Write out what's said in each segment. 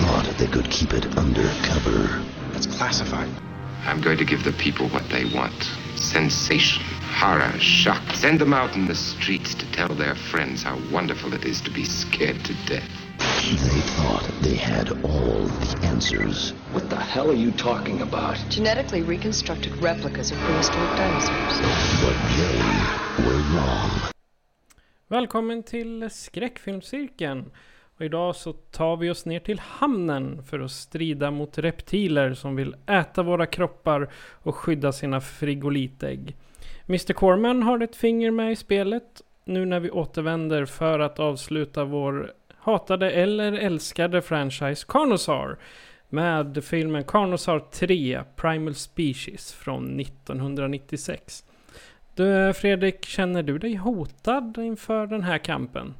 Thought they could keep it undercover. It's classified. I'm going to give the people what they want. Sensation, horror, shock. Send them out in the streets to tell their friends how wonderful it is to be scared to death. They thought they had all the answers. What the hell are you talking about? Genetically reconstructed replicas of prehistoric dinosaurs. But they were wrong. Välkommen till skräckfilmscirkeln. Och idag så tar vi oss ner till hamnen för att strida mot reptiler som vill äta våra kroppar och skydda sina frigolitägg. Mr Corman har ett finger med i spelet nu när vi återvänder för att avsluta vår hatade eller älskade franchise Carnosaur med filmen Carnosaur 3 Primal Species från 1996. Du, Fredrik, känner du dig hotad inför den här kampen?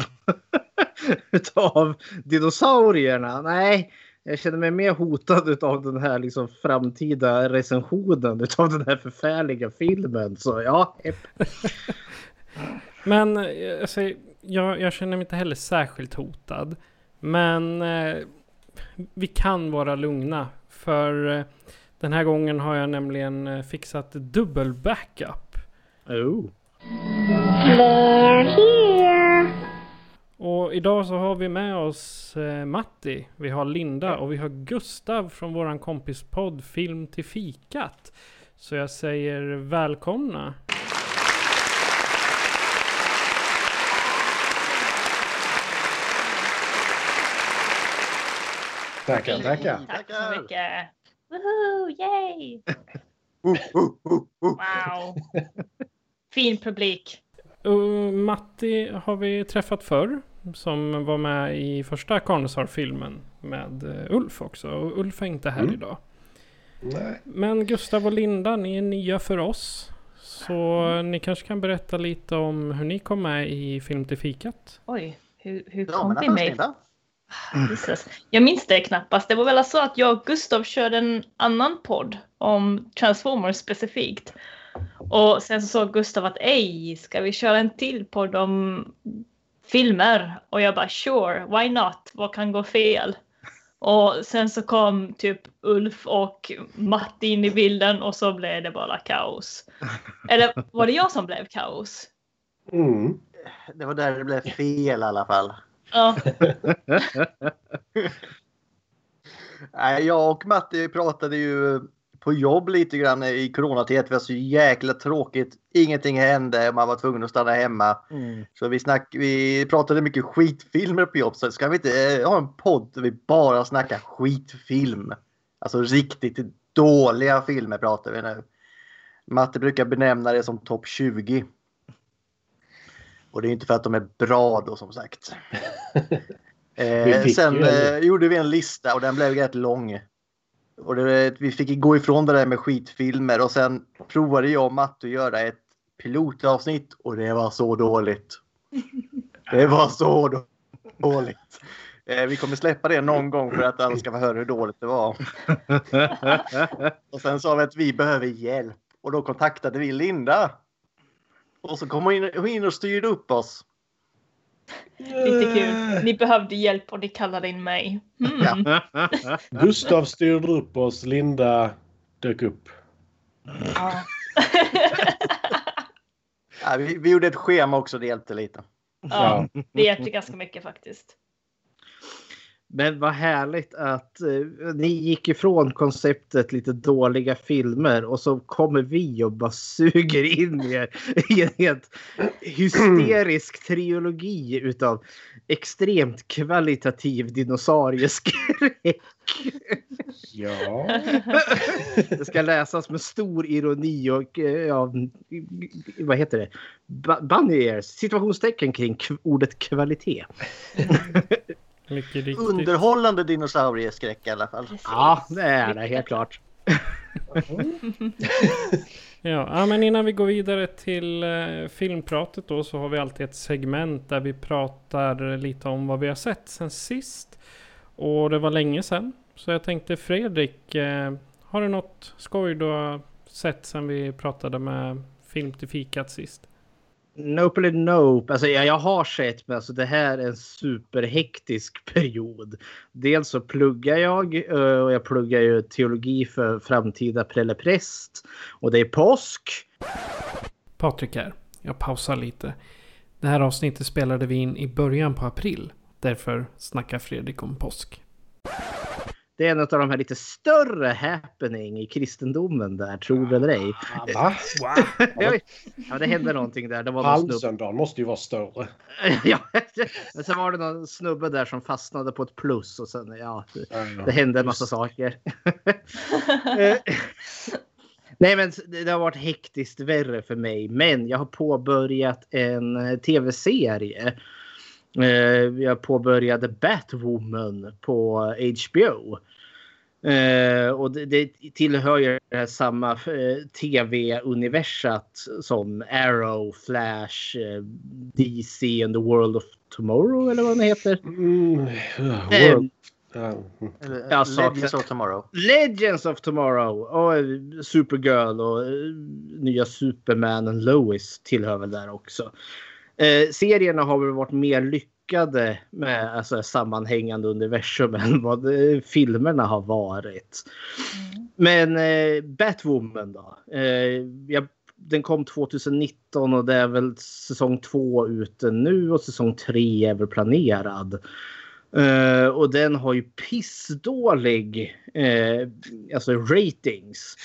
utav dinosaurierna? Nej, jag känner mig mer hotad utav den här liksom framtida recensionen utav den här förfärliga filmen. Så ja, hepp. Men alltså, jag, jag känner mig inte heller särskilt hotad. Men eh, vi kan vara lugna. För eh, den här gången har jag nämligen eh, fixat dubbel backup. Oh. Och idag så har vi med oss eh, Matti, vi har Linda och vi har Gustav från våran kompispodd Film till fikat. Så jag säger välkomna. Tackar, tackar. Tack så mycket. Woohoo, yay! Wow. Fin publik. Uh, Matti har vi träffat förr. Som var med i första Carnosaur-filmen med eh, Ulf också. Och Ulf är inte här Mm. idag. Nej. Men Gustav och Linda, ni är nya för oss. Så ni kanske kan berätta lite om hur ni kom med i Film till fikat? Oj, hur, hur Ja, kom vi med? Linda. Jesus. Jag minns det knappast. Det var väl så att jag och Gustav körde en annan podd om Transformers specifikt. Och sen så sa Gustav att ej, ska vi köra en till podd om filmer? Och jag bara sure, why not? Vad kan gå fel? Och sen så kom typ Ulf och Matti in i bilden och så blev det bara kaos. Eller var det jag som blev kaos? Mm. Det var där det blev fel i alla fall. Ja, Jag och Matti pratade ju på jobb lite grann i coronatid. Det var så jäkla tråkigt. Ingenting hände. Man var tvungen att stanna hemma. Mm. Så vi, snack, vi pratade mycket skitfilmer på jobb. Så ska vi inte eh, ha en podd där vi bara snackar skitfilm? Alltså riktigt dåliga filmer pratar vi nu. Matte brukar benämna det som topp 20. Och det är inte för att de är bra då som sagt. Eh, sen eh, gjorde vi en lista och den blev rätt lång. Och det, vi fick gå ifrån det där med skitfilmer och sen provade jag och Matte att göra ett pilotavsnitt och det var så dåligt. Det var så då- dåligt. Eh, vi kommer släppa det någon gång för att alla ska få höra hur dåligt det var. Och sen sa vi att vi behöver hjälp och då kontaktade vi Linda. Och så kom hon in, hon in och styrde upp oss. lite kul. Ni behövde hjälp och ni kallade in mig. Mm. Ja. Gustav styrde upp oss. Linda dök upp. Ja. Ja, vi, vi gjorde ett schema också, det hjälpte lite. ja, det hjälpte ganska mycket faktiskt. Men vad härligt att eh, ni gick ifrån konceptet lite dåliga filmer och så kommer vi och bara suger in er i en helt hysterisk trilogi utav extremt kvalitativ dinosaurieskräck. Ja. Det ska läsas med stor ironi och eh, ja, vad heter det? Bunny ears, situationstecken kring ordet kvalitet. Mycket riktigt. Underhållande dinosaurieskräck i alla fall. Ja, det är det helt klart. Ja, men innan vi går vidare till eh, filmpratet då så har vi alltid ett segment där vi pratar lite om vad vi har sett sen sist. Och det var länge sedan. Så jag tänkte Fredrik, eh, har du något skoj du har sett sen vi pratade med Film till fikat sist? Nope eller nope. Alltså, jag, jag har sett, men alltså, det här är en superhektisk period. Dels så pluggar jag eh, och jag pluggar ju teologi för framtida prelepräst. Och det är påsk. Patrik här. Jag pausar lite. Det här avsnittet spelade vi in i början på april. Därför snackar Fredrik om påsk. Det är en av de här lite större happening i kristendomen där, tror det eller ej. Va? Jag vet- ja, det hände någonting där. Det var. Palmsöndagen måste ju vara större. ja, men sen var det någon snubbe där som fastnade på ett plus och sen ja, det, det hände en massa saker. Eh, Nej men det det har varit hektiskt värre för mig. Men jag har påbörjat en eh, tv-serie. Eh, Jag påbörjade Batwoman på HBO. Eh, och det, det tillhör ju det här samma eh, tv-universat som Arrow, Flash, eh, DC and the World of Tomorrow eller vad den heter. Mm, Eh, world. Ja. Sa- Legends of Tomorrow. Legends of Tomorrow och eh, Supergirl och eh, nya Supermanen Lois tillhör väl där också. Eh, serierna har väl varit mer lyckade med alltså, sammanhängande universum än vad eh, filmerna har varit. Men eh, Batwoman då? Eh, jag, den kom 2019 och det är väl säsong två ute nu och säsong tre är väl planerad. Eh, och den har ju pissdålig eh, alltså ratings.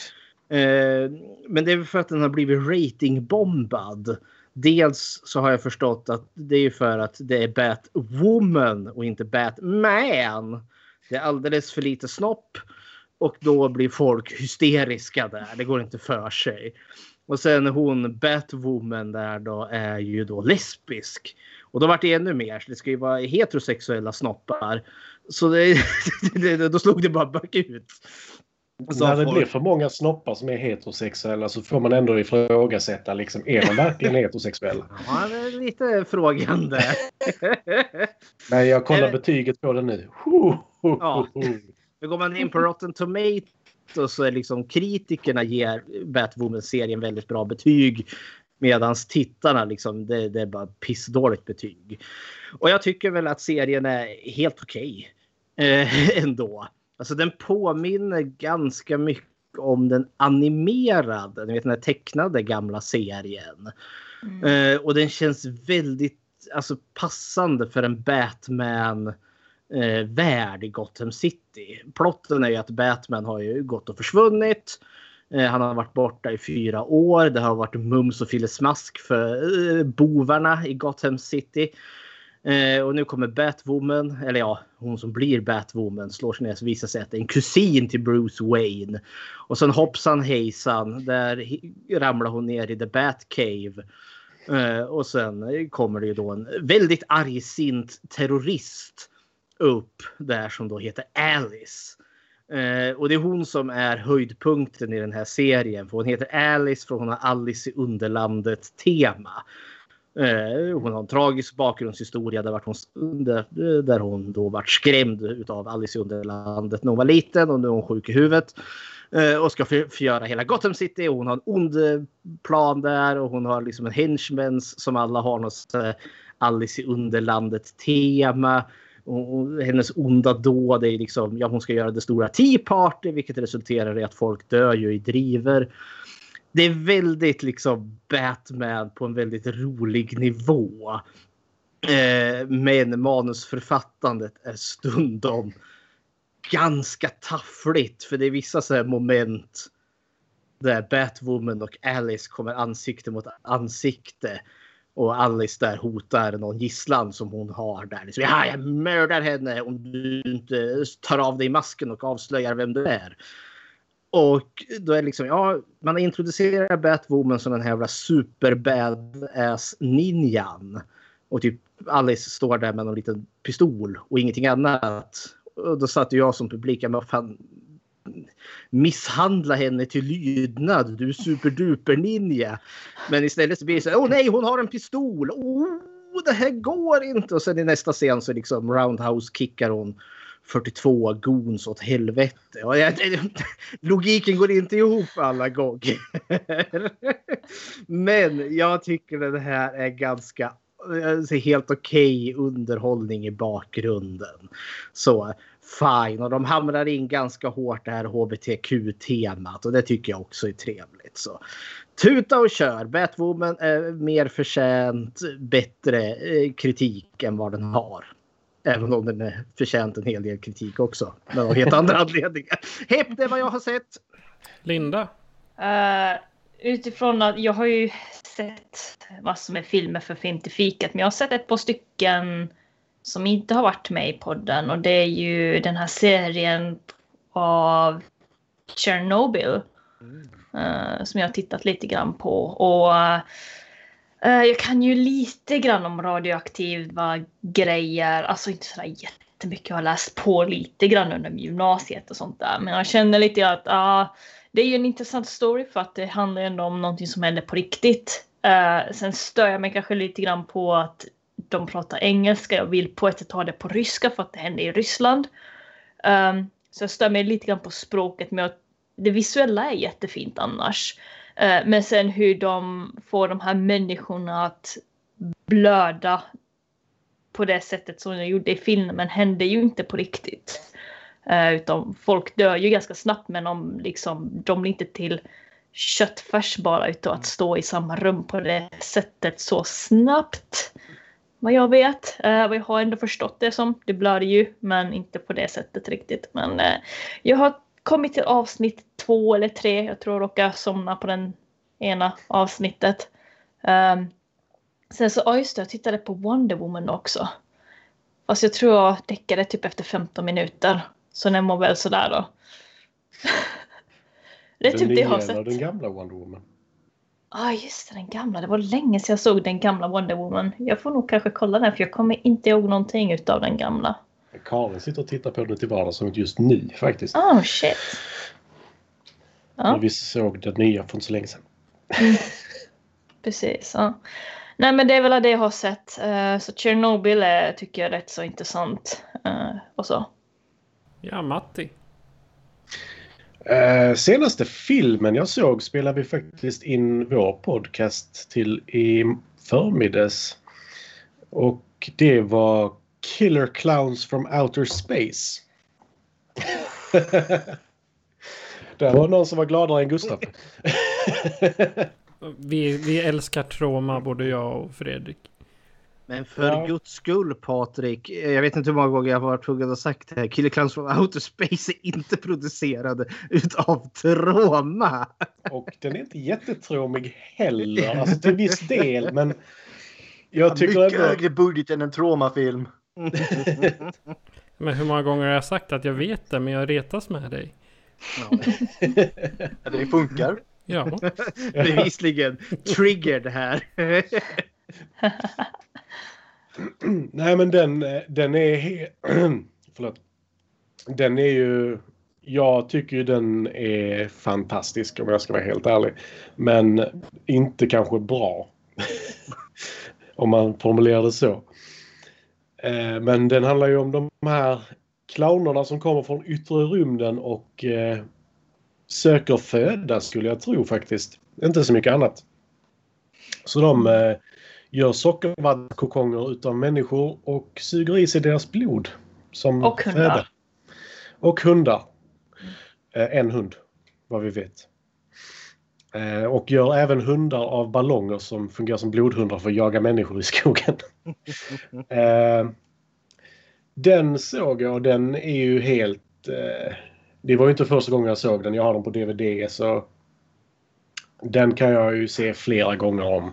Eh, men det är väl för att den har blivit ratingbombad. Dels så har jag förstått att det är för att det är Batwoman och inte Batman. Det är alldeles för lite snopp och då blir folk hysteriska där. Det går inte för sig. Och sen hon Batwoman där då är ju då lesbisk. Och då vart det ännu mer. Så det ska ju vara heterosexuella snoppar. Så det, då slog det bara bakut. Så När det folk- blir för många snoppar som är heterosexuella så får man ändå ifrågasätta liksom, är de verkligen heterosexuella? Ja, det är lite frågande. Nej, jag kollar Eller- betyget på det nu. Ja. Men går man in på Rotten Tomatoes så är liksom kritikerna ger Batwoman-serien väldigt bra betyg. Medan tittarna liksom, det, det är bara pissdåligt betyg. Och jag tycker väl att serien är helt okej. eh, ändå. Alltså den påminner ganska mycket om den animerade, ni vet den här tecknade gamla serien. Eh, och den känns väldigt alltså, passande för en Batman eh, värld i Gotham City. Plotten är ju att Batman har ju gått och försvunnit. Eh, han har varit borta i fyra år. Det har varit mums och fillesmask för eh, bovarna i Gotham City. Eh, och nu kommer Batwoman, eller ja, hon som blir Batwoman slår sig ner och visar sig att det är en kusin till Bruce Wayne. Och sen hoppsan hejsan, där ramlar hon ner i The Batcave. Eh, och sen kommer det ju då en väldigt argsint terrorist upp där som då heter Alice. Eh, och det är hon som är höjdpunkten i den här serien. För hon heter Alice för hon har Alice i Underlandet tema. Eh, Eh, hon har en tragisk bakgrundshistoria där, vart hon, där, där hon då vart skrämd av Alice i Underlandet när hon var liten och nu är hon sjuk i huvudet. Eh, och ska förgöra hela Gotham City. Och hon har en ond eh, plan där och hon har liksom en henchmans som alla har något Alice i Underlandet tema. Och, och hennes onda dåd är liksom, ja hon ska göra det stora Tea Party vilket resulterar i att folk dör ju i driver. Det är väldigt liksom Batman på en väldigt rolig nivå. Eh, men manusförfattandet är stundom ganska taffligt. För det är vissa så här moment där Batwoman och Alice kommer ansikte mot ansikte. Och Alice där hotar någon gisslan som hon har där. Liksom, ja, jag mördar henne om du inte tar av dig masken och avslöjar vem du är. Och då är det liksom, ja, man introducerar Batwoman som den här jävla super badass ninjan. Och typ Alice står där med en liten pistol och ingenting annat. Och då satt jag som publik, men fan. Misshandla henne till lydnad, du superduper ninja. Men istället så blir det så åh nej, hon har en pistol. Oh, det här går inte. Och sen i nästa scen så liksom roundhouse kickar hon 42 goons åt helvete. Och jag, logiken går inte ihop alla gånger. Men jag tycker det här är ganska eh, helt okej okay underhållning i bakgrunden. Så fine. Och de hamrar in ganska hårt det här hbtq-temat och det tycker jag också är trevligt. Så tuta och kör. Batwoman är mer förtjänt bättre eh, kritik än vad den har. Även om den är förtjänt en hel del kritik också. Men av helt andra anledningar. Hepp, det är vad jag har sett. Linda? Uh, utifrån att jag har ju sett massor med filmer för Film till fikat. Men jag har sett ett par stycken som inte har varit med i podden. Och det är ju den här serien av Chernobyl. Mm. Uh, som jag har tittat lite grann på. Och uh, Eh, jag kan ju lite grann om radioaktiva grejer. Alltså inte sådär jättemycket. Jag har läst på lite grann under gymnasiet och sånt där. Men jag känner lite att uh, det är ju en intressant story för att det handlar ändå om någonting som händer på riktigt. Uh, sen stör jag mig kanske lite grann på att de pratar engelska. Jag vill på ett sätt ha det på ryska för att det händer i Ryssland. Um, så jag stör mig lite grann på språket men det visuella är jättefint annars. Eh, men sen hur de får de här människorna att blöda på det sättet som de gjorde i filmen hände ju inte på riktigt. Eh, utan folk dör ju ganska snabbt men de, liksom, de blir inte till köttfärs bara utav att stå i samma rum på det sättet så snabbt. Vad jag vet. Eh, Vi jag har ändå förstått det som. Det blöder ju men inte på det sättet riktigt. Men jag har kommit till avsnitt två eller tre. Jag tror jag råkade somna på den ena avsnittet. Um, sen så, ja just det, jag tittade på Wonder Woman också. Fast jag tror jag däckade typ efter 15 minuter. Så den var väl sådär då. det är den typ det jag har sett. den gamla Wonder Woman? Ja, ah, just det, den gamla. Det var länge sedan jag såg den gamla Wonder Woman. Jag får nog kanske kolla den för jag kommer inte ihåg någonting utav den gamla. Karin sitter och tittar på den till vardags som just nu faktiskt. Oh shit. Ja. Vi såg den nya för inte så länge sedan. Mm. Precis. Ja. Nej men det är väl det jag har sett. Uh, så Chernobyl är, tycker jag är rätt så intressant. Uh, och så. Ja, Matti. Uh, senaste filmen jag såg spelade vi faktiskt in vår podcast till i förmiddags. Och det var Killer Clowns from Outer Space. det var någon som var gladare än Gustav. vi, vi älskar trauma både jag och Fredrik. Men för ja. guds skull Patrik, jag vet inte hur många gånger jag har varit tvungen att sagt det här. Killer Clowns from Outer Space är inte producerade utav Troma. Och den är inte jättetråmig heller, alltså till viss del. Men jag tycker Mycket ändå... högre budget än en Troma-film. men hur många gånger har jag sagt att jag vet det, men jag retas med dig? Ja. det funkar. Ja. Bevisligen triggered här. Nej men den, den är... Förlåt. Den är ju... Jag tycker ju den är fantastisk om jag ska vara helt ärlig. Men inte kanske bra. om man formulerar det så. Eh, men den handlar ju om de här clownerna som kommer från yttre rymden och eh, söker föda skulle jag tro faktiskt. Inte så mycket annat. Så de eh, gör sockervaddkokonger utav människor och suger i sig deras blod. Som och hundar. Föda. Och hundar. Mm. en hund, vad vi vet. Eh, och gör även hundar av ballonger som fungerar som blodhundar för att jaga människor i skogen. eh, den såg jag och den är ju helt... Eh, det var ju inte första gången jag såg den. Jag har den på DVD så den kan jag ju se flera gånger om.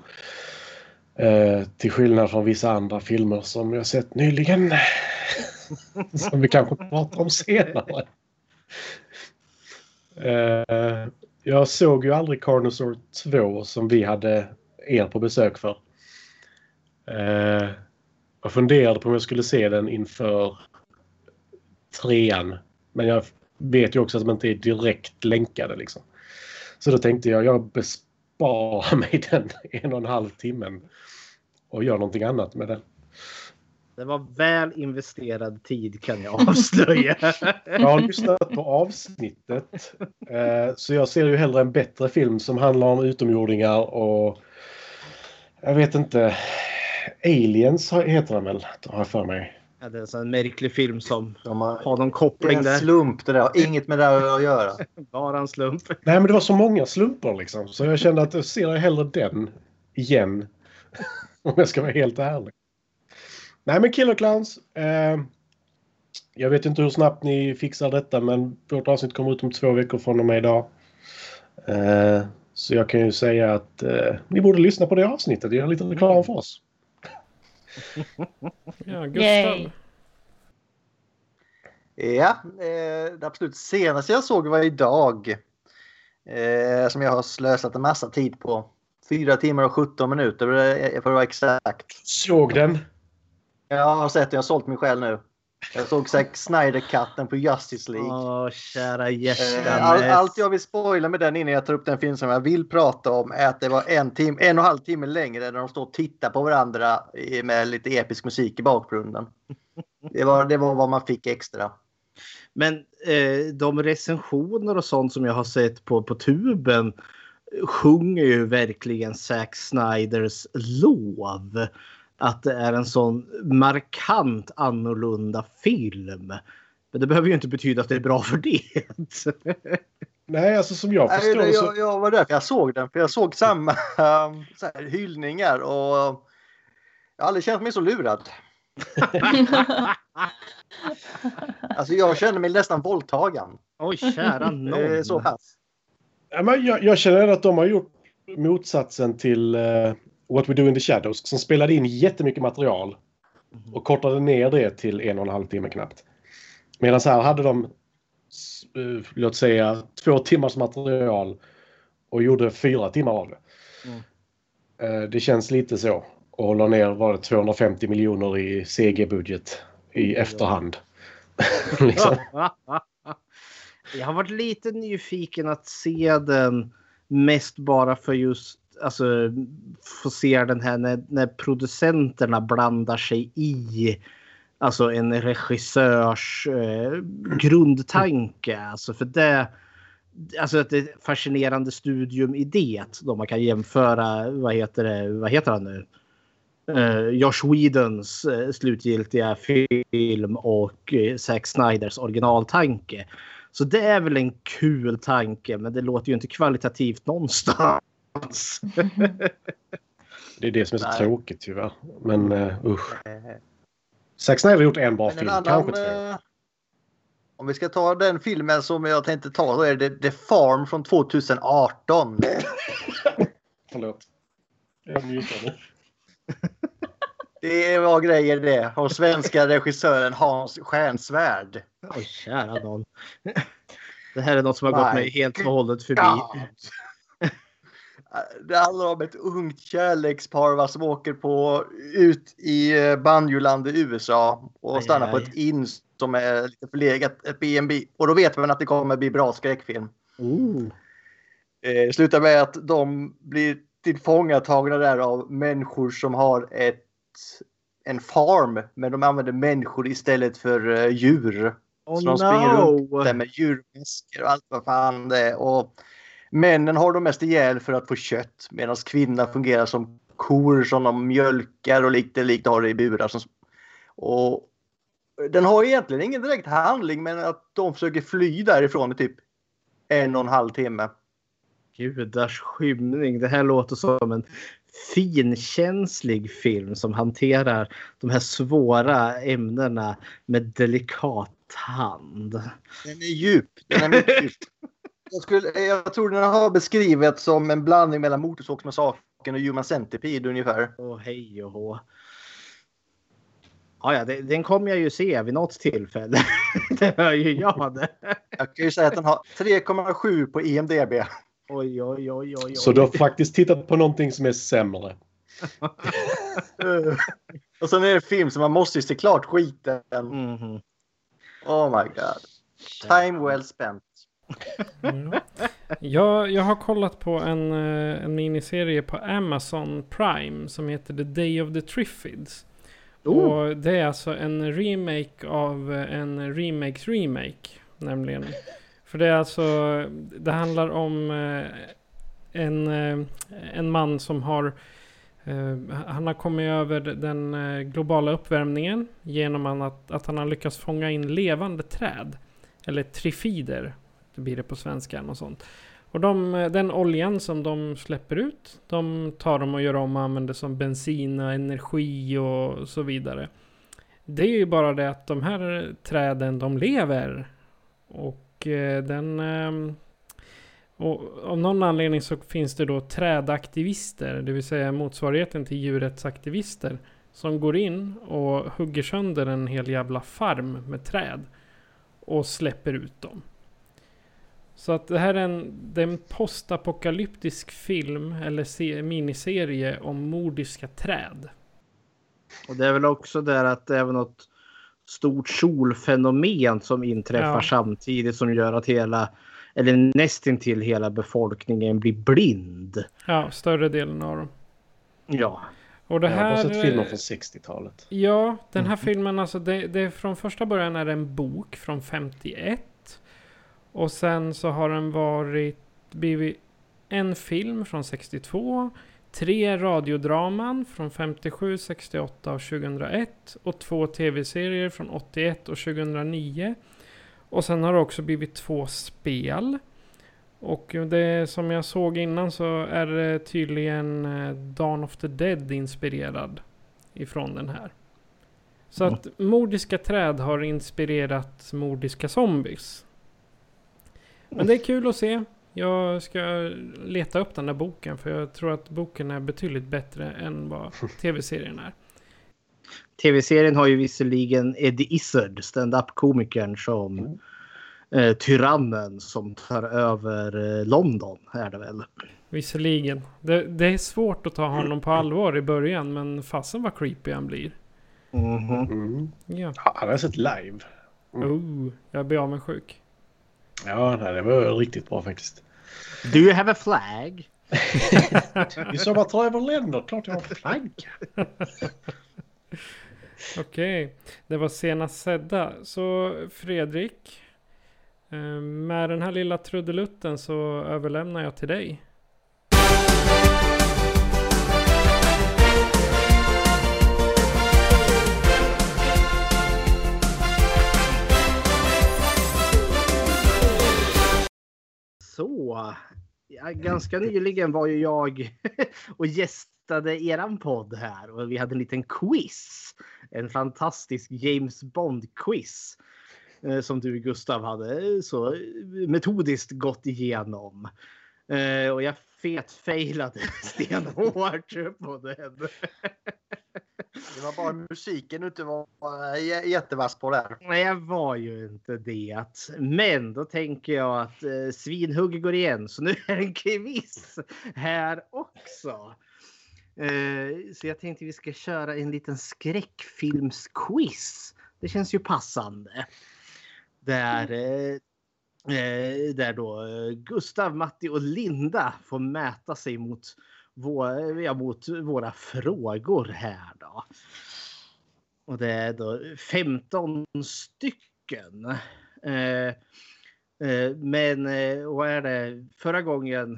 Till skillnad från vissa andra filmer som jag sett nyligen. som vi kanske pratar om senare. Jag såg ju aldrig Carnosaur 2 som vi hade er på besök för. Eh, jag funderade på om jag skulle se den inför trean. Men jag vet ju också att de inte är direkt länkade liksom. Så då tänkte jag, jag besparar mig den en och en halv timmen och gör någonting annat med den. Det var väl investerad tid kan jag avslöja. jag har lyssnat på avsnittet. Eh, så jag ser ju hellre en bättre film som handlar om utomjordingar och jag vet inte. Aliens heter den väl, har jag för mig. Ja, det är en sån märklig film som de har, har någon koppling där. Det är en slump det där. Inget med det där att göra. Bara en slump. Nej men det var så många slumpar liksom. Så jag kände att jag ser hellre den igen. Om jag ska vara helt ärlig. Nej men Killer Clowns. Eh, jag vet inte hur snabbt ni fixar detta men vårt avsnitt kommer ut om två veckor från och med idag. Eh, så jag kan ju säga att eh, ni borde lyssna på det avsnittet. Göra lite reklam för oss. ja, Gustav. Ja, eh, det absolut senaste jag såg var idag. Eh, som jag har slösat en massa tid på. Fyra timmar och 17 minuter för att vara exakt. Såg den? Jag har sett den. Jag har sålt mig själv nu. Jag såg Zack Snyder-katten på Justice League. Åh, kära hjärtan. All, allt jag vill spoila med den innan jag tar upp den film som jag vill prata om är att det var en, tim en och en halv timme längre när de står och tittar på varandra med lite episk musik i bakgrunden. Det var, det var vad man fick extra. Men eh, de recensioner och sånt som jag har sett på, på tuben sjunger ju verkligen Zack Snyders lov att det är en sån markant annorlunda film. Men det behöver ju inte betyda att det är bra för det. Nej, alltså som jag förstår Nej, jag, jag var därför jag såg den. För jag såg samma um, så här, hyllningar och jag har aldrig känt mig så lurad. alltså jag känner mig nästan våldtagen. Oj, kära nån. så pass. Ja, men jag, jag känner att de har gjort motsatsen till uh, What We Do In The Shadows som spelade in jättemycket material och kortade ner det till en och en halv timme knappt. Medan här hade de, uh, låt säga, två timmars material och gjorde fyra timmar av det. Mm. Uh, det känns lite så. Och la ner, var det 250 miljoner i CG-budget i efterhand. liksom. Jag har varit lite nyfiken att se den mest bara för just alltså få se den här när, när producenterna blandar sig i alltså en regissörs eh, grundtanke. Alltså för det Alltså att det är ett fascinerande studium i det. Då man kan jämföra, vad heter det, vad heter han nu? Uh, Josh Whedons uh, slutgiltiga film och uh, Zack Snyders originaltanke. Så det är väl en kul tanke, men det låter ju inte kvalitativt någonstans det är det som är så Nej. tråkigt tyvärr. Men uh, usch. Zack Snyder har gjort en bra men film, en annan, kanske två. Om vi ska ta den filmen som jag tänkte ta så är det The Farm från 2018. Förlåt. Jag mutade. Det var grejer det. Och svenska regissören Hans Stjärnsvärd. Oj, kära någon. Det här är något som har My gått mig helt och hållet förbi. Det handlar om ett ungt kärlekspar som åker på, ut i eh, banjoland i USA och aj, stannar aj. på ett inn som är lite förlegat, ett B&B. Och då vet man att det kommer bli bra skräckfilm. Uh. Det slutar med att de blir tillfångatagna där av människor som har ett, en farm. Men de använder människor istället för uh, djur. Oh, så de springer runt där med djurmasker och allt vad fan det är. Och männen har de mest ihjäl för att få kött medan kvinnorna fungerar som kor som de mjölkar och likt likt har det i burar. Som, och den har egentligen ingen direkt handling men att de försöker fly därifrån i typ en och en halv timme. Gudars skymning. Det här låter som en finkänslig film som hanterar de här svåra ämnena med delikat hand. Den är djup. Den är mycket djup. Jag, skulle, jag tror den har beskrivits som en blandning mellan Motorsågsmassakern och Human Centipede ungefär. Åh hej och hå. Ja, ja, den kommer jag ju se vid något tillfälle. det hör ju jag det. Jag kan ju säga att den har 3,7 på IMDB. Oj, oj, oj, oj, oj. Så du har faktiskt tittat på någonting som är sämre. och sen är det en film som man måste ju se klart skiten. Mhm. Oh my god. Time well spent. Mm. Jag, jag har kollat på en, eh, en miniserie på Amazon Prime som heter The Day of the Triffids. Oh. Och det är alltså en remake av eh, en remakes remake. Nämligen. För det är alltså, det handlar om eh, en, en man som har han har kommit över den globala uppvärmningen genom att, att han har lyckats fånga in levande träd. Eller trifider, blir det på svenska och sånt. Och de, den oljan som de släpper ut, de tar de och gör om och använder som bensin och energi och så vidare. Det är ju bara det att de här träden, de lever. Och eh, den... Ehm, och av någon anledning så finns det då trädaktivister, det vill säga motsvarigheten till djurrättsaktivister. Som går in och hugger sönder en hel jävla farm med träd. Och släpper ut dem. Så att det här är en, det är en postapokalyptisk film eller se, miniserie om mordiska träd. Och det är väl också där att det är något stort solfenomen som inträffar Ja. samtidigt som gör att hela eller nästintill hela befolkningen blir blind. Ja, större delen av dem. Ja. Och det Jag har här... sett filmer från 60-talet. Ja, den Mm. här filmen alltså det, det är från första början är det en bok från 51. Och sen så har den varit blivit en film från 62. Tre radiodraman från 57, 68 och 2001. Och två tv-serier från 81 och 2009. Och sen har det också blivit två spel. Och det som jag såg innan så är det tydligen eh, Dawn of the Dead inspirerad ifrån den här. Så Mm. att mordiska träd har inspirerat mordiska zombies. Men det är kul att se. Jag ska leta upp den där boken för jag tror att boken är betydligt bättre än vad tv-serien är. Tv-serien har ju visserligen Eddie Izzard, stand-up-komikern som eh, tyrannen som tar över eh, London är det väl. Visserligen. Det, det är svårt att ta honom på allvar i början men fasen vad creepy han blir. Mhm. Mm. Ja. Ja, Han har jag sett live. Oh, jag blir avundsjuk. Ja, nej, det var riktigt bra faktiskt. Do you have a flag? Vi som att ta över länder, klart jag har flagga. Okej, det var senast sedda. Så Fredrik, eh, med den här lilla trudelutten så överlämnar jag till dig. Så, ja, ganska nyligen var ju jag och gästade eran podd här och vi hade en liten quiz. En fantastisk James Bond-quiz. Eh, som du Gustav hade eh, så metodiskt gått igenom. Eh, Och jag fetfailade stenhårt på den. Det var bara musiken du inte var j- jättevass på där. Nej, jag var ju inte det. Men då tänker jag att eh, svinhugg går igen. Så nu är det en quiz här också. Eh, så jag tänkte vi ska köra en liten skräckfilmsquiz. Det känns ju passande. Där, eh, eh, där då eh, Gustav, Matti och Linda får mäta sig mot, vår, ja, mot våra frågor här då. Och det är då 15 stycken. Eh, eh, men eh, vad är det? Förra gången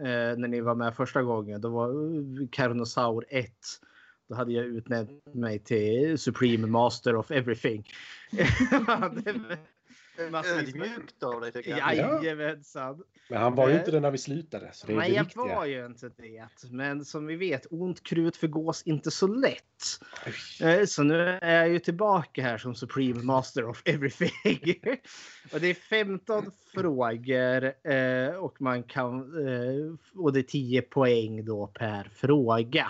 eh, när ni var med första gången, då var eh, Carnosaur 1. Då hade jag utnämnt mig till Supreme Master of Everything. Ödmjukt av dig tycker jag. Jajamensan. Men han var ju Eh, inte det när vi slutade. Så det är Nej, det jag viktiga. var ju inte det. Men som vi vet, ont krut förgås inte så lätt. Eh, Så nu är jag ju tillbaka här som Supreme Master of Everything. och det är 15 frågor eh, och man kan och det är 10 poäng då per fråga.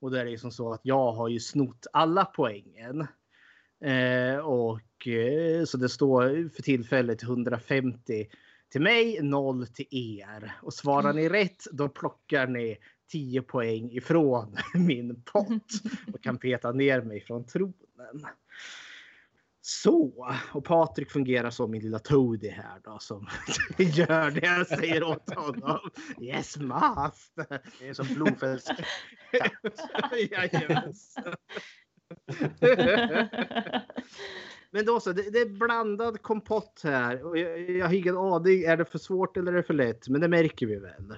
Och det är ju som så att jag har ju snott alla poängen. Eh, och eh, så det står för tillfället 150 till mig, 0 till er. Och svarar ni rätt då plockar ni 10 poäng ifrån min pott och kan peta ner mig från tronen. Så, och Patrik fungerar som min lilla Toadie här då som gör det jag säger åt honom. Yes master! Det är som Blomfeldts Jajamensan. Men då så, det, det är blandad kompott här. Och jag, jag har ingen aning, är det för svårt eller är det för lätt? Men det märker vi väl.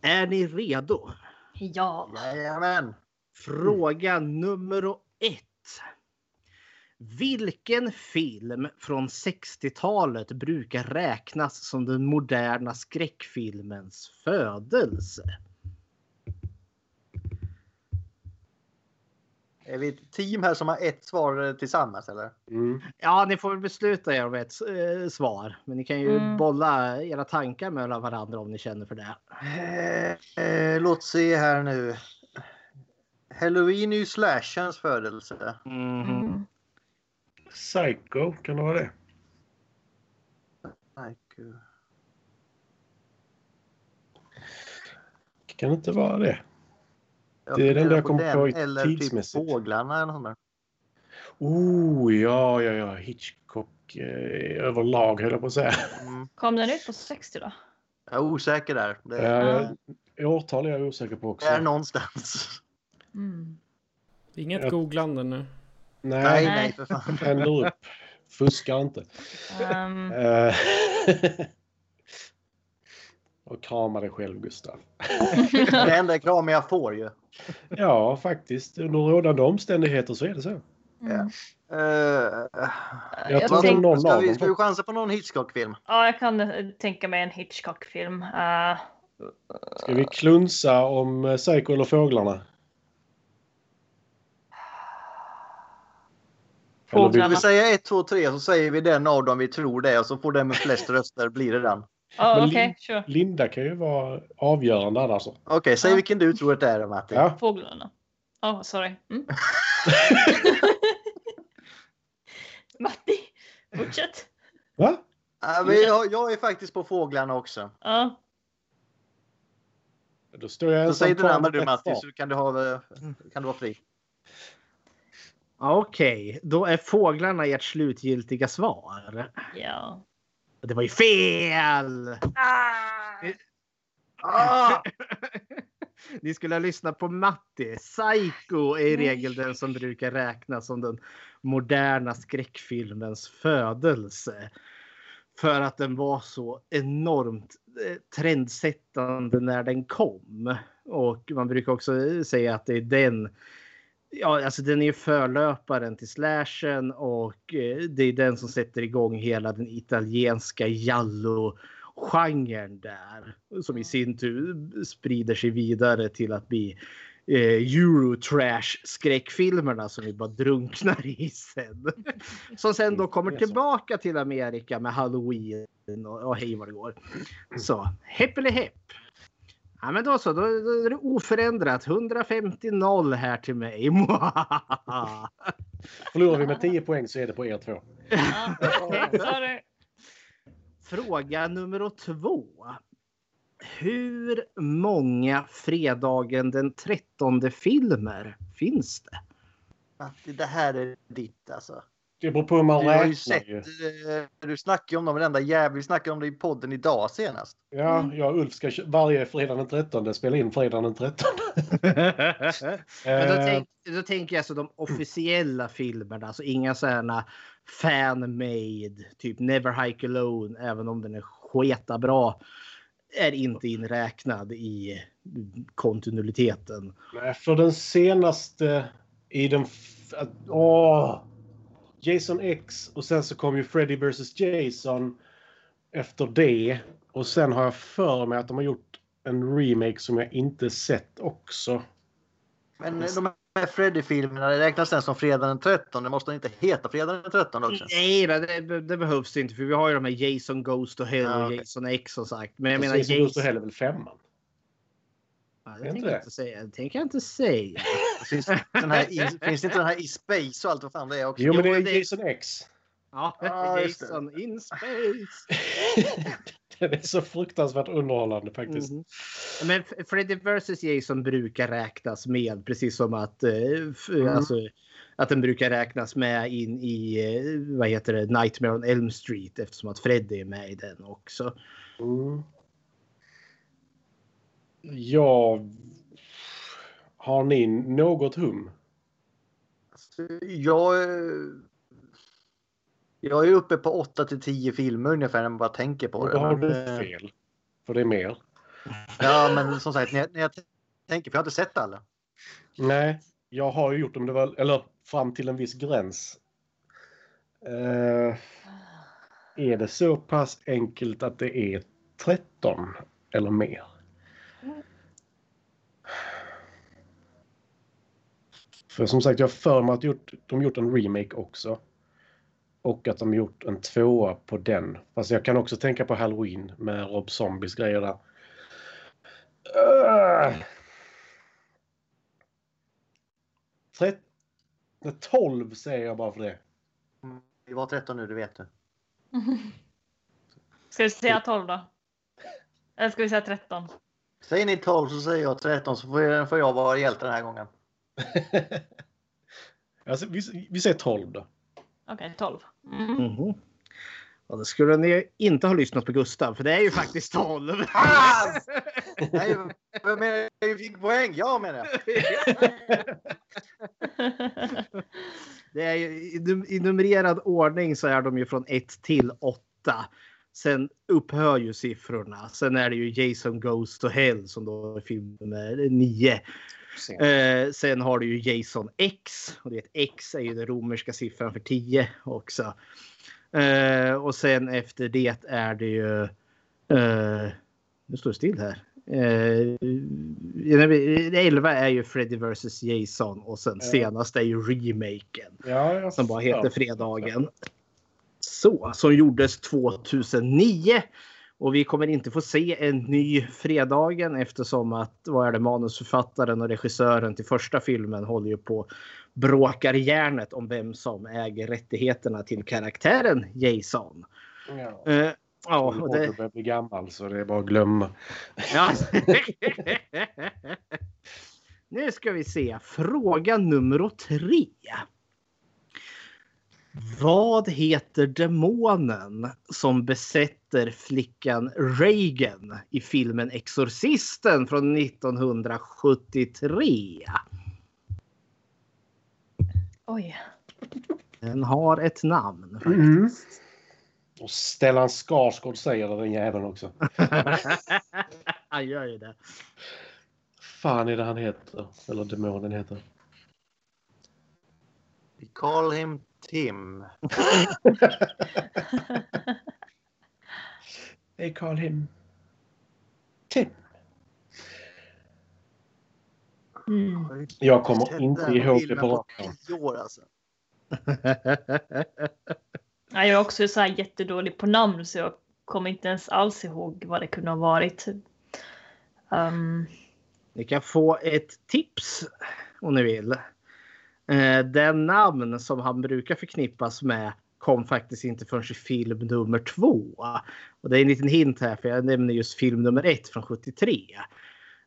Är ni redo? Ja. Jajamän. Fråga nummer ett. Vilken film från 60-talet brukar räknas som den moderna skräckfilmens födelse? Är vi ett team här som har ett svar eh, tillsammans eller? Mm. Ja, ni får väl besluta er om ett eh, svar. Men ni kan ju Mm. bolla era tankar mellan varandra om ni känner för det. Eh, eh, låt se här nu. Halloween är ju slashens födelse. Mhm. Mm. Psycho, kan det vara det? Gud. Kan det inte vara det? Jag Det är den där jag på kom den, på Eller typ tidsmässigt. fåglarna eller något. Oh, ja, ja, ja. Hitchcock eh, överlag höll jag på att säga. Mm. Kom den ut på 60 då? Jag är osäker där. Det Eh, årtal är jag osäker på också. är någonstans. Mm. Inget Jag- googlande nu. Nej, Nej, Nej. för fan. tänder upp. Fuskar inte. Eh, Och krama dig själv, Gustav. Det enda kramen jag får ju. Ja, faktiskt. Under rådande omständigheter så är det så. mm. Uh, Jag jag tror tänk- någon ska, vi, ska vi chansa på någon Hitchcock-film? Ja, jag kan eh, tänka mig en Hitchcock-film. Eh, Ska vi klunsa om eh, Psycho eller Fåglarna? Eller Ska vill- vi Fåglarna. säga 1, 2, 3 så säger vi den av dem vi tror det och så får den med flest röster blir det den. Okej, Lin- sure. Linda kan ju vara avgörande annars. Okej, säg Ja. vilken du tror att det är då, Matti. Ja. Fåglarna. Ja, sorry. Mm. Matti, fortsätt. Va? Ja, men jag, jag är faktiskt på fåglarna också. Ja. Då står jag Så ensam säg den du Matti så kan du, ha, kan du vara fri. Okej, då är fåglarna ert slutgiltiga svar. Ja. Och Det var ju fel! Ah! Ni skulle ha lyssnat på Matti. Psycho är i regel den som brukar räknas som den moderna skräckfilmens födelse. För att den var så enormt eh, trendsättande när den kom. Och man brukar också säga att det är den Ja, alltså den är ju förlöparen till slashen och eh, det är den som sätter igång hela den italienska giallo-genren där. Som i sin tur sprider sig vidare till att bli eh, Eurotrash-skräckfilmerna som vi bara drunknar i sen. Som sen då kommer tillbaka till Amerika med Halloween och, och hej vad det går. Så, hepp eller hepp. Ja men då så, då, då är det oförändrat. 150-0 här till mig. Förlorar vi med 10 poäng så är det på er två. Fråga nummer två. Hur många fredagen den 13 filmer finns det? Det här är ditt alltså. Det beror på hur man Du har ju räknar sett, ju. eh, du snackar ju om dem varenda jävel. Vi snackade om det i podden idag senast. Ja, jag och Ulf ska varje fredag den 13 spela in fredag den 13. Men då, Eh, tänk, då tänker jag alltså de officiella filmerna, alltså inga sådana fan-made, typ Never Hike Alone, även om den är sketa bra är inte inräknad i kontinuiteten. Nej, för den senaste i den... Åh! Jason X och sen så kom ju Freddy vs Jason efter det. Och sen har jag för mig att de har gjort en remake som jag inte sett också. Men de här Freddy-filmerna, räknas den som fredag den 13? Det måste den inte heta fredag den 13 också? Nej, det, det behövs inte för vi har ju de här Jason Goes to Hell Ja, och. Jason X som sagt. Men jag menar Jason Goes to Jason... Hell är väl femman? Det tänker jag inte säga. Det tänker jag inte säga. Finns, den här i, finns inte den här i Space och allt vad fan det är också? Jo, men det är Jason X. Ja, det. Jason in space. Den är så fruktansvärt underhållande faktiskt. Mhm. Men Freddy vs Jason brukar räknas med precis som att, Mm. alltså, att den brukar räknas med in i eh, vad heter det, Nightmare on Elm Street eftersom att Freddy är med i den också. Mm. Ja... Har ni något hum? Jag, eh, jag är uppe på 8 till 10 filmer ungefär när man bara tänker på det. Då har du eh, fel. För det är mer. Ja, men som sagt, när jag, när jag tänker, för jag har inte sett alla. Nej, jag har ju gjort dem. Det var, eller fram till en viss gräns. Eh, är det så pass enkelt att det är 13 eller mer? För som sagt, jag har för mig att gjort, de gjort en remake också. Och att de gjort en tvåa på den. Fast jag kan också tänka på Halloween med Rob Zombies grejer där. Uh. 13, 12 säger jag bara för det. Det var 13 nu, det vet du. Ska vi säga 12 då? Eller ska vi säga 13? Säger ni 12 så säger jag 13 så får jag, får jag vara hjälte den här gången. alltså, vi, vi säger 12 då. Okej, 12. Mm. Mhm. Och då skulle ni inte ha lyssnat på Gustav för det är ju faktiskt 12. Nej, jag menar, jag fick poäng. Jag menar jag. Det är ju, i, num- I numrerad ordning så är de ju från 1 till 8. Sen upphör ju siffrorna. Sen är det ju Jason Goes to Hell som då är film nummer 9. Eh, sen har du ju Jason X. Och det X är ju den romerska siffran för 10 också. Eh, och sen efter det är det ju... Eh, nu står det still här. Eh, 11 är ju Freddy vs Jason och sen Ja. senast är ju remaken. Ja, Som bara heter Fredagen. Så, som gjordes 2009. Och vi kommer inte få se en ny Fredagen eftersom att vad är det, manusförfattaren och regissören till första filmen håller ju på bråkar järnet om vem som äger rättigheterna till karaktären Jason. Ja. Eh, ja, och det, det börjar bli gammal så det är bara att glömma. Ja. nu ska vi se. Fråga nummer tre. Vad heter demonen som besätter flickan Reagan i filmen Exorcisten från 1973? Oj. Den har ett namn. Mm. Och Stellan Skarsgård säger det den jäveln också. Han gör ju det. fan är det han heter? Eller demonen heter. We call him Tim. They call him Tim. Mm. Jag kommer inte ihåg det på rak arm. 10 år alltså. Ja, jag är också så här jättedålig på namn så jag kommer inte ens alls ihåg vad det kunde ha varit. Um, Ni kan få ett tips om ni vill. Det Den namn som han brukar förknippas med kom faktiskt inte förrän i film nummer två. Och det är en liten hint här för jag nämner just film nummer ett från 73.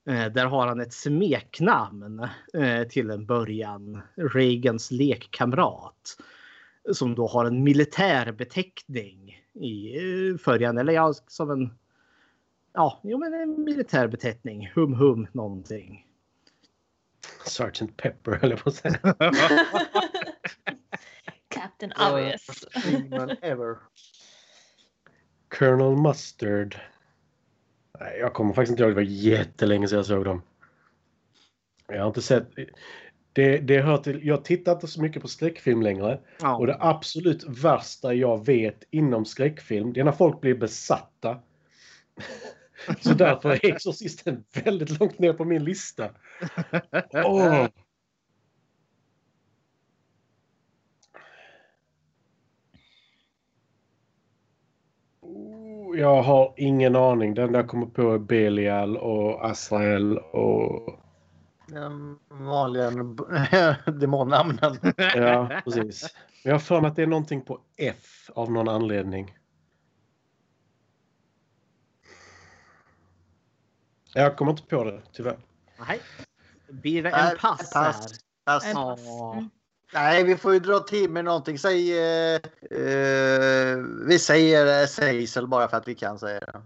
Eh, där har han ett smeknamn eh, till en början. Reagans lekkamrat. Som då har en militär beteckning i eh, början. Eller ja, som en Ja, jo, men en militär beteckning. Hum hum någonting. Sergeant Pepper höll jag på att säga. Captain Obvious. Ever. Colonel Mustard. Nej, jag kommer faktiskt inte ihåg. Det var jättelänge sedan jag såg dem. Jag har inte sett... Det, det hör till, jag tittar inte så mycket på skräckfilm längre. Ja. Och det absolut värsta jag vet inom skräckfilm, det är när folk blir besatta. Så därför är Exorcisten väldigt långt ner på min lista. Åh. Oh, Jag har ingen aning. Den där kommer på är Belial och Azrael och... De vanliga demonnamnen. Ja, precis. Men jag har för mig att det är någonting på F av någon anledning. Jag kommer inte på det, tyvärr. Nej. Blir det en pass pass. här? Pass. En pass. Mm. Nej, vi får ju dra till med någonting. Säg, eh, eh, vi säger eh, Seisel bara för att vi kan säga det.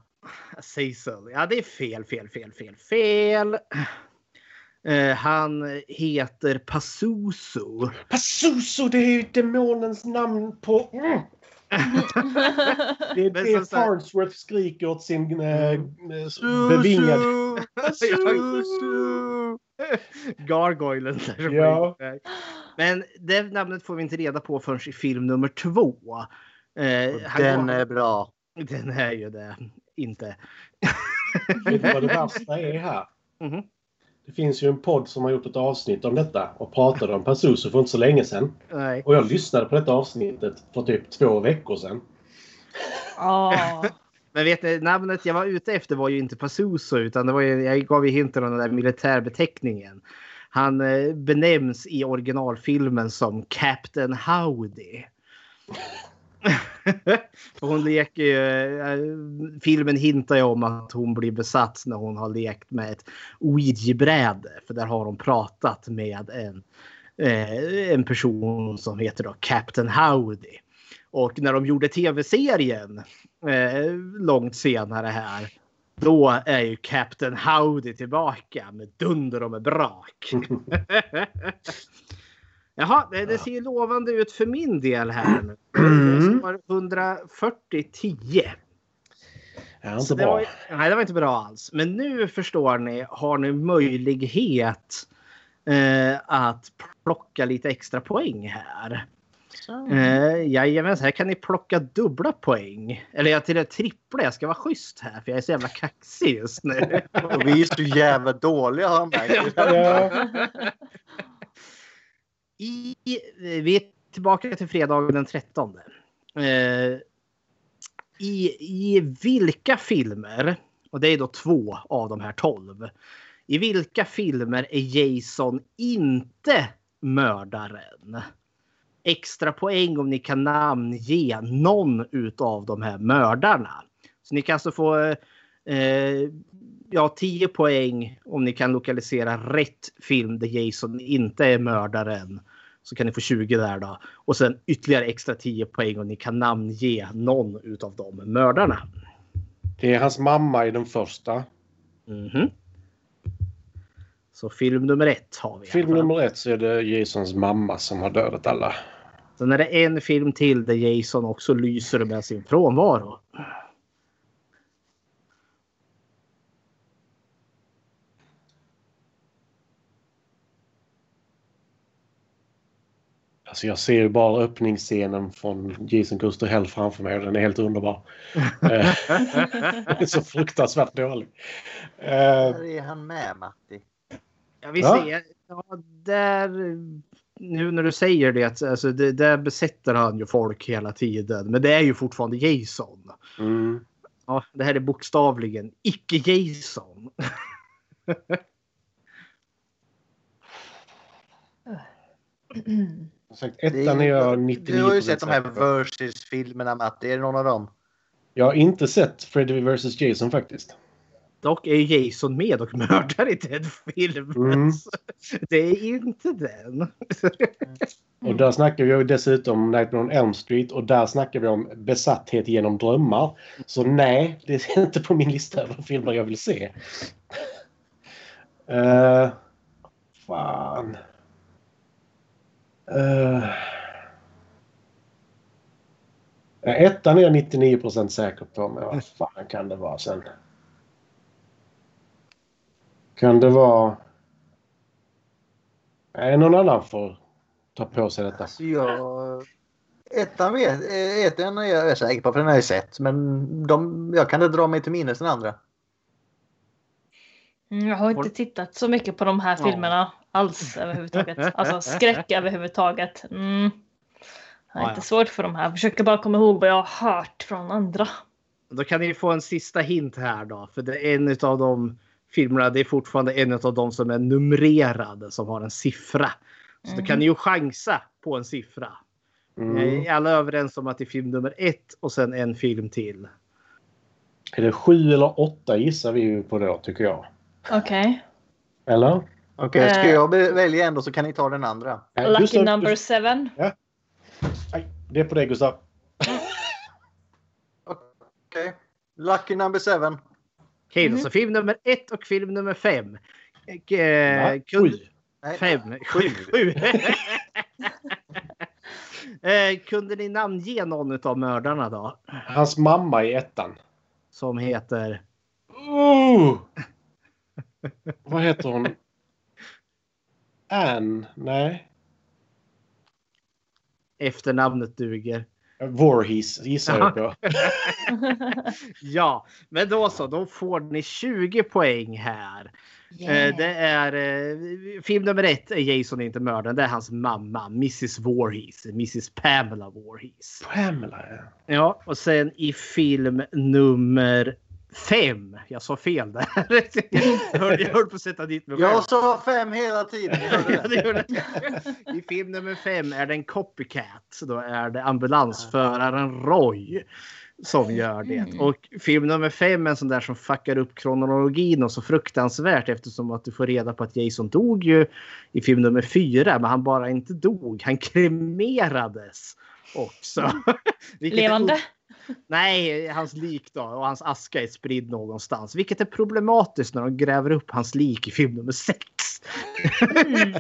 Cecil. Ja, det är fel, fel, fel, fel, fel. Eh, han heter Pazuzu. Pazuzu, det är ju demonens namn på... Mm. Det är det Farnsworth skriker åt sin eh, bevingade... Gargoylen. där Ja. Men det namnet får vi inte reda på förrän i film nummer två. Eh, Den går- är bra. Den är ju det. Inte. Vet du vad det värsta är här? Mhm. Det finns ju en podd som har gjort ett avsnitt om detta och pratade om Pazuzu för inte så länge sedan. Nej. Och jag lyssnade på detta avsnittet för typ två veckor sedan. Ja. Men vet ni, namnet jag var ute efter var ju inte Pazuzu utan det var ju, jag gav ju hinten om den där militärbeteckningen. Han eh, benämns i originalfilmen som Captain Howdy. För hon leker ju, eh, filmen hintar ju om att hon blir besatt när hon har lekt med ett ouija-bräde. För där har hon pratat med en, eh, en person som heter då Captain Howdy. Och när de gjorde tv-serien eh, långt senare här. Då är ju Captain Howdy tillbaka med dunder och med brak. Jaha, det, det ser ju lovande ut för min del här nu. Har 140-10. Ja, inte Så det bra. var, nej, det var inte bra alls. Men nu förstår ni, har ni möjlighet eh, att plocka lite extra poäng här. Eh, jajamän, här kan ni plocka dubbla poäng. Eller jag till det trippla. Jag ska vara schysst här för jag är så jävla kaxig just nu. Och vi är så jävla dåliga har jag märkt. I, vi är tillbaka till fredagen den 13. Eh, i, I vilka filmer, och det är då två av de här 12. I vilka filmer är Jason inte mördaren? Extra poäng om ni kan namnge någon utav de här mördarna. Så ni kan alltså få eh, ja, 10 poäng om ni kan lokalisera rätt film där Jason inte är mördaren. Så kan ni få 20 där då. Och sen ytterligare extra 10 poäng om ni kan namnge någon utav de mördarna. Det är hans mamma i den första. Mhm. Så film nummer ett har vi. Film nummer ett så är det Jasons mamma som har dödat alla. Sen är det en film till där Jason också lyser med sin frånvaro. Alltså jag ser ju bara öppningsscenen från Jason to Hell framför mig och den är helt underbar. Eh, den är så fruktansvärt dålig. Eh, Där är han med Matti. Ja, vi Ja. ser. Ja, där, nu när du säger det, alltså det, där besätter han ju folk hela tiden. Men det är ju fortfarande Jason. mm. Ja, det här är bokstavligen icke-Jason. Sagt, ettan är jag 99 Du har ju sett de här Versus-filmerna Matti. Är det någon av dem? Jag har inte sett Freddy vs Jason faktiskt. Dock är Jason med och mördar i den filmen. Mm. Det är inte den. Och där snackar vi dessutom Nightmare on Elm Street och där snackar vi om besatthet genom drömmar. Så nej, det är inte på min lista över filmer jag vill se. Uh, fan. Uh, ja, ettan är jag 99% säker på, men vad fan kan det vara sen? Kan det vara... Nej, någon annan får ta på sig detta. Alltså jag... Ettan, vet, eh, ettan är jag säker på för den har jag sett. Men de, jag kan inte dra mig till minnes den andra. Mm, Jag har inte tittat så mycket på de här Ja. filmerna alls överhuvudtaget. Alltså skräck överhuvudtaget. Mm. Har Ja, inte ja. svårt för de här. Jag försöker bara komma ihåg vad jag har hört från andra. Då kan ni få en sista hint här då. För det är en av de filmerna, det är fortfarande en av de som är numrerade som har en siffra. Så då kan ni ju chansa på en siffra. Mm. Är alla överens om att det är film nummer ett och sen en film till? Är det sju eller åtta gissar vi ju på då, tycker jag. Okej. Eller? Okej, ska Eh. jag välja en då så kan ni ta den andra. Nej, Lucky Gustav, number du- seven. Nej, det är på dig Gustav. Okej. Lucky number seven. Okej, då, så film nummer ett och film nummer fem. Eh, Ja, kunde- sju. Nej. Fem. Sju. Sju. eh, kunde ni namnge någon av mördarna då? Hans mamma i ettan. Som heter... Oh! Vad heter hon? Ann? Nej. Efternamnet duger. Voorhees gissar jag på. Ja, men då så. Då får ni 20 poäng här. Eh, det är eh, film nummer ett är Jason inte mördaren. Det är hans mamma, Mrs Voorhees. Mrs Pamela Voorhees. Pamela, ja. Ja, och sen i film nummer fem. Jag sa fel där. jag, höll, jag höll på att sätta dit mig själv. Jag sa fem hela tiden. I film nummer fem är det en copycat. Då är det ambulansföraren Roy som gör det. Och film nummer fem är en sån där som fuckar upp kronologin och så fruktansvärt eftersom att du får reda på att Jason dog ju i film nummer fyra. Men han bara inte dog. Han kremerades också. Vilket är Levande? Nej, hans lik då och hans aska är spridd någonstans. Vilket är problematiskt när de gräver upp hans lik i film nummer sex. Mm.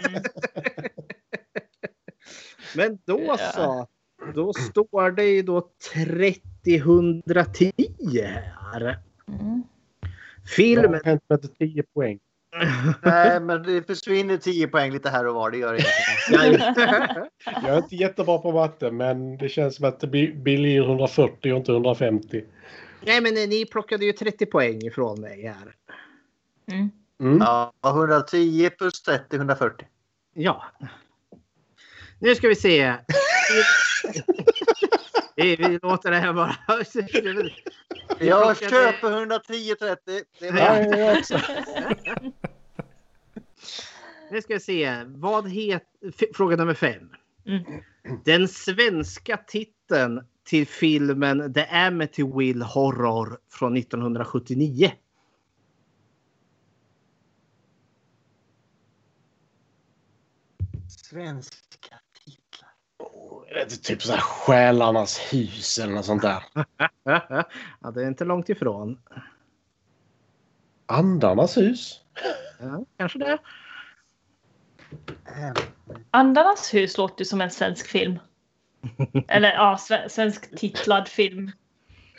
Men då Ja. så. Då står det ju då 30-110 här. Mm. Film. Jag kan inte 10 poäng. Nej, men det försvinner 10 poäng lite här och var. Det gör det inte. Jag är inte jättebra på matte men det känns som att det blir blir 140 och inte 150. Nej men ni plockade ju 30 poäng ifrån mig här. Mm. Mm. Ja, 110 plus 30, 140. Ja. Nu ska vi se. vi, vi låter det här bara. Jag köper 110, 30. Det är bra. Nu ska vi se. Vad heter... Fråga nummer fem. Mm. Den svenska titeln till filmen The Amityville Horror från 1979. Svenska titlar. Det är typ så här Själarnas hus eller något sånt där. ja, det är inte långt ifrån. Andarnas hus? Ja, kanske det. Ähm, Andarnas hus låter ju som en svensk film. Eller ja, sve- svensk titlad film.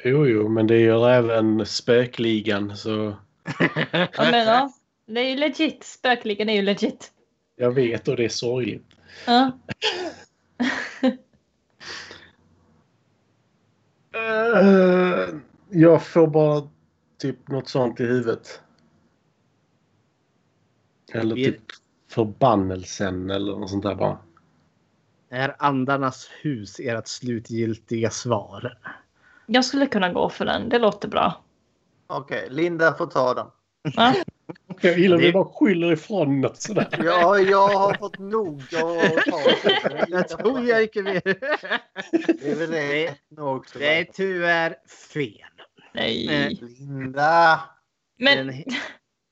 Jo, jo, men det gör även Spökligan så Ja, men, ja, det är ju legit. Spökligan är ju legit. jag vet och det är sorgligt. Ja. Eh, jag får bara typ något sånt i huvudet. Eller typ förbannelsen eller något sånt där bara. Är Andarnas hus ert slutgiltiga svar? Jag skulle kunna gå för den. Det låter bra. Okej, Linda får ta den. Ja. Jag gillar att Det- vi bara skyller ifrån något sådär. Ja, jag har fått nog att ta Jag tror jag inte mer. Det är väl Det- rätt nog. Det är tyvärr fel. Nej. Linda! Men Den,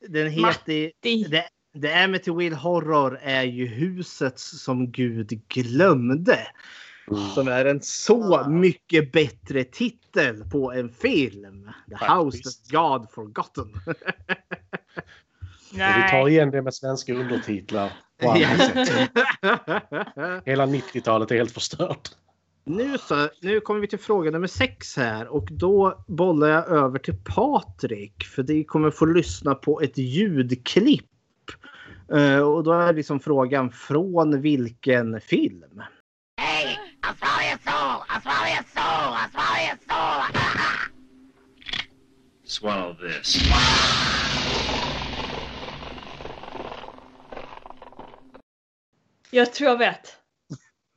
den heter... det, The, Amityville Horror är ju huset som Gud glömde. Som är en så mycket bättre titel på en film. The House that God Forgotten. Och vi tar nej. igen det med svenska undertitlar. på andra sätt. Hela 90-talet är helt förstört. nu, så, nu kommer vi till fråga nummer sex här och då bollar jag över till Patrik för ni kommer få lyssna på ett ljudklipp Eh, och då är liksom frågan från vilken film? Swallow this. Jag tror jag vet.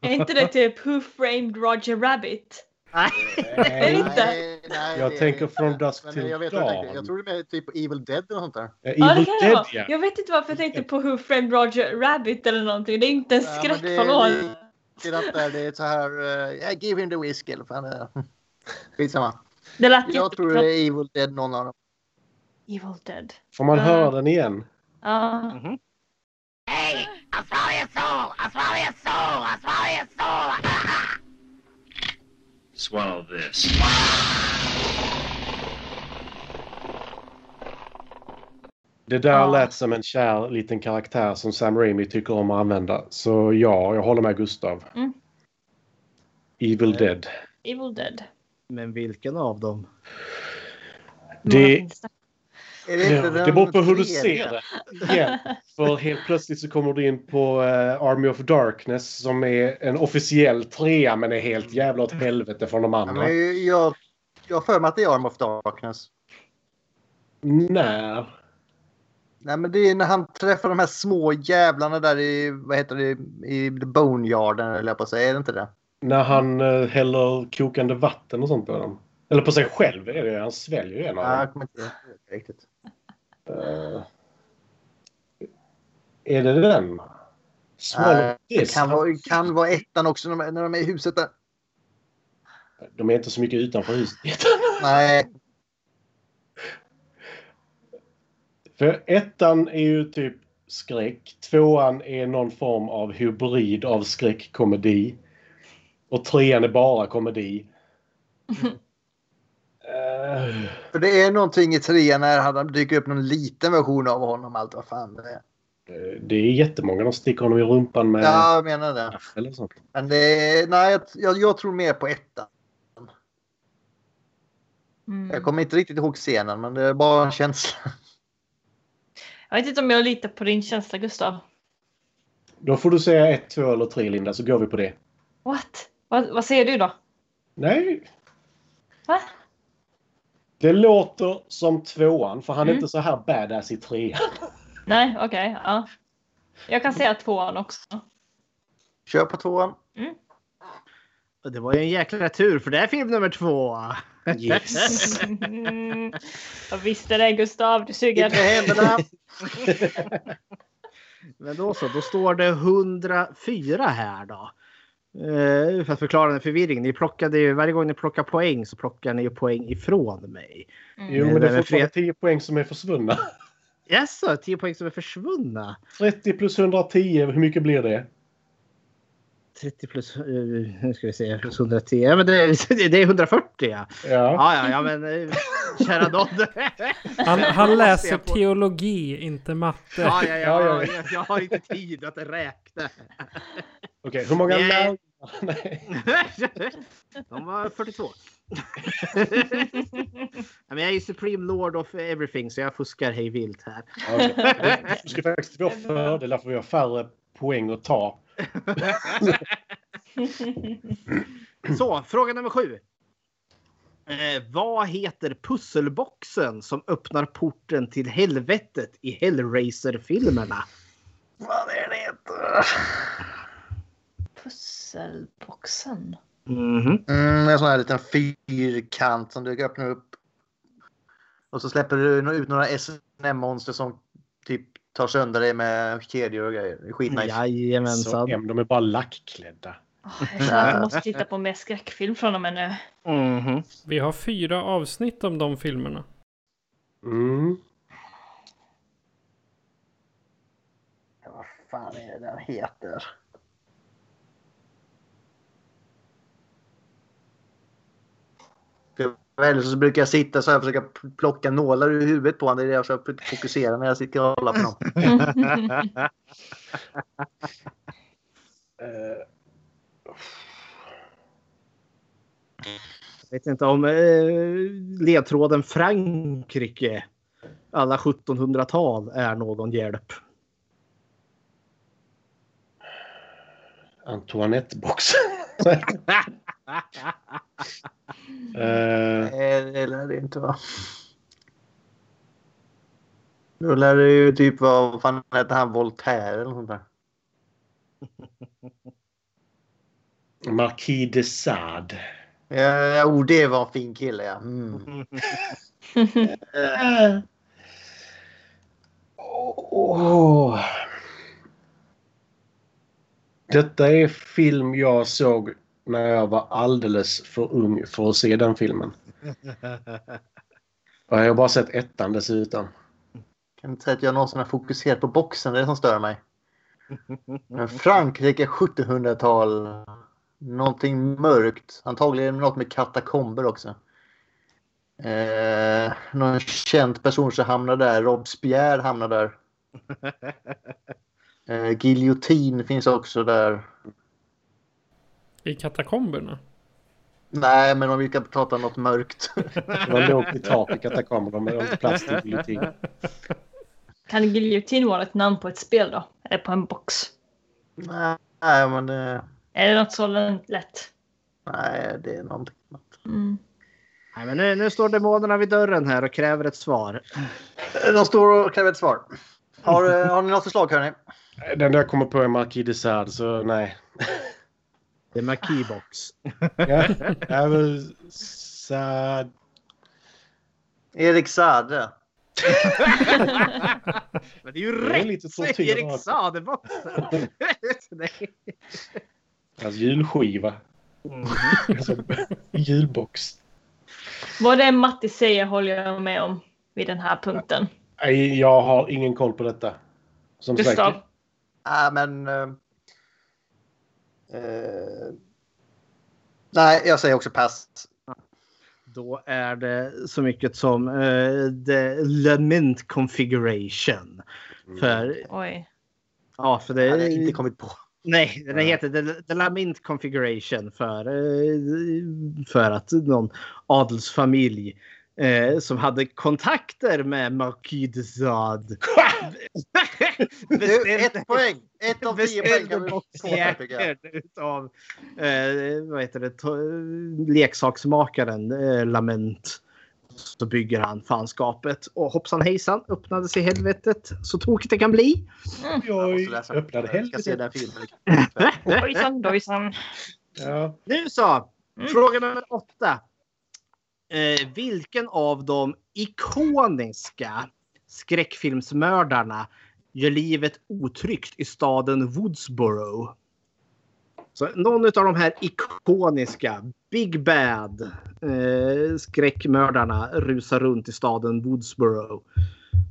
Är inte det typ Who Framed Roger Rabbit? Är det inte? Nej, nej, Jag tänker From Dusk men Till jag vet vad jag. Dawn. jag tror det är typ Evil Dead eller något sånt där. Ja, Ja, det Evil det Dead vara. ja. Jag vet inte varför jag tänkte på Who Framed Roger Rabbit eller någonting. Det är inte en Ja, men skräck, det. Det är så här... Uh, yeah, give him the whiskey eller fan det är. Skitsamma. Det lät Jag tror jättebra. det är Evil Dead någon av dem. Evil Dead. Får man Ja. höra den igen? Ja. Swallow this. Det där Ja. lät som en kär liten karaktär som Sam Raimi tycker om att använda. Så ja, jag håller med Gustav. Mm. Evil Dead. Evil Dead. Men vilken av dem? Det, Några finns det. Är det, inte ja, det beror på hur du ser det. Igen. För helt plötsligt så kommer du in på eh, Army of Darkness som är en officiell trea men är helt jävla åt helvete från de Ja, andra. men jag, jag har för mig att det är Arm of Darkness. När? Nej men det är när han träffar de här små jävlarna där i, vad heter det, i The Boneyarden eller jag på att säga. Är det inte det? När han eh, häller kokande vatten och sånt på dem. Eller på sig själv är det Han sväljer ju en av Ja, dem. jag kommer inte riktigt. Eh, är det den? Nej, Det kan vara, kan vara ettan också när de, när de är i huset där. De är inte så mycket utanför huset. Nej, För ettan är ju typ skräck. Tvåan är någon form av hybrid av skräckkomedi. Och trean är bara komedi. Eh, för det är någonting i trean när han dyker upp någon liten version av honom. Allt vad fan det är. det är jättemånga. De sticker honom i rumpan med Ja, jag menar det. eller sånt. Men det är, nej, jag, jag tror mer på ettan. Mm. Jag kommer inte riktigt ihåg scenen, men det är bara en känsla. Jag vet inte om jag litar på din känsla, Gustav. Då får du säga ett, två eller tre Linda så går vi på det. What? Vad, vad säger du då? Nej. Va? Det låter som tvåan för han är Mm. inte så här badass i trean. Nej, okej. ja. Jag kan säga tvåan också. Kör på tvåan. Och Det var ju en jäkla tur för det är film nummer två. Yes. jag visste det, Gustav. Du suger. Inte händerna. Men då så, då står det 104 här då. Eh, för att förklara den förvirringen. Ni plockade ju, varje gång ni plockar poäng så plockar ni ju poäng ifrån mig. Jo, men det är Men fortfarande Fred- 10 poäng som är försvunna. Jaså, 10 poäng som är försvunna? 30 plus 110, hur mycket blir det? 30 plus, uh, nu ska vi se, plus 110. Ja, men det, är- det är 140 ja. Ja. Ja, ja, ja men uh, kära Dodd. Han, han läser teologi, inte matte. Ja, ja, Ja, ja, ja. jag, jag har inte tid att räkna. Okej, hur många Nej. De var 42. Ja, men jag är ju Supreme Lord of Everything så jag fuskar hej vilt här. Du ska faktiskt få fördelar för vi har färre poäng att ta. Så, fråga nummer sju. Eh, vad heter pusselboxen som öppnar porten till helvetet i Hellraiser-filmerna? Vad är det heter? Pusselboxen. Mhm. Mm, en sån här liten fyrkant som du öppnar upp. Och så släpper du ut några SNM-monster som typ tar sönder dig med kedjor och grejer. Skitnice. Så, Jajamensan. em, de är bara lackklädda. Åh, jag känner jag måste titta på mer skräckfilm från och med nu. Mhm. Vi har fyra avsnitt om de filmerna. Mm. Vad fan är det den heter? Eller så brukar jag sitta så här och försöka plocka nålar ur huvudet på honom. Det är det jag försöker fokusera när jag sitter och håller på honom. Eh, jag vet inte om eh, ledtråden Frankrike alla 1700-tal är någon hjälp. Antoinette box. Nej, det lär det inte vara. Då lär det ju typ vara, vad fan heter han, Voltaire eller något där. Marquis de Sade. Ja, oh, det var en fin kille ja. Mm. Eh. Åh. Detta är film jag såg när jag var alldeles för ung för att se den filmen. Och jag har bara sett ettan dessutom. kan inte säga att jag någonsin har fokuserat på boxen, det är det som stör mig. Men Frankrike 1700-tal. Någonting mörkt. Antagligen något med katakomber också. Eh, någon känd person som hamnar där. Robespierre hamnar där. Eh, Giljotin finns också där. I katakomberna? Nej, men om vi kan prata om något mörkt. Det var lågt i tak i katakomberna med inte plats till giljotin. Kan giljotin vara ett namn på ett spel då? Eller på en box? Nej, men det, Är det något så lätt? nej, det är någonting annat. Mm. Nej, men nu, nu står demonerna vid dörren här och kräver ett svar. De står och kräver ett svar. Har, har ni något förslag hörni? Den jag kommer på är Marquis de Sade, så nej. Det är Marquis-box. Ja, ja, men Sade. Erik Saade. Men det är ju Det är rätt! lite tortyr Erik! Nej. Hans julskiva. Alltså, julbox. Vad det Matti säger håller jag med om vid den här punkten. Jag har ingen koll på detta. Som Gustav? Nej, men... eh, nej, jag säger också pass. Då är det så mycket som uh, the lament configuration. För, Oj. ja, för det Det hade jag inte kommit på. Nej, den heter The, the Lament Configuration för, eh, för att någon adelsfamilj eh, som hade kontakter med Marquis de Sade Du, ett poäng! Ett av tio poäng kan boxjäkeln utav eh, vad heter det, leksaksmakaren eh, Lament. Så bygger han fanskapet och hoppsan hejsan öppnades i helvetet så tokigt det kan bli. Oj, oj, läsa. öppnade Jag ska se helvete. den filmen. Dojsan, dojsan. Ja. Nu så, Mm. fråga nummer åtta. Eh, vilken av de ikoniska skräckfilmsmördarna gör livet otryggt i staden Woodsboro? Så någon av de här ikoniska Big Bad eh, skräckmördarna rusar runt i staden Woodsboro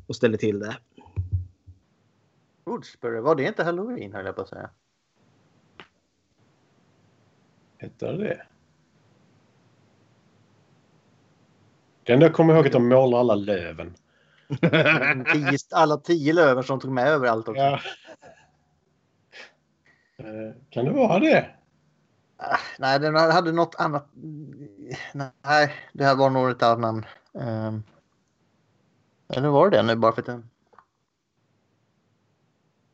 och ställer till det. Woodsboro, var det inte halloween höll jag på att säga. Hette det det? Enda jag kommer ihåg är att de målar alla löven. Tio, alla tio löven som tog med överallt också. Ja. Eh, Kan det vara det? Ah, Nej, den hade något annat. Nej, det här var nog ett annat namn. Um, eller var det det nu bara för att den...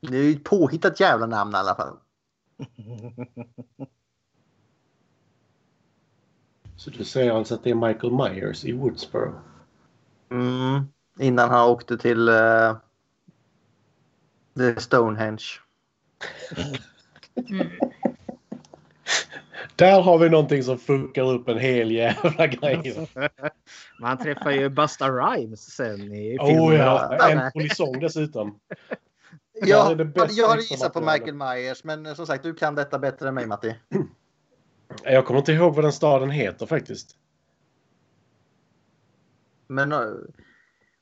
Det är ju ett påhittat jävla namn i alla fall. Så du säger alltså att det är Michael Myers i Woodsboro? Mm, innan han åkte till uh, The Stonehenge. Där har vi någonting som funkar upp en hel jävla grej. Man träffar ju Busta Rhymes sen i filmen. Oh ja, en polisong dessutom. Ja, jag hade gissat på. Michael Myers, men som sagt, du kan detta bättre än mig, Matti. Jag kommer inte ihåg vad den staden heter faktiskt. Men eh,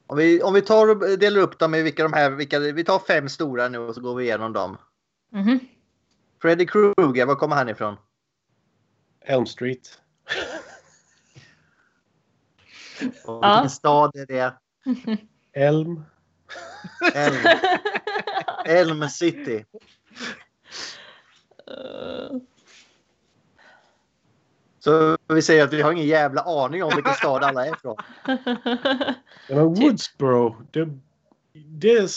om vi, om vi tar och delar upp dem i vilka de här, vilka, vi tar fem stora nu och så går vi igenom dem. Mhm. Freddy Krueger, var kommer han ifrån? Elm Street. Och Ja. Vilken stad är det? Elm. Elm, Elm City. Eh, Så vi säger att vi har ingen jävla aning om vilken stad alla är ifrån. Ja, men Woodsboro. Det, Det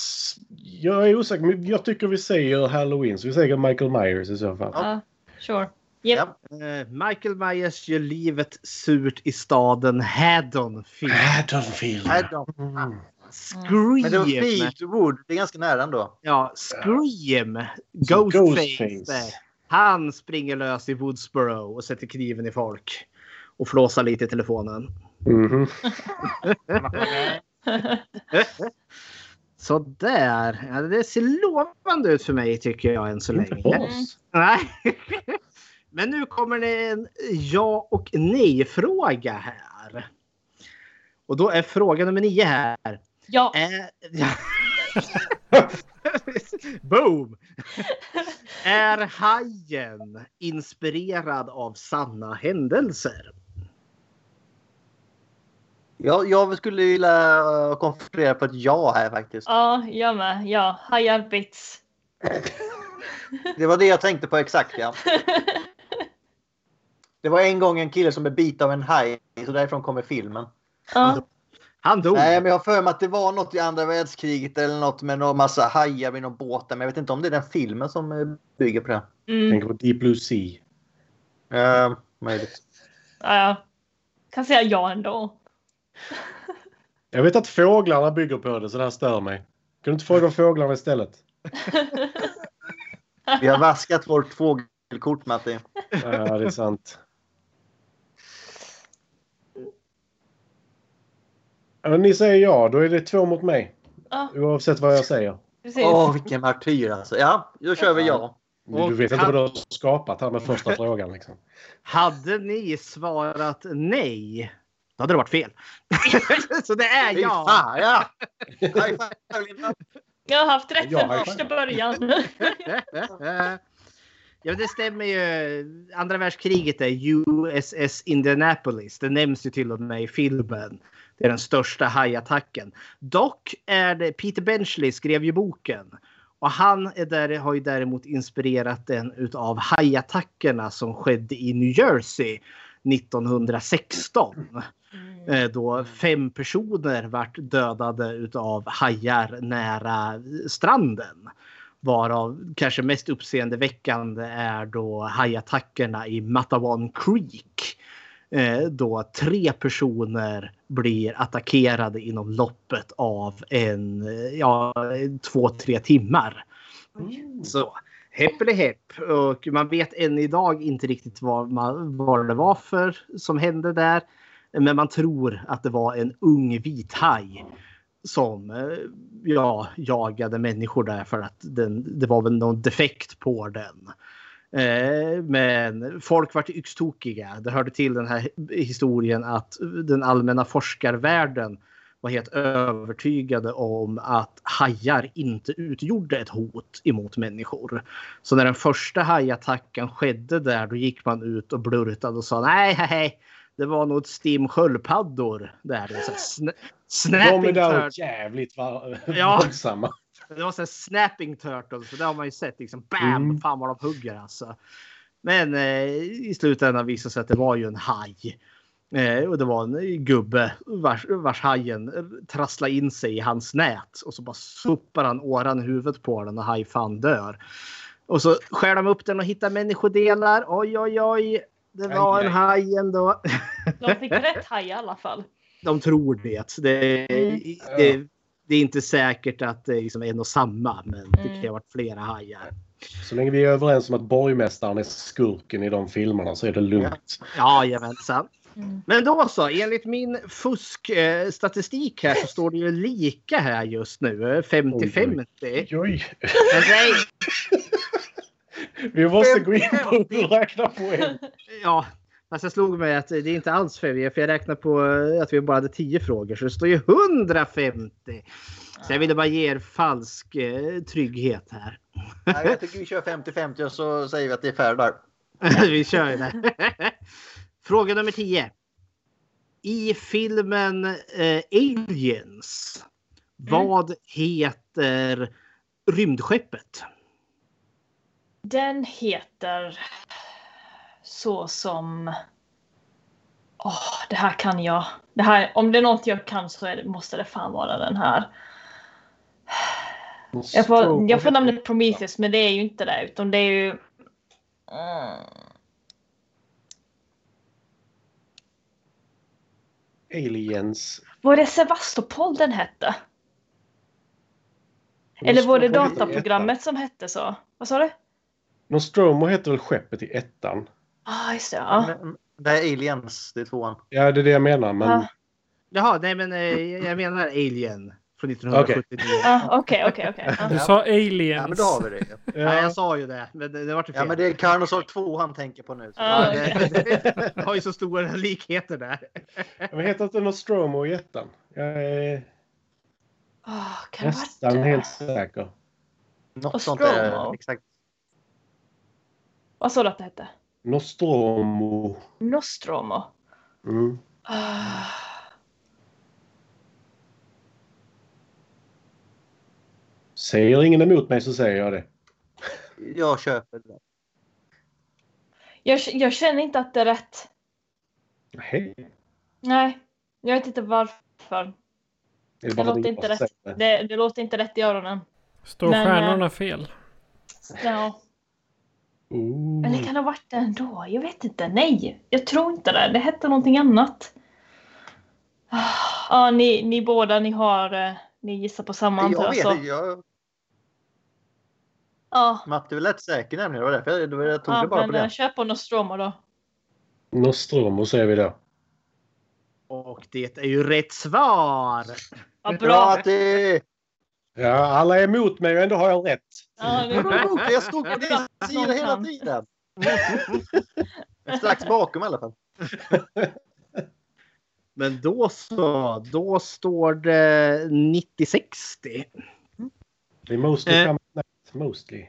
jag är osäker, men jag tycker vi säger Halloween, så vi säger Michael Myers i så fall. Ja, sure. Yep. Eh, Michael Myers gör livet surt i staden Haddonfield. Haddonfield. Haddon. Scream! Men det var Fleetwood. Det är ganska nära ändå. Ja, Scream! Ghostface. Ghostface. Han springer lös i Woodsboro och sätter kniven i folk. Och flåsar lite i telefonen. Mhm. Så där. Ja, det ser lovande ut för mig tycker jag än så Inte länge. Nej. Men nu kommer det en ja och nej-fråga här. Och då är fråga nummer nio här. Ja. Är... Boom! är Hajen inspirerad av sanna händelser? Jag, jag skulle vilja konferera på ett ja här faktiskt. Ja, jag med. Ja, hajar bits. Det var det jag tänkte på exakt ja. Det var en gång en kille som blev bit av en haj, så därifrån kommer filmen. Ja. Han dog. Nej, men jag har för mig att det var något i andra världskriget eller något med någon massa hajar vid någon båt. Men jag vet inte om det är den filmen som eh, bygger på det. Mm. Tänker på Deep Blue Sea. Uh, möjligt. Ja, ja. Kan säga ja ändå. Jag vet att fåglarna bygger på det, så det här stör mig. Kan du inte fråga fåglarna istället? Vi har vaskat vårt fågelkort, Matti. Ja, det är sant. Ja, ni säger ja, då är det två mot mig. Ja, Oavsett vad jag säger. precis. Åh, vilken martyr alltså. Ja, då kör vi ja. Du vet inte vad du har skapat här med första frågan. Liksom. Hade ni svarat nej, då hade det varit fel. Så det är ja. fan, ja! Jag har haft rätt från första början. Ja, det stämmer ju. Andra världskriget är USS Indianapolis. Det nämns ju till och med i filmen. Det är den största hajattacken. Dock är det Peter Benchley skrev ju boken. Och han är där, har ju däremot inspirerat den utav hajattackerna som skedde i New Jersey 1916. Eh, Då fem personer vart dödade utav hajar nära stranden. Varav kanske mest uppseendeväckande är då hajattackerna i Matawan Creek. Eh, Då tre personer blir attackerade inom loppet av en, eh, ja, två, tre timmar. Så hepp Och man vet än idag inte riktigt vad, man, vad det var för som hände där. Men man tror att det var en ung vit haj som eh, ja, jagade människor där för att den, det var väl någon defekt på den. Eh, men folk vart yxtokiga. Det hörde till den här historien att den allmänna forskarvärlden var helt övertygade om att hajar inte utgjorde ett hot emot människor. Så när den första hajattacken skedde där då gick man ut och blurtade och sa nej, nej. Det var nog ett stim sköldpaddor där. Så De är där jävligt Ja. Det var så här snapping turtles. För det har man ju sett. Liksom, bam! Mm. Fan vad de hugger alltså. Men eh, i slutändan visade sig att det var ju en haj. Eh, och det var en gubbe vars, vars hajen trasslade in sig i hans nät. Och så bara sopar han åran i huvudet på den och hajfan dör. Och så skär de upp den och hittar människodelar. Oj, oj, oj. Det var Aj, en aj. haj ändå. De fick rätt haj i alla fall. De tror det. Det, Mm. det, det är inte säkert att det är liksom en och samma. Men det kan Mm. ha varit flera hajar. Så länge vi är överens om att borgmästaren är skurken i de filmerna så är det lugnt. Jajamensan. Mm. Men då så, enligt min fuskstatistik här så står det ju lika här just nu. eh, 50-50. Oj, oj. Men nej, Vi måste gå in på hur du räknar poäng. Ja, fast jag slog mig att det är inte alls för för jag räknar på eh, att vi bara hade 10 frågor så det står ju 150. Så jag ville bara ge er falsk eh, trygghet här. Nej, jag tycker vi kör 50-50 och så säger vi att det är fair där. vi kör ju det. Fråga nummer 10. I filmen eh, Aliens, vad heter rymdskeppet? Den heter så som... Åh, det här kan jag. Det här, om det är något jag kan så det, måste det fan vara den här. Jag får, jag får namnet Prometheus, men det är ju inte det. Utan det är ju... Mm. Aliens. Var det Sevastopol den hette? Eller var det dataprogrammet som hette så? Vad sa du? Nostromo heter väl skeppet i ettan? Ah, just det. Ja. Men, det är aliens, det är tvåan. Ja, det är det jag menar. Men... Ja. Jaha, nej men eh, jag menar Alien. Från 1979. Ah, Okej, okej, okej. Ja. Du sa aliens. Ja, men då har vi det. Ja, jag sa ju det. Men det, det var fel. Ja, men det är Carnosaur 2 han tänker på nu. Så. Ah, Ja, okej. det, har ju så stora likheter där. Men heter inte Nostromo i ettan? Jag är Ah, kan ha nästan det? helt säker. Något Och sånt där. Exakt. Vad sa du att det hette? Nostromo. Nostromo. Mm. Säger ingen emot mig så säger jag det. Jag köper det. Jag, jag känner inte att det är rätt. Nej. Nej, jag vet inte varför. Det Det låter inte rätt. Det, det låter inte rätt i öronen. Står Men, stjärnorna eh, fel? Ja. Ooh. Eller kan det ha varit det ändå? Jag vet inte. Nej, jag tror inte det. Det hette någonting annat. Ah, Ja, ni, ni båda, ni har... eh, Ni gissar på samma antar Jag jag. vet Så. Jag, Ja, Matte är lätt säker nämligen. Det var därför jag, det var- jag tog ja det bara men på eh, det. kör på Nostromo då. Nostromo säger vi då. Och det är ju rätt svar. Ja, Bra bra. Ja, alla är emot mig och ändå har jag rätt. Ja, det. Jag stod på din sida hela tiden. Strax bakom i alla fall. Men då så. Då står det 90-60. Det är mostly Eh. Mostly.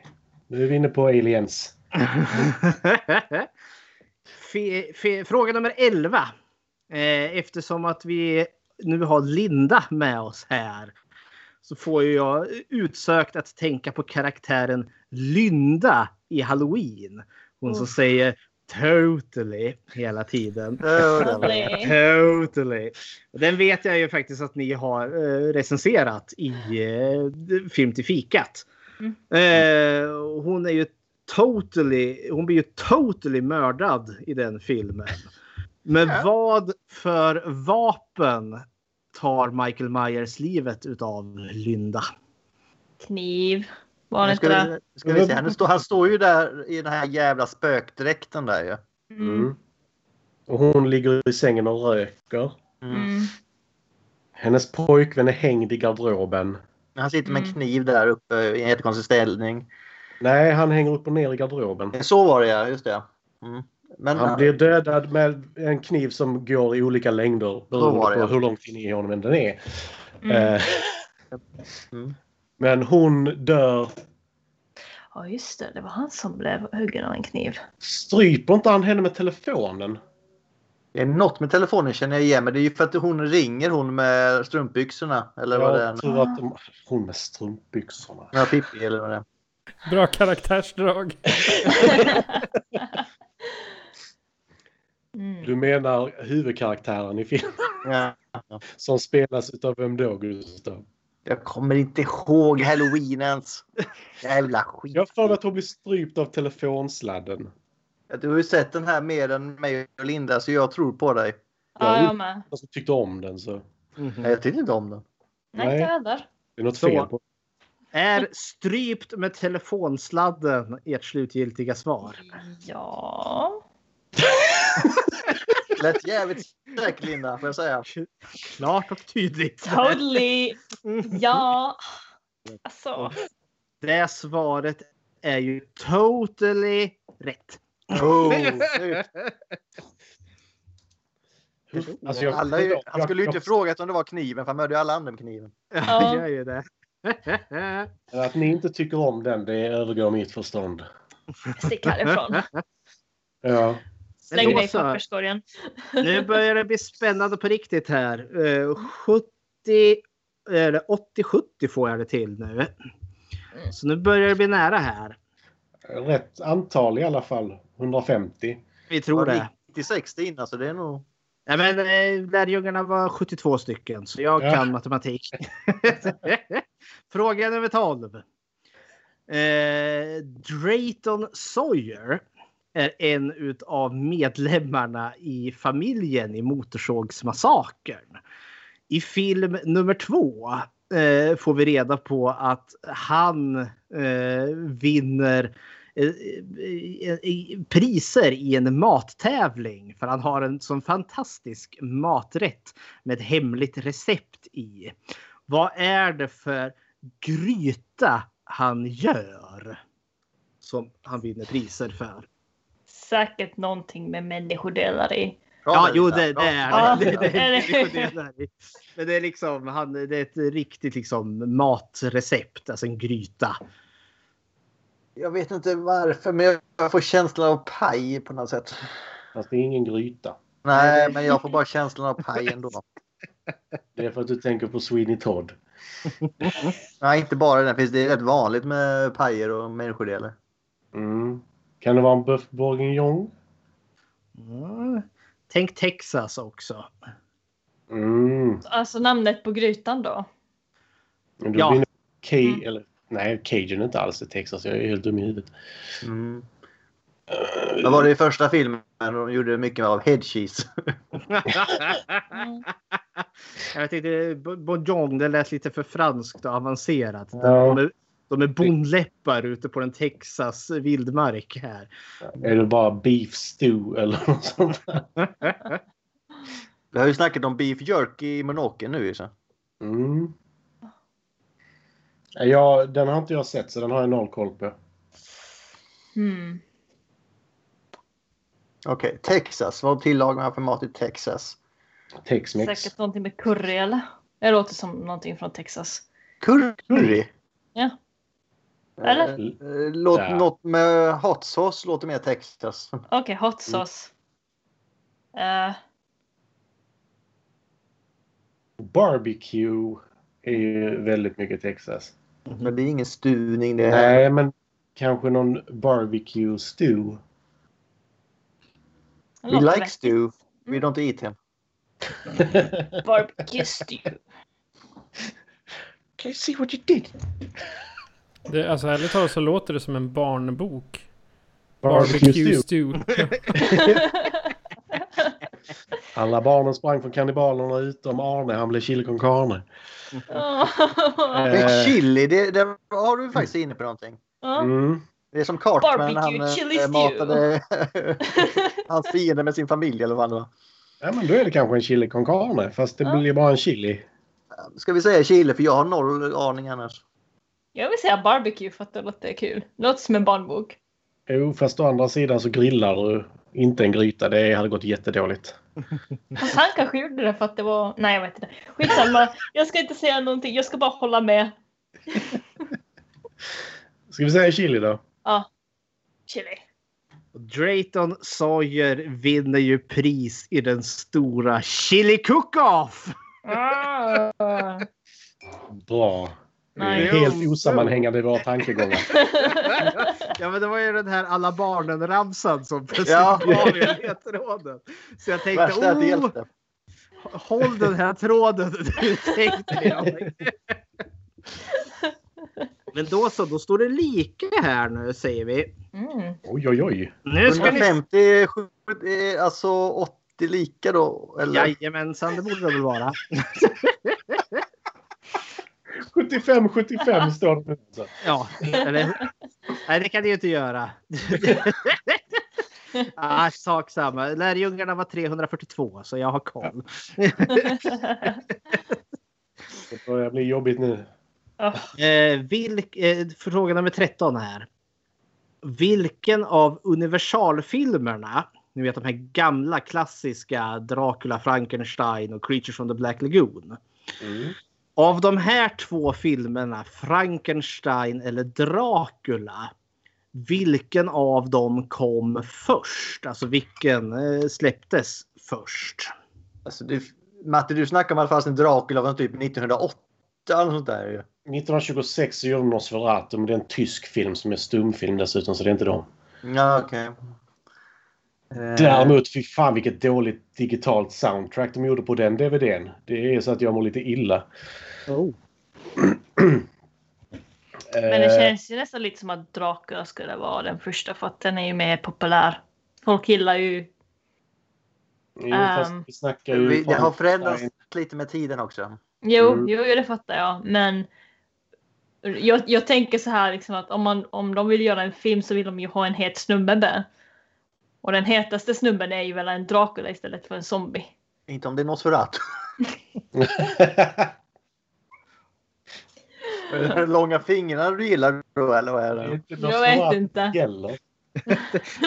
Nu är vi inne på aliens. Fe- fe- Fråga nummer 11. Eh, Eftersom att vi nu har Linda med oss här så får jag utsökt att tänka på karaktären Lynda i Halloween. Hon som Oh. säger totally hela tiden. Totally. Den vet jag ju faktiskt att ni har eh, recenserat i eh, Film till fikat. Mm. Eh, hon är ju totally, hon blir ju totally mördad i den filmen. Men Ja. vad för vapen tar Michael Myers livet utav Lynda? Kniv. Var det Nu inte det? ska vi se. Han står, han står ju där i den här jävla spökdräkten där ju. Mm. Och hon ligger i sängen och röker. Mm. Hennes pojkvän är hängd i garderoben. Han sitter med en Mm. kniv där uppe i en jättekonstig ställning. Nej, han hänger upp och ner i garderoben. Så var det ja, just det. Mm. Men Han blir dödad med en kniv som går i olika längder var beroende det, på ja. hur långt in i honom den är. Mm. Eh, Mm. Men hon dör. Ja, just det. Det var han som blev huggen av en kniv. Stryper inte han henne med telefonen? det är något med telefonen känner jag igen men det är ju för att hon ringer hon med strumpbyxorna. Eller vad det är. Jag tror att de... Hon med strumpbyxorna. Ja, Pippi eller vad det är. Bra karaktärsdrag. Mm. Du menar huvudkaraktären i filmen Ja. som spelas utav vem då, Gustav? Jag kommer inte ihåg halloween ens. Jävla skit. Jag har för mig att hon blir strypt av telefonsladden. Du har ju sett den här mer än mig och Linda så jag tror på dig. Ja, jag med. Jag som tyckte om den så. Mhm. Nej, Jag tyckte inte om den. Nej, Nej. inte heller. Det är något fel på Är strypt med telefonsladden ert slutgiltiga svar? Ja. Lät jävligt säkert Linda får jag säga. Klart och tydligt. Totally. Ja. Alltså. Det svaret är ju totally rätt. Oh. Alltså, jag- alla ju, han skulle ju inte frågat om det var kniven för han mördade ju alla andra med kniven. Ja, gör ju det. Att ni inte tycker om den, det övergår mitt förstånd. Stick härifrån. Ja. Släng dig i papperskorgen. Nu börjar det bli spännande på riktigt här. Eh, 70 eller 80-70 får jag det till nu. Så nu börjar det bli nära här. Rätt antal i alla fall. 150. Vi tror det. 90-60 innan så det är nog... Nej, men eh, lärjungarna var 72 stycken, så jag Ja. kan matematik. Fråga nummer 12. Eh, Drayton Sawyer är en av medlemmarna i familjen i Motorsågsmassakern. I film nummer två eh, får vi reda på att han eh, vinner eh, eh, eh, priser i en mattävling för han har en sån fantastisk maträtt med ett hemligt recept i. Vad är det för gryta han gör som han vinner priser för? Säkert någonting med människodelar i. Ja, jo, det, det är det. det, det, är det. det, det, det, det. Men det är liksom, han, det är ett riktigt liksom matrecept, alltså en gryta. Jag vet inte varför, men jag får känslan av paj på något sätt. Fast det är ingen gryta. Nej, men jag får bara känslan av paj ändå. Det är för att du tänker på Sweeney Todd. Nej, inte bara den. Finns det är rätt vanligt med pajer och människodelar. Mm. Kan det vara en boeuf bourguignon? Mm. Tänk Texas också. Mm. Alltså namnet på grytan då. Men då Ja. blir det Ca- Mm. eller, nej, Cajun är inte alls i Texas. Jag är helt dum i huvudet. Mm. Vad var det i första filmen? De gjorde mycket av head cheese. Mm. Jag vet inte, Bojong, det lät lite för franskt och avancerat. Ja. De, de är bondläppar ute på den Texas vildmark här. Är det bara beef stew eller något sånt där? Vi har ju snackat om beef jerky i Monoken nu. Så. Mm. Ja, den har inte jag sett så den har jag noll koll på. Hmm. Okej, Texas. Vad tillagar man för mat i Texas? Tex-Mex. Säkert någonting med curry eller? Det låter som någonting från Texas. Curry? Ja. Eller? Eh, Låt, Ja. Något med hot sauce låter mer Texas. Okej, hot sauce. Eh, Barbecue är ju väldigt mycket Texas. Men det är ingen stuvning det. Nej, men kanske någon barbecue stew. det We like rätt. stew. We don't eat him. Barbecue stew. Can you see what you did? Det, alltså ärligt talat så låter det som en barnbok. Barbecue, stew. Alla barnen sprang från kannibalerna utom Arne. Han blev chili con carne. Eh, chili, det, det har du faktiskt inne på någonting. Mm. Det är som Cartman han chili stew. matade hans fiende med sin familj eller vad det var. Ja, men då är det kanske en chili con carne. Fast det Ja. blir bara en chili. Ska vi säga chili för jag har noll aning annars. Jag vill säga barbecue för att det låter kul. Det låter som en barnbok. Jo, fast å andra sidan så grillar du inte en gryta. Det hade gått jättedåligt. Fast han kanske gjorde det för att det var... Nej, jag vet inte. Skitsamma. Jag ska inte säga någonting. Jag ska bara hålla med. Ska vi säga chili då? Ja. Chili. Drayton Sawyer vinner ju pris i den stora Chili Cook-Off! Ah. Bra. Det är Nej. helt osammanhängande våra tankegångar. Ja men det var ju den här alla barnen-ramsan som plötsligt Ja. var i ledtråden. Så jag tänkte, Värsta oh, hjälpte. håll den här tråden. Tänkte jag. Men då så, då står det lika här nu säger vi. Mm. Oj, oj, oj. Nu ska ni... 150, 70, alltså 80 lika då? Eller? Jajamensan, det borde det väl vara. 75, 75 står det nu. alltså. Ja, eller... Nej, det kan det ju inte göra. ah, sak samma. Lärjungarna var 342, så jag har koll. Det börjar bli jobbigt nu. Eh, vilk, eh, fråga nummer 13 här. Vilken av universalfilmerna, ni vet de här gamla klassiska Dracula, Frankenstein och Creatures from the Black Lagoon. Mm. Av de här två filmerna, Frankenstein eller Dracula, vilken av dem kom först? Alltså vilken eh, släpptes först? Alltså, du, Matte, du snackar om att det fanns en Dracula från typ 1908 eller sånt där. ju. 1926 så gjorde Nosferatu, men det är en tysk film som är stumfilm dessutom, så det är inte dem. Ja, okej. Däremot, fy fan vilket dåligt digitalt soundtrack de gjorde på den DVDn. Det är så att jag mår lite illa. Oh. Men det känns ju nästan lite som att Dracula skulle vara den första för att den är ju mer populär. Folk gillar ju... jo, ehm, vi snackar ju... Vi, det har förändrats lite med tiden också. Jo, Mm. jo, det fattar jag. Men jag, jag tänker så här liksom att om, man, om de vill göra en film så vill de ju ha en het snubbe med. Och den hetaste snubben är ju väl en Dracula istället för en zombie. Inte om det är Nosferatu. Är det långa fingrarna du gillar då eller vad är Det Jag vet inte.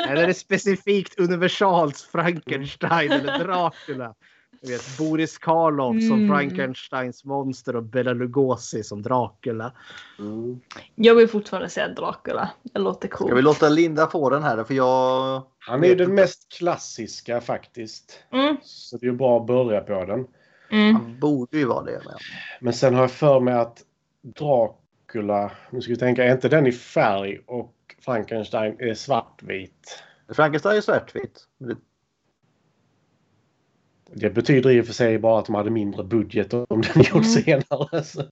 Eller är det specifikt universals Frankenstein eller Dracula? Du vet, Boris Karloff som Mm. Frankensteins monster och Bela Lugosi som Dracula. Mm. Jag vill fortfarande säga Dracula. Det låter Ska vi coolt. låta Linda få den här? För jag... Han är ju den mest klassiska faktiskt. Mm, Så det är ju bra att börja på den. mm. Han borde ju vara det. Men... Men sen har jag för mig att Dracula, nu ska vi tänka, är inte den i färg och Frankenstein är svartvit? Frankenstein är svartvit. Det- betyder i och för sig bara att de hade mindre budget om den gjorts Mm. senare. Så.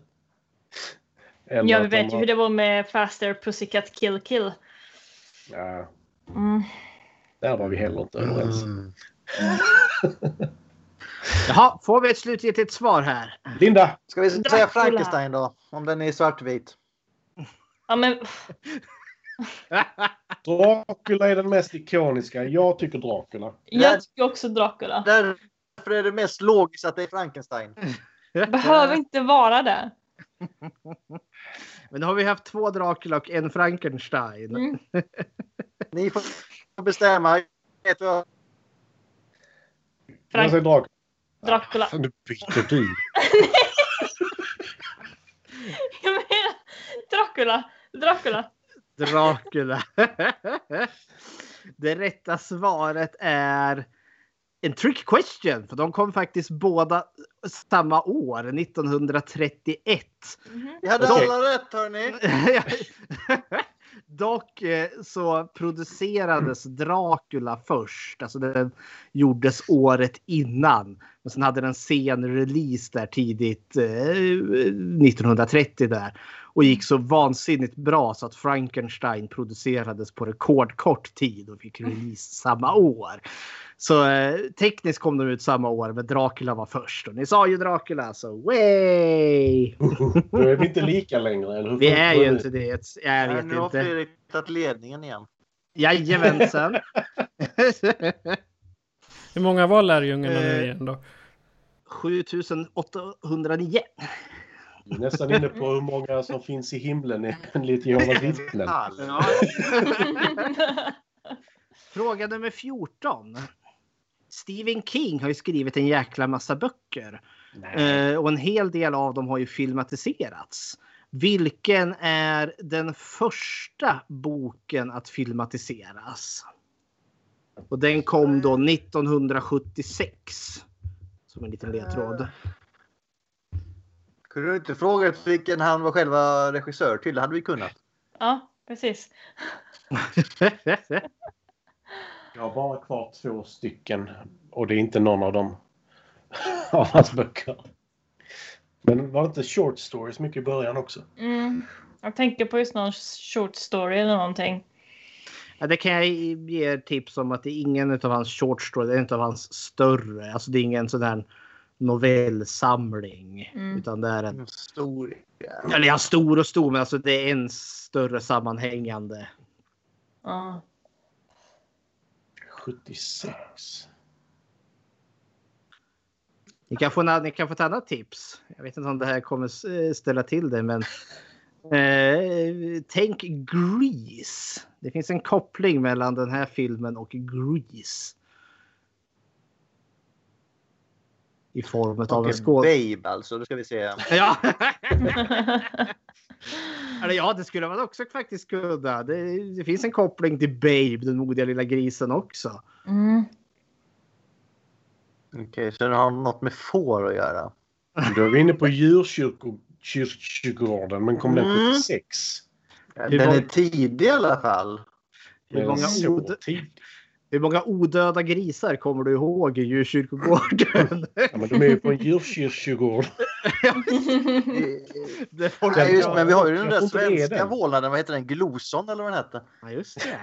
Eller Ja, vi vet ju har- hur det var med Faster Pussycat Kill Kill. Ja, Mm. där var vi heller inte överens. Mm. Jaha, får vi ett slutgiltigt svar här? Linda! Ska vi säga. Frankenstein då? Om den är svartvit. Ja, men Dracula är den mest ikoniska. Jag tycker Dracula. jag tycker också Dracula. Därför är det mest logiskt att det är Frankenstein. Behöver inte vara det. Men nu har vi haft två Dracula och en Frankenstein. Mm. Ni får bestämma. Frank- Jag säger Dracula. Dracula. Fan, nu byter du. Jag menar Dracula. Dracula. Dracula. Det rätta svaret är en trick question. För de kom faktiskt båda samma år, 1931. Mhm. Vi hade Okej. alla rätt hörni. Dock eh, så producerades Dracula först. Alltså den gjordes året innan. Men sen hade den sen release där tidigt eh, 1930 där. Och gick så vansinnigt bra så att Frankenstein producerades på rekordkort tid och fick release samma år. Så eh, tekniskt kom de ut samma år men Dracula var först. Och ni sa ju Dracula så way! Då är vi inte lika längre. Eller hur Vi är ju inte det. Jag Ja, vet nu har inte. Fredrik tagit ledningen igen. Jajamensan. Hur många var lärjungarna nu Eh, igen då? 7809. Du är nästan inne på hur många som finns i himlen enligt Jehovas vittnen. Fråga nummer 14. Stephen King har ju skrivit en jäkla massa böcker. Eh, och en hel del av dem har ju filmatiserats. Vilken är den första boken att filmatiseras? Och den kom då 1976. Som en liten ledtråd. Kunde du inte frågat vilken han var själva regissör till? Det hade vi kunnat. Ja, precis. Jag har bara kvar två stycken och det är inte någon av dem av hans böcker. Men var det inte short stories mycket i början också? Mm. Jag tänker på just någon short story eller någonting. Ja, det kan jag ge tips om att det är ingen av hans short story, det är inte av hans större. Alltså det är ingen sån där novellsamling. Mm. Utan det är en, Stor. eller ja, stor och stor, men alltså det är en större sammanhängande. Ja. 76. Ni kan, få, en- ni kan få ett annat tips. Jag vet inte om det här kommer eh, ställa till det, men eh, tänk Grease. Det finns en koppling mellan den här filmen och Grease. I form av en Okej, skådespelare. Babe alltså. Då ska vi se. Ja. Eller ja, det skulle man också faktiskt kunna. Det, det finns en koppling till Babe, den modiga lilla grisen också. Mm. Okej, så det har något med får att göra. Då är vi inne på djurkyrkogården, men kom den Mm. 76? Hur Den är tidig i alla fall. Hur många tidigt. Hur många odöda grisar kommer du ihåg i djurkyrkogården? Ja, men de är ju på en djurkyrkogård. Det får Nej, just, men vi har ju den där svenska den. vålnaden. Vad heter den? Gloson eller vad den hette? Ja, just det.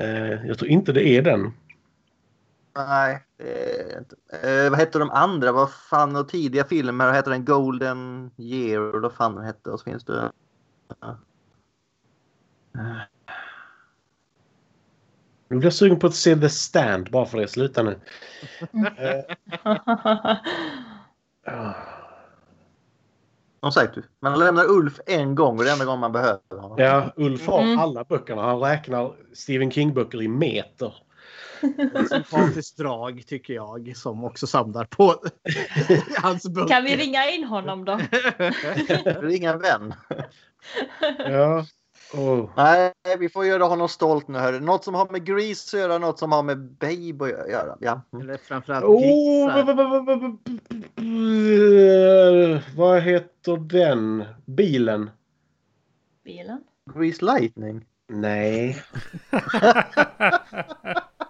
Eh, jag tror inte det är den. Nej. Eh, vad hette de andra? Vad fan och tidiga filmer? Vad hette den? Golden Year vad fan den hette. Och så finns det... Nu blir jag sugen på att se The Stand bara för det. Sluta nu. Eh. Som sagt, man lämnar Ulf en gång och det är enda gången man behöver honom. Ja, Ulf har Mm. alla böckerna. Han räknar Stephen King-böcker i meter. Ett sympatiskt drag tycker jag som också samlar på hans böcker. Kan vi ringa in honom då? Ringa en vän. Ja. Oh. Nej, vi får göra honom stolt nu. Hörru. Något som har med Grease att göra, något som har med Babe att göra. Ja. Mm. Eller framförallt Oh, grisar. b- b- b- b- b- b- b- vad heter den? Bilen? Bilen? Grease Lightning. Nej.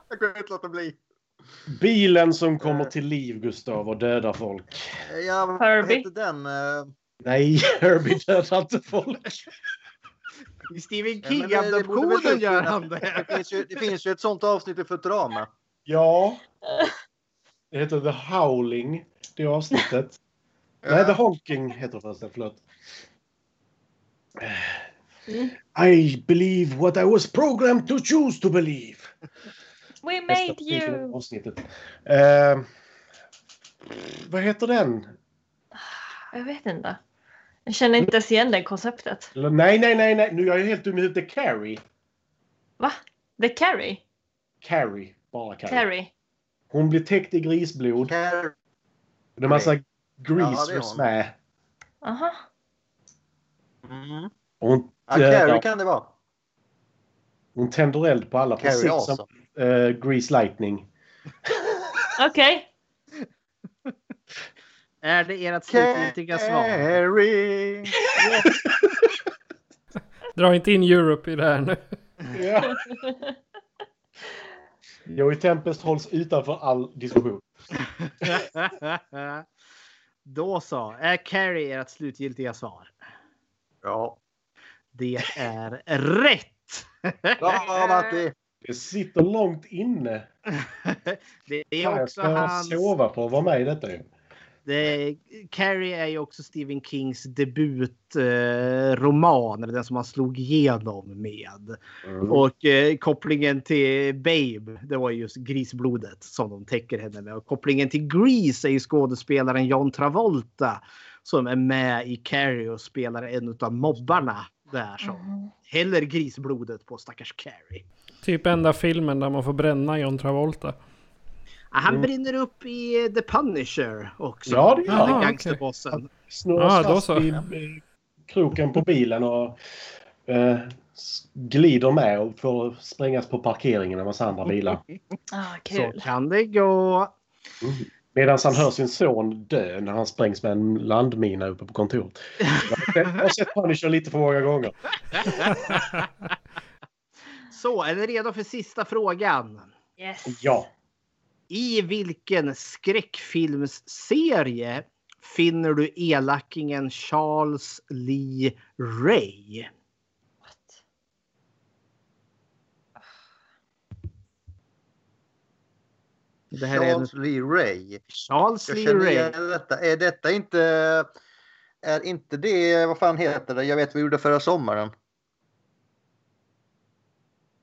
Jag kunde inte låta bli. Bilen som kommer till liv, Gustav, och dödar folk. Ja, vad Herbie. hette den? Eh, Nej, Herbie dödar inte folk. I Stephen King-adoptionen gör han det. Det finns, ju, det finns ju ett sånt avsnitt i Futurama. Ja. Det heter The Howling, det avsnittet. Nej, The Honking heter det förresten. Förlåt. I believe what I was programmed to choose to believe. We made you! avsnittet. Eh, vad heter den? Jag vet inte. Jag känner inte ens igen det konceptet. Nej, nej, nej, nej. Nu är jag helt dum i huvudet. Carrie. Va? The Carrie? Carrie. Bara Carrie. Carrie? Hon blir täckt i grisblod. Carrie. Det är massa Ja, greasers hon. med. Aha. Mm. Och hon, Ja, Carrie kan det vara. hon tänder eld på alla. Carrie Precis awesome. som eh, Grease Lightning. Okej. Är det ert slutgiltiga svar? Carrie. Dra inte in Europe i det här nu. Ja. Joey Tempest hålls utanför all diskussion. Då så. Är Carrie ert slutgiltiga svar? Ja. Det är rätt! Bra Matti! Det sitter långt inne. Det är Fan, jag också ska hans... sova på att vara med i detta. Det, Carrie är ju också Stephen Kings debutroman, eh, den som han slog igenom med. Mm. Och eh, kopplingen till Babe, det var just grisblodet som de täcker henne med. Och kopplingen till Grease är ju skådespelaren John Travolta som är med i Carrie och spelar en av mobbarna där som Mhm. häller grisblodet på stackars Carrie. Typ enda filmen där man får bränna John Travolta. Ah, Han Mm. brinner upp i The Punisher också. Ja, det gör han. Gangsterbossen. Snurras Ja, då fast så. i eh, kroken på bilen och eh, glider med och får sprängas på parkeringen med massa andra bilar. Ah, Så kul. kan det gå. Medan han hör sin son dö när han sprängs med en landmina uppe på kontoret. Jag har sett Punisher lite för många gånger. Så, är ni redo för sista frågan? Yes. Ja. I vilken skräckfilmsserie finner du elakingen Charles Lee Ray? What? Det här är en Charles Lee Ray. Charles Jag Lee Ray. igen detta. Är detta inte... Är inte det... Vad fan heter det? Jag vet vad vi gjorde förra sommaren.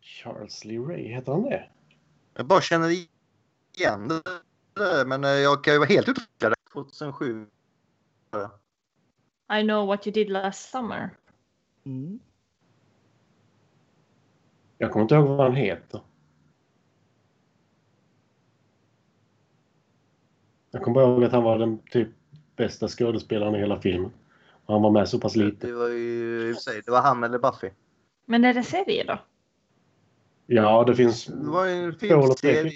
Charles Lee Ray, heter han det? Jag bara känner igen Men eh, jag kan ju vara helt ute. 2007. I know what you did last summer. Mm. Jag kommer inte ihåg vad han heter. Jag kommer bara ihåg att han var den typ bästa skådespelaren i hela filmen. Och han var med så pass lite. Det var ju i och för sig, det var han eller Buffy. Men är det serie då? Ja, det finns... Det var ju en filmserie.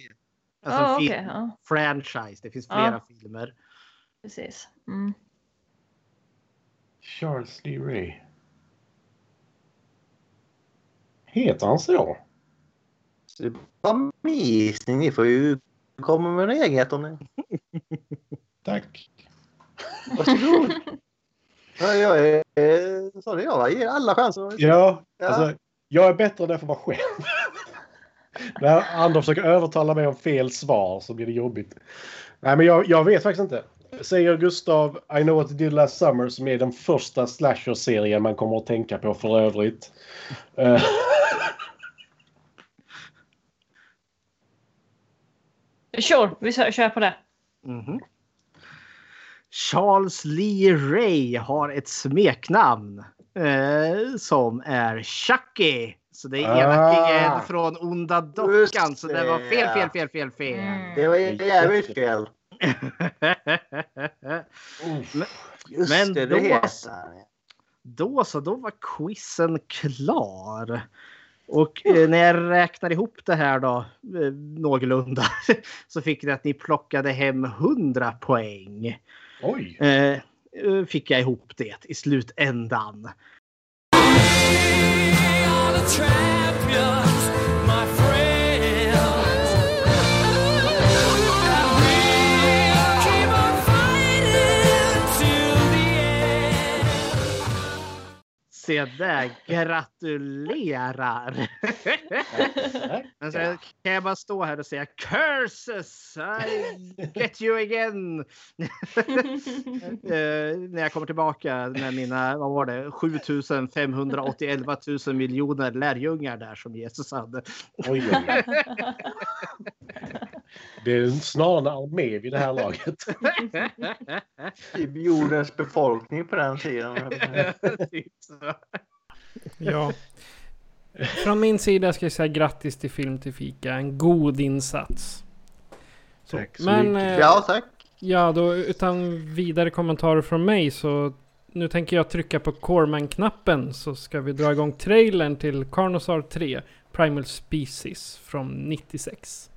Alltså Ja, en film, ja, franchise. Det finns flera filmer. precis. Mm. Charles Lee Ray. Heter han så? Det är bara. Ni får ju komma med en egenhet om ni... Tack. Varsågod. Ja, jag är... Så det jag ger alla chanser. Ja, Ja. alltså, jag är bättre än det för att vara själv. När andra försöker övertala mig om fel svar så blir det jobbigt. Nej, men jag, jag vet faktiskt inte. Säger Gustav I know what you did last summer som är den första slasher-serien man kommer att tänka på för övrigt. Eh, Sure, vi kör på det. Mhm. Charles Lee Ray har ett smeknamn eh, som är Chucky. Så det är Ah. elakingen från Onda Dockan. Så det var fel, fel, fel, fel, fel. Mm. Det var jävligt fel. Just Men det, då- det. Då så, då var quizen klar. Och eh, när jag räknar ihop det här då eh, någorlunda så fick ni att ni plockade hem 100 poäng. oj! Eh, eh, fick jag ihop det i slutändan. try. Se där, gratulerar! Men så kan jag bara stå här och säga curses! I get you again! Eh, när jag kommer tillbaka med mina, vad var det, 7581 000 miljoner lärjungar där som Jesus hade. oj, oj. Det är snarare en armé vid det här laget. Typ jordens befolkning på den tiden. Ja. Från min sida ska jag säga grattis till Film till Fika. En god insats. Så, Tack så men mycket. eh, Ja, tack. ja, då utan vidare kommentarer från mig så nu tänker jag trycka på Corman-knappen så ska vi dra igång trailern till Carnosaur 3 Primal Species från 96.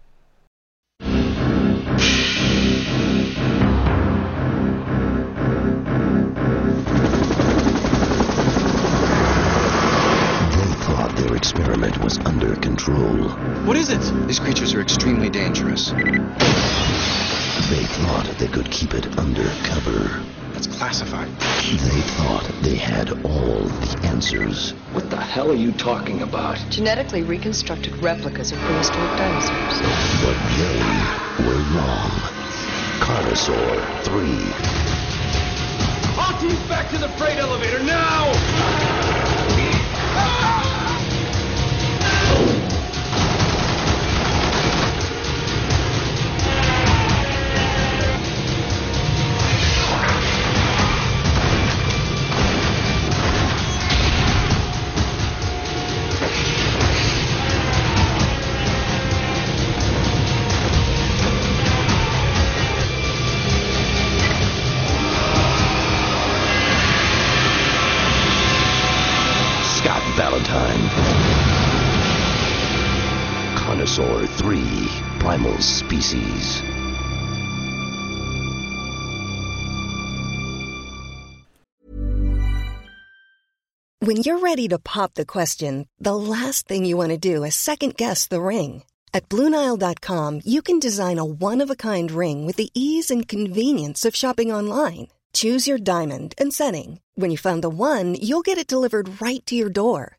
Their experiment was under control. What is it? These creatures are extremely dangerous. They thought they could keep it under cover. That's classified. They thought they had all the answers. What the hell are you talking about? Genetically reconstructed replicas of prehistoric dinosaurs. But they were wrong. Carnosaur 3. All teams back to the freight elevator now! Scott Primal Species. When you're ready to pop the question, the last thing you want to do is second guess the ring. At Bluenile.com, you can design a one of a kind ring with the ease and convenience of shopping online. Choose your diamond and setting. When you find the one, you'll get it delivered right to your door.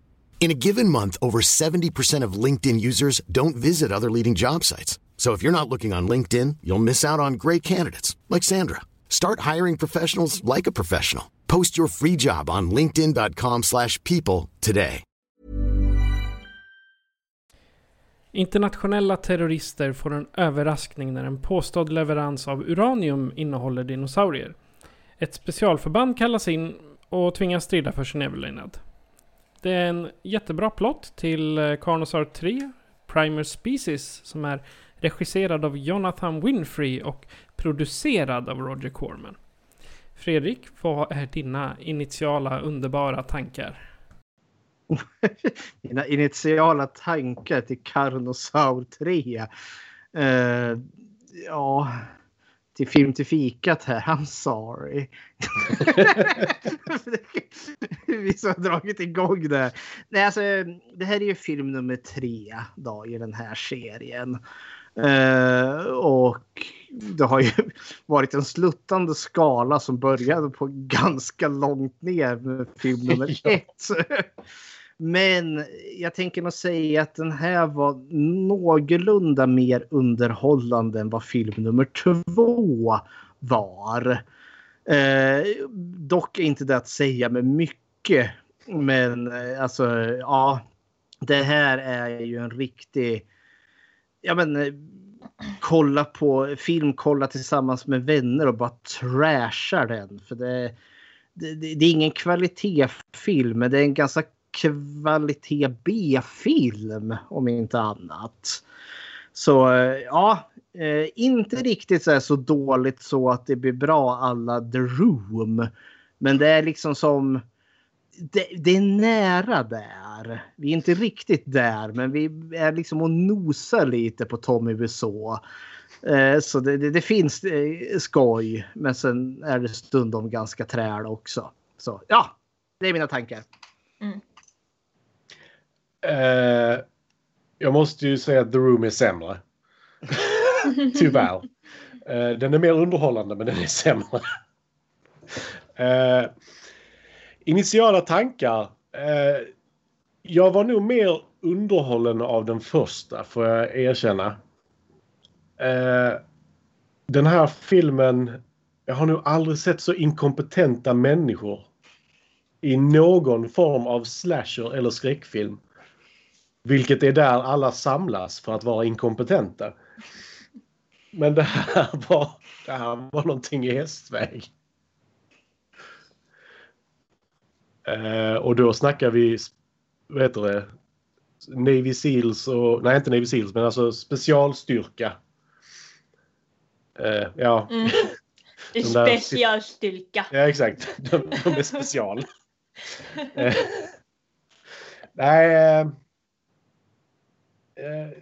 In a given month, over 70% of LinkedIn users don't visit other leading job sites. So if you're not looking on LinkedIn, you'll miss out on great candidates like Sandra. Start hiring professionals like a professional. Post your free job on linkedin.com/people people today. Internationella terrorister får en överraskning när en påstådd leverans av uranium innehåller dinosaurier. Ett specialförband kallas in och tvingas strida för sin överlevnad. Det är en jättebra plott till eh, Carnosaur 3, Primer Species, som är regisserad av Jonathan Winfrey och producerad av Roger Corman. Fredrik, vad är dina initiala underbara tankar? Mina initiala tankar till Carnosaur 3. Uh, eh, ja, till film till fikat här. I'm sorry. Vi som har dragit igång det. Nej, alltså, det här är ju film nummer tre då, i den här serien. Uh, och det har ju varit en sluttande skala som började på ganska långt ner med film nummer ett. Men jag tänker nog säga att den här var någorlunda mer underhållande än vad film nummer två var. Eh, dock är inte det att säga med mycket. Men eh, alltså, ja. Det här är ju en riktig... Ja men eh, kolla på film, kolla tillsammans med vänner och bara trashar den. För det, det, det är ingen kvalitetsfilm, men det är en ganska kvalitet B-film om inte annat. Så eh, ja, eh, inte riktigt så, så dåligt så att det blir bra alla The Room. Men det är liksom som... Det, det, är nära där. Vi är inte riktigt där, men vi är liksom och nosar lite på Tommy Wiseau. Eh, så det, det, det, finns eh, skoj, men sen är det stundom ganska träl också. Så ja, det är mina tankar. Mm. Uh, jag måste ju säga att The Room är sämre. Tyvärr. Uh, den är mer underhållande men den är sämre. Uh, initiala tankar. jag var nog mer underhållen av den första får jag erkänna. den här filmen. Jag har nog aldrig sett så inkompetenta människor i någon form av slasher eller skräckfilm. Vilket är där alla samlas för att vara inkompetenta. Men det här var, det här var någonting i hästväg. Eh, och då snackar vi, vad heter det, Navy Seals och, nej inte Navy Seals men alltså specialstyrka. Eh, ja. Mm. De specialstyrka. Ja exakt, de, de är special. eh, nej, eh, Eh,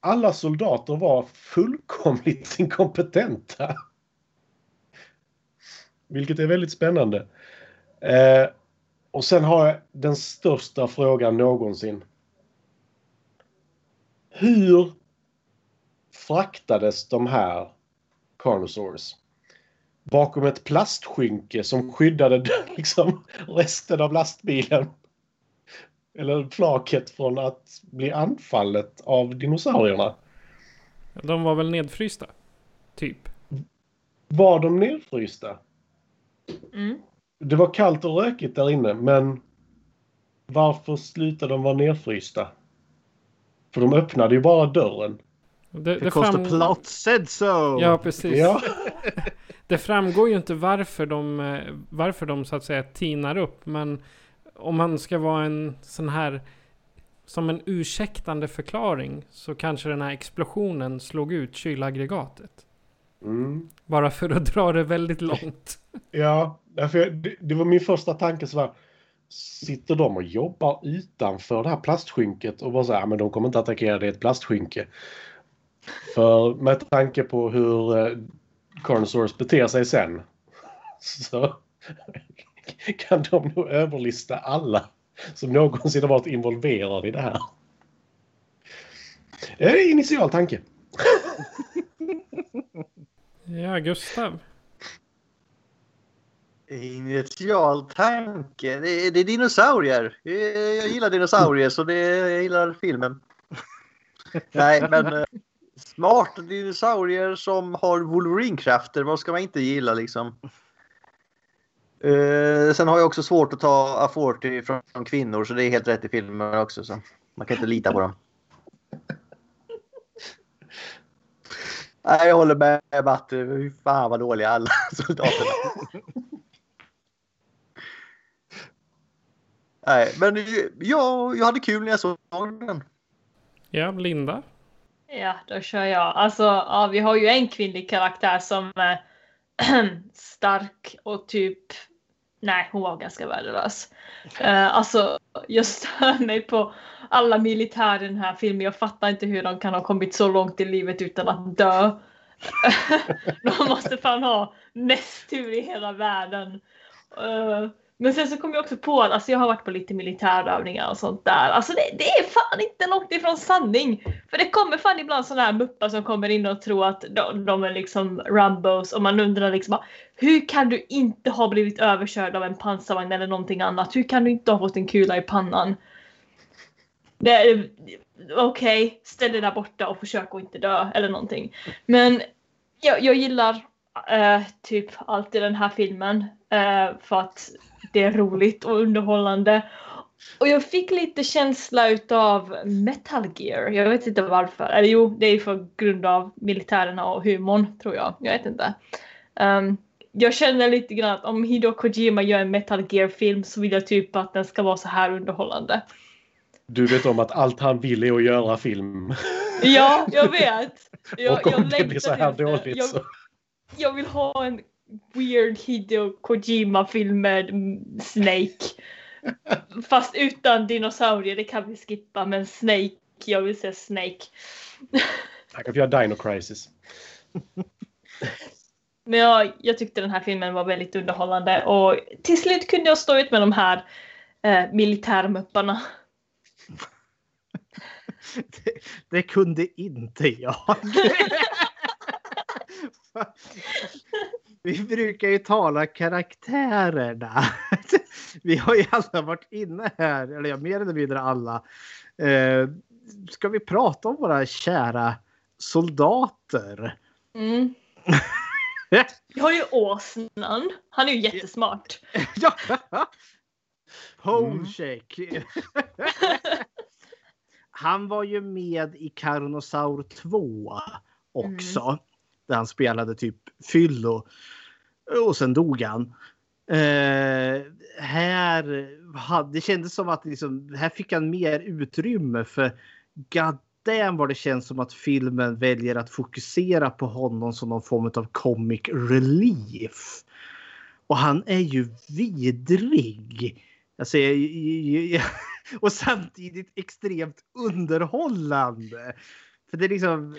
alla soldater var fullkomligt inkompetenta. Vilket är väldigt spännande. Eh, och sen har jag den största frågan någonsin. Hur fraktades de här Carnosaurs bakom ett plastskynke som skyddade liksom, resten av lastbilen? Eller flaket från att bli anfallet av dinosaurierna. De var väl nedfrysta? Typ. Var de nedfrysta? Mm. Det var kallt och rökigt där inne, men varför slutade de vara nedfrysta? För de öppnade ju bara dörren. Det, det fram... the plot said so! Ja, precis. Ja. det framgår ju inte varför de, eh, varför de så att säga tinar upp, men om man ska vara en sån här som en ursäktande förklaring så kanske den här explosionen slog ut kylaggregatet. Mm. Bara för att dra det väldigt långt. Ja, därför det, det var min första tanke så här. Sitter de och jobbar utanför det här plastskynket och bara så här, men de kommer inte attackera det ett plastskynke. För med tanke på hur eh, Carnosaurus beter sig sen. Så kan de nog överlista alla som någonsin har varit involverade i det här. Det är initial tanke. ja, Gustav. Initial tanke? Det är, det är dinosaurier. Jag gillar dinosaurier så det, jag gillar filmen. Nej, men eh, smarta dinosaurier som har Wolverine-krafter, vad ska man inte gilla liksom? Uh, sen har jag också svårt att ta Aforti från, från kvinnor så det är helt rätt i filmen också. Så man kan inte lita på dem. Nej, jag håller med Matte. Fy fan vad dåliga alla soldaterna. Nej, men jag, jag hade kul när jag såg den. Ja, Linda? Ja, då kör jag. Alltså, ja, vi har ju en kvinnlig karaktär som är stark och typ... Nej, hon var ganska värdelös. Uh, alltså, jag stör mig på alla militärer i den här filmen. Jag fattar inte hur de kan ha kommit så långt i livet utan att dö. de måste fan ha mest tur i hela världen. Uh, men sen så kom jag också på att alltså jag har varit på lite militärövningar och sånt där. Alltså det, det är fan inte långt ifrån sanning. För det kommer fan ibland sådana här muppar som kommer in och tror att de, de är liksom Rambos och man undrar liksom hur kan du inte ha blivit överkörd av en pansarvagn eller någonting annat? Hur kan du inte ha fått en kula i pannan? Okej, okay, ställ dig där borta och försök att inte dö eller någonting. Men jag, jag gillar uh, typ allt i den här filmen uh, för att det är roligt och underhållande. Och jag fick lite känsla utav Metal Gear. Jag vet inte varför. Eller jo, det är för grund av militärerna och humorn tror jag. Jag vet inte. Um, jag känner lite grann att om Hideo Kojima gör en Metal Gear-film så vill jag typ att den ska vara så här underhållande. Du vet om att allt han vill är att göra film. Ja, jag vet. Jag, och om jag det blir så här dåligt jag, så... Jag vill ha en weird Hideo Kojima-film med Snake. Fast utan dinosaurier, det kan vi skippa. Men Snake, jag vill se Snake. Han kan göra Dino Crisis. Men jag, jag tyckte den här filmen var väldigt underhållande och till slut kunde jag stå ut med de här eh, militärmupparna. Det, det, kunde inte jag. Vi brukar ju tala karaktärerna. Vi har ju alla varit inne här, eller ja, mer eller mindre alla. Eh, ska vi prata om våra kära soldater? Mm. Vi har ju åsnan. Han är ju jättesmart. ja. Homecheck. Mm. Han var ju med i Carnosaur 2 också. Mm. Där han spelade typ fyllo. Och sen dog han. Eh, här hade, det kändes som att liksom, här fick han mer utrymme för god damn vad det känns som att filmen väljer att fokusera på honom som någon form av comic relief. Och han är ju vidrig. Alltså, jag, jag, jag, och samtidigt extremt underhållande. För det är liksom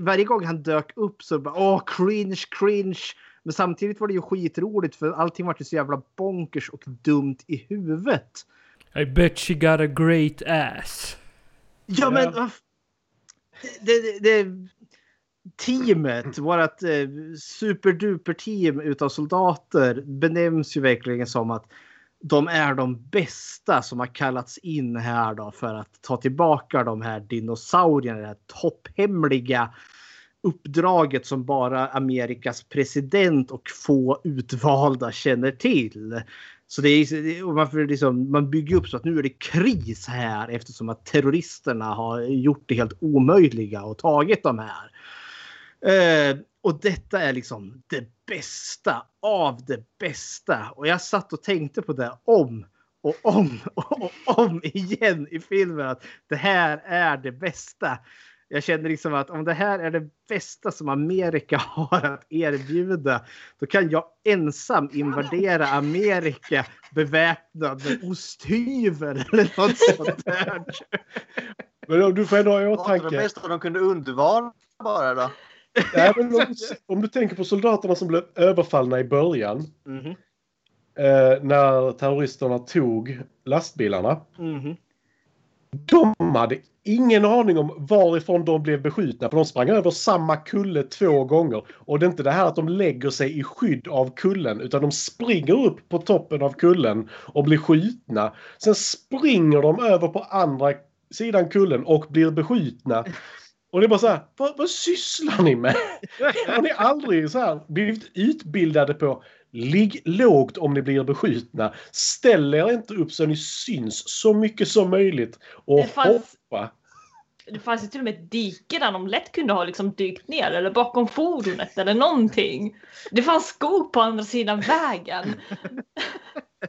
varje gång han dök upp så bara åh cringe, cringe. Men samtidigt var det ju skitroligt för allting var ju så jävla bonkers och dumt i huvudet. I bet she got a great ass. Ja men det, det, det, teamet, vårat eh, superduper team utav soldater benämns ju verkligen som att de är de bästa som har kallats in här då för att ta tillbaka de här dinosaurierna. Det här topphemliga uppdraget som bara Amerikas president och få utvalda känner till. Så det är, man, liksom, man bygger upp så att nu är det kris här eftersom att terroristerna har gjort det helt omöjliga och tagit de här. Eh, och detta är liksom det bästa av det bästa. Och jag satt och tänkte på det om och om och om igen i filmen. Att det här är det bästa. Jag känner liksom att om det här är det bästa som Amerika har att erbjuda. Då kan jag ensam invadera Amerika beväpnad med osthyvel eller något sånt där. Men om du får ändå ha i åtanke. Det bästa de kunde undvara bara då. Nej, om, om, du tänker på soldaterna som blev överfallna i början. Mm -hmm. eh, när terroristerna tog lastbilarna. Mm -hmm. De hade ingen aning om varifrån de blev beskjutna. För de sprang över samma kulle två gånger. Och det är inte det här att de lägger sig i skydd av kullen. Utan de springer upp på toppen av kullen och blir skjutna. Sen springer de över på andra sidan kullen och blir beskjutna. Och det är bara så här, vad, vad sysslar ni med? Har ni aldrig så här blivit utbildade på ligg lågt om ni blir beskjutna. Ställ er inte upp så ni syns så mycket som möjligt och det fanns, hoppa. Det fanns ju till och med ett dike där de lätt kunde ha liksom dykt ner eller bakom fordonet eller någonting. Det fanns skog på andra sidan vägen.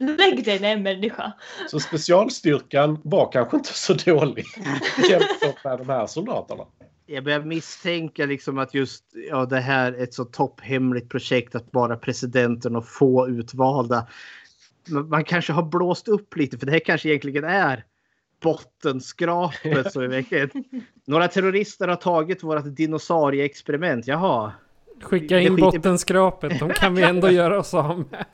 Lägg dig ner människa. Så specialstyrkan var kanske inte så dålig jämfört med de här soldaterna. Jag börjar misstänka liksom att just ja, det här är ett så topphemligt projekt att bara presidenten och få utvalda. Man kanske har blåst upp lite för det här kanske egentligen är bottenskrapet. så. Några terrorister har tagit vårt dinosaurieexperiment. Jaha. Skicka in bottenskrapet, de kan vi ändå göra oss av med.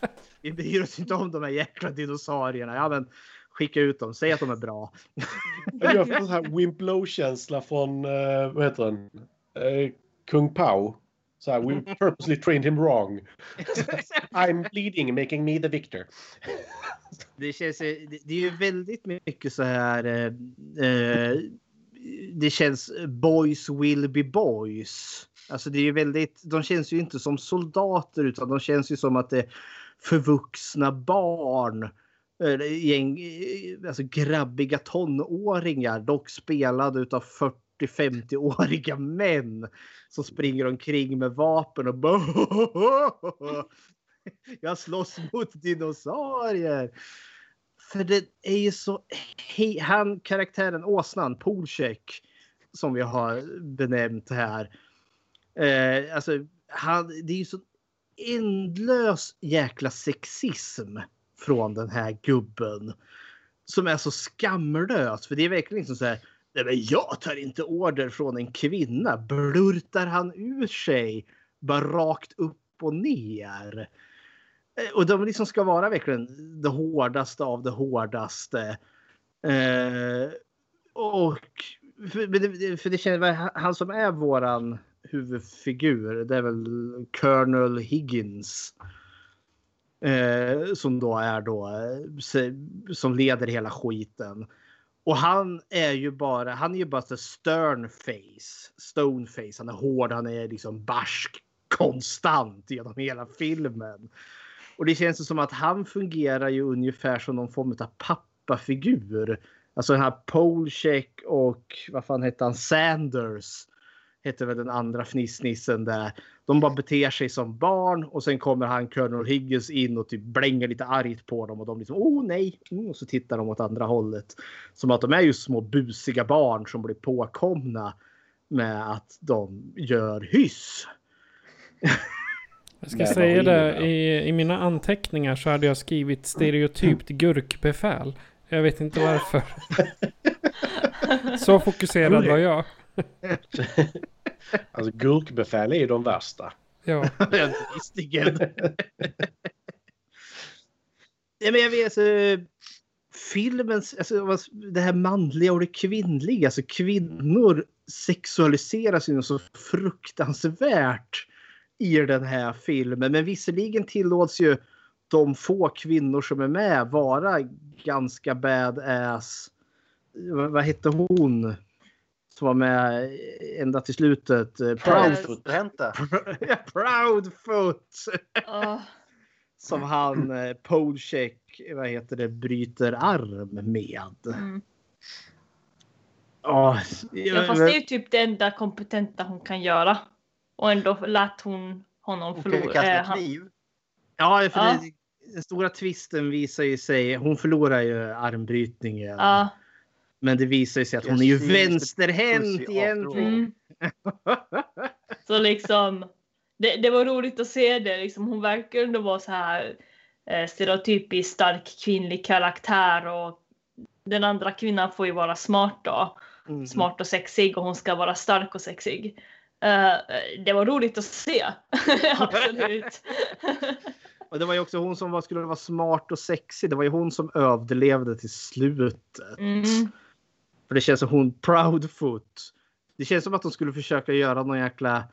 Vi bryr oss inte om de här jäkla dinosaurierna. Ja, men skicka ut dem. Säg att de är bra. Jag får så här Wimplow-känsla från, eh, vad heter den? Eh, Kung Pao. Så här, we purposely trained him wrong. I'm bleeding, making me the victor. Det, känns, det, det är ju väldigt mycket så här. Eh, eh, det känns boys will be boys. Alltså det är ju väldigt, de känns ju inte som soldater utan de känns ju som att det är förvuxna barn. Eh, Eller Gäng, eh, alltså grabbiga tonåringar, dock spelade utav 40-50-åriga män som springer omkring med vapen och bara Jag slåss mot dinosaurier. För det är ju så... Han, karaktären åsnan, Polcheck, som vi har benämnt här. Eh, alltså, han, det är ju så ändlös jäkla sexism från den här gubben. Som är så skamlös. För det är verkligen liksom så här. Nej, men jag tar inte order från en kvinna. Blurtar han ur sig. Bara rakt upp och ner. Eh, och de liksom ska vara verkligen det hårdaste av det hårdaste. Eh, och för, det- för det känns han som är våran huvudfigur. Det är väl Colonel Higgins. Eh, som då är då eh, som leder hela skiten. Och han är ju bara, han är ju bara så stern face, stone face. Han är hård, han är liksom barsk konstant genom hela filmen. Och det känns ju som att han fungerar ju ungefär som någon form av pappafigur. Alltså den här Polcheck och vad fan hette han? Sanders. Hette väl den andra fnissnissen där. De bara beter sig som barn och sen kommer han Colonel Higgins in och typ blänger lite argt på dem och de liksom oh nej. Mm, och så tittar de åt andra hållet. Som att de är ju små busiga barn som blir påkomna med att de gör hyss. Jag ska säga det, i, i mina anteckningar så hade jag skrivit stereotypt gurkbefäl. Jag vet inte varför. så fokuserad var jag. Alltså gurkbefäl är ju de värsta. Ja. Visstigen. ja, men jag vet, alltså, filmens, alltså, det här manliga och det kvinnliga. Alltså kvinnor sexualiseras ju så fruktansvärt i den här filmen. Men visserligen tillåts ju de få kvinnor som är med vara ganska badass. Vad, vad hette hon? Som var med ända till slutet. Eh, Proudfoot. Proudfoot! Åh. Som han eh, Polcheck, vad heter det, bryter arm med. Mm. Ja, Ja, fast det är ju typ det enda kompetenta hon kan göra. Och ändå lät hon honom Hon förlora. kasta eh, han- kniv. Ja, för Ja. Det, den stora twisten visar ju sig, hon förlorar ju armbrytningen. Ja. Men det visar sig att hon är ju vänsterhänt egentligen. Mm. Så liksom, det, det var roligt att se det. Liksom, hon verkar ändå vara så här eh, stereotypiskt stark kvinnlig karaktär och den andra kvinnan får ju vara smart då. Mm. Smart och sexig och hon ska vara stark och sexig. Eh, det var roligt att se. Absolut. Och det var ju också hon som var, skulle vara smart och sexig. Det var ju hon som överlevde till slutet. Mm. För det känns som hon Proudfoot. Det känns som att de skulle försöka göra någon jäkla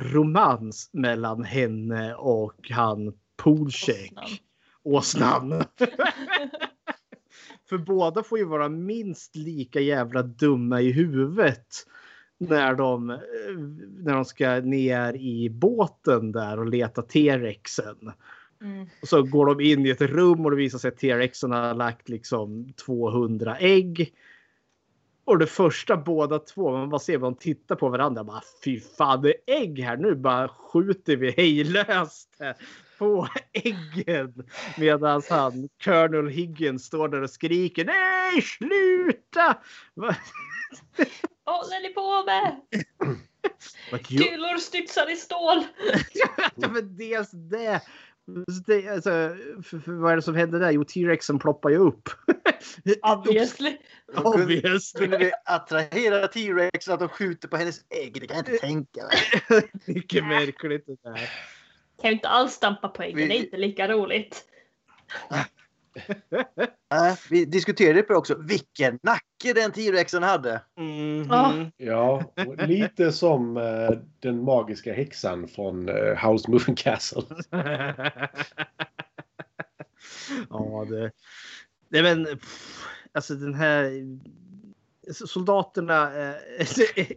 romans mellan henne och han Polcheck. Åsnan. För båda får ju vara minst lika jävla dumma i huvudet. När de, eh, när de ska ner i båten där och leta T-rexen. Mm. Och så går de in i ett rum och det visar sig att T-rexen har lagt liksom 200 ägg. Och det första båda två, man bara ser vad de tittar på varandra. Bara, Fy fan, det är ägg här. Nu bara skjuter vi hejlöst på äggen. Medan han, Colonel Higgins, står där och skriker Nej, sluta! Vad håller ni på med? Kulor studsar i stål. ja, men dels det. Det alltså, för, för, vad är det som händer där? Jo, T-rexen ploppar ju upp. Obviously. Obviously. Kunde vi attrahera T-Rex att de skjuter på hennes ägg? Det kan jag inte tänka mig. Mycket märkligt det där. Kan ju inte alls stampa på äggen, det är inte lika roligt. Äh, vi diskuterade på också vilken nacke den T-Rexen hade. Mm. Ja. Ja, lite som eh, den magiska häxan från eh, House Moving Castle. ja, det... Nej, men pff, alltså den här... Soldaterna är,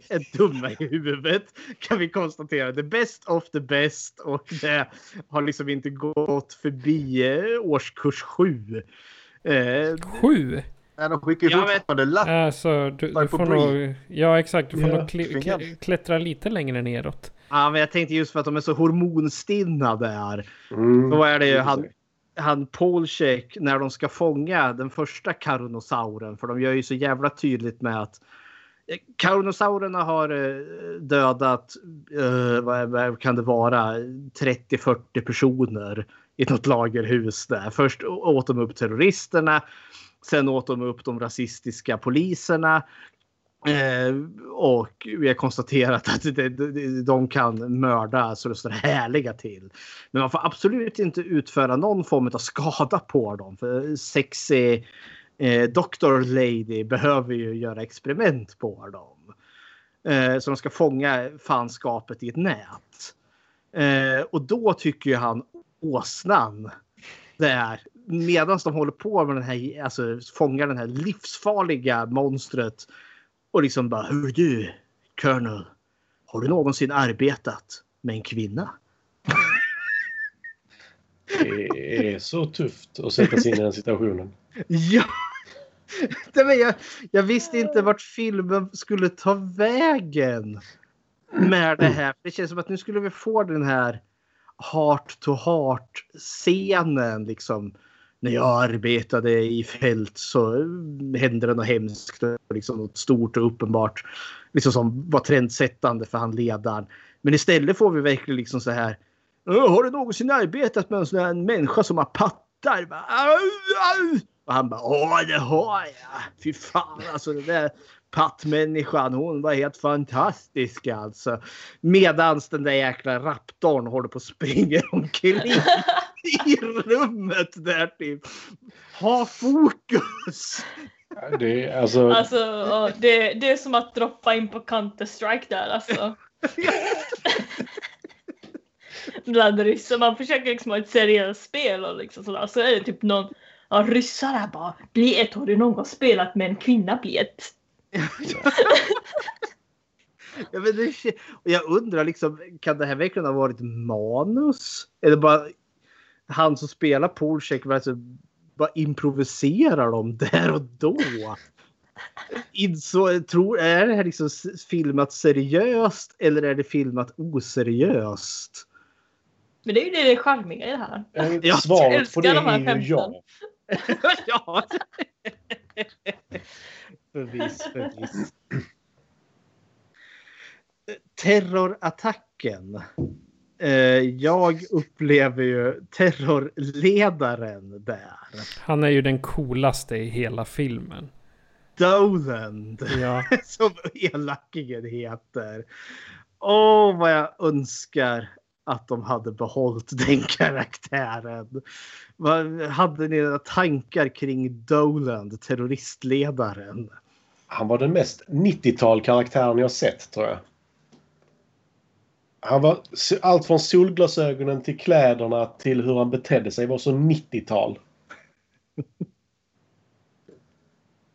är dumma i huvudet kan vi konstatera. The best of the best och det har liksom inte gått förbi eh, årskurs sju. Eh, Sju? Nej, de skickar ju fortfarande lapp. Alltså, du, du får nog... Ja, exakt. Du får Ja, nog kl- klättra lite längre neråt. Ja, men jag tänkte just för att de är så hormonstinna där. Mm. Då är det ju han han Polcheck när de ska fånga den första karonosauren. För de gör ju så jävla tydligt med att eh, Karonosaurerna har eh, dödat, eh, vad, vad kan det vara, 30-40 personer i något lagerhus där. Först åt de upp terroristerna. Sen åt de upp de rasistiska poliserna. Eh, och vi har konstaterat att de, de, de kan mörda så det står härliga till. Men man får absolut inte utföra någon form av skada på dem. För sexy eh, Doctor Lady behöver ju göra experiment på dem. Eh, så de ska fånga fanskapet i ett nät. Eh, och då tycker ju han åsnan där medan de håller på med den här, alltså fångar den här livsfarliga monstret och liksom bara Hur du, Colonel, har du någonsin arbetat med en kvinna? Det är så tufft att sätta sig in i den situationen. Ja! Nej, jag, jag visste inte vart filmen skulle ta vägen med det här. Det känns som att nu skulle vi få den här heart to heart scenen liksom. När jag arbetade i fält så hände det något hemskt och liksom något stort och uppenbart liksom som var trendsättande för han ledaren. Men istället får vi verkligen liksom så här. Har du någonsin arbetat med en sån här människa som har pattar? Bara, "Au, au." Och han bara Åh det har jag. Fy fan alltså den där pattmänniskan hon var helt fantastisk alltså. Medans den där jäkla raptorn håller på att springa omkring i rummet där typ. Ha fokus! Det är, alltså, Alltså, det, det är som att droppa in på Counter-Strike där alltså. Bland ryssar. Man försöker liksom ha ett seriöst spel och liksom sådär. Så är det typ någon ja, ryssar där bara. Bli ett, har du någon gång spelat med en kvinna bli ett? Ja, men det, jag undrar liksom, kan det här verkligen ha varit manus? Eller bara han som spelar Polcheck alltså, bara improviserar dem där och då? Inså, tror, är det här liksom filmat seriöst eller är det filmat oseriöst? Men det är ju det, det charmiga i det här. eh, jag svaret älskar på det de här är ju skämten. ja. ja. förvisso, förvisso. Terrorattacken. Eh, Jag upplever ju terrorledaren där. Han är ju den coolaste i hela filmen. Doland. Ja. Som elakingen heter. Åh, vad jag önskar att de hade behållit den karaktären. Vad hade ni några tankar kring Doland, terroristledaren? Han var den mest 90-tal karaktären jag sett tror jag. Han var allt från solglasögonen till kläderna till hur han betedde sig var så 90-tal.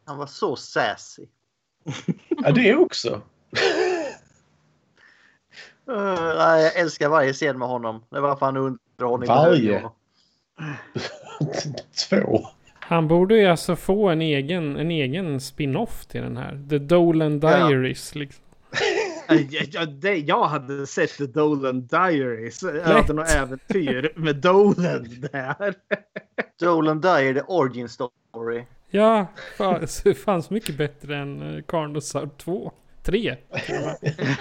Han var så sassy. Ja, det också. Uh, nej, jag älskar varje scen med honom. Det var fan underhållning. Varje? Två. Han borde ju alltså få en egen, en egen spin-off till den här. The Dolan Diaries. Liksom. Ja, ja, det, jag hade sett The Dolan Diaries. Öden och äventyr med Dolan där. Dolan Diary, The Origin Story. Ja, fan, det fanns mycket bättre än Carnosaur 2. 3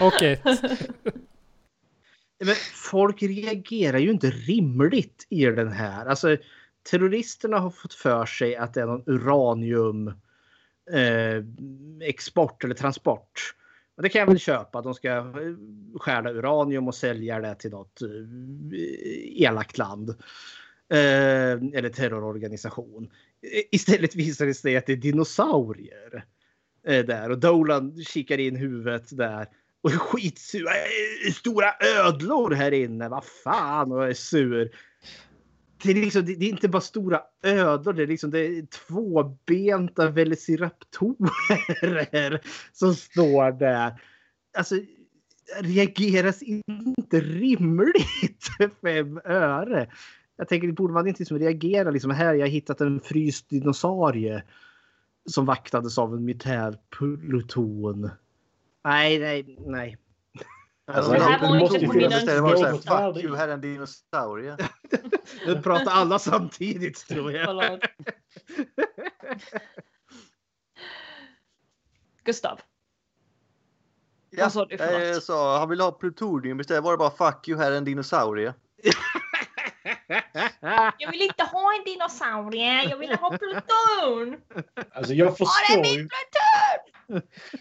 och 1. Men folk reagerar ju inte rimligt i den här. Alltså, terroristerna har fått för sig att det är någon uranium eh, export eller transport. Och det kan jag väl köpa. De ska eh, stjäla uranium och sälja det till något eh, elakt land. Eh, eller terrororganisation. Istället visar det sig att det är dinosaurier eh, där och Dolan kikar in huvudet där och är skitsur. Stora ödlor här inne. Vad fan och är sur. Det är, liksom, det är inte bara stora ödlor, det är, liksom, det är tvåbenta velociraptorer som står där. Alltså, reageras inte rimligt fem öre. Jag tänker, borde man inte liksom reagera liksom här, jag har hittat en fryst dinosaurie som vaktades av en militärpluton. Nej, nej, nej. Alltså, Det här det var måste inte ju på finnas mina ett ställe man säger ögon. fuck you, här är en dinosaurie. Nu pratar alla samtidigt tror jag. Förlåt. Gustav. Ja, Vad sa du för jag sa, han vill ha plutonium istället var det bara fuck you, här är en dinosaurie. Jag vill inte ha en dinosaurie, jag vill ha Pluton! Alltså jag Var är förstår min ju, Pluton?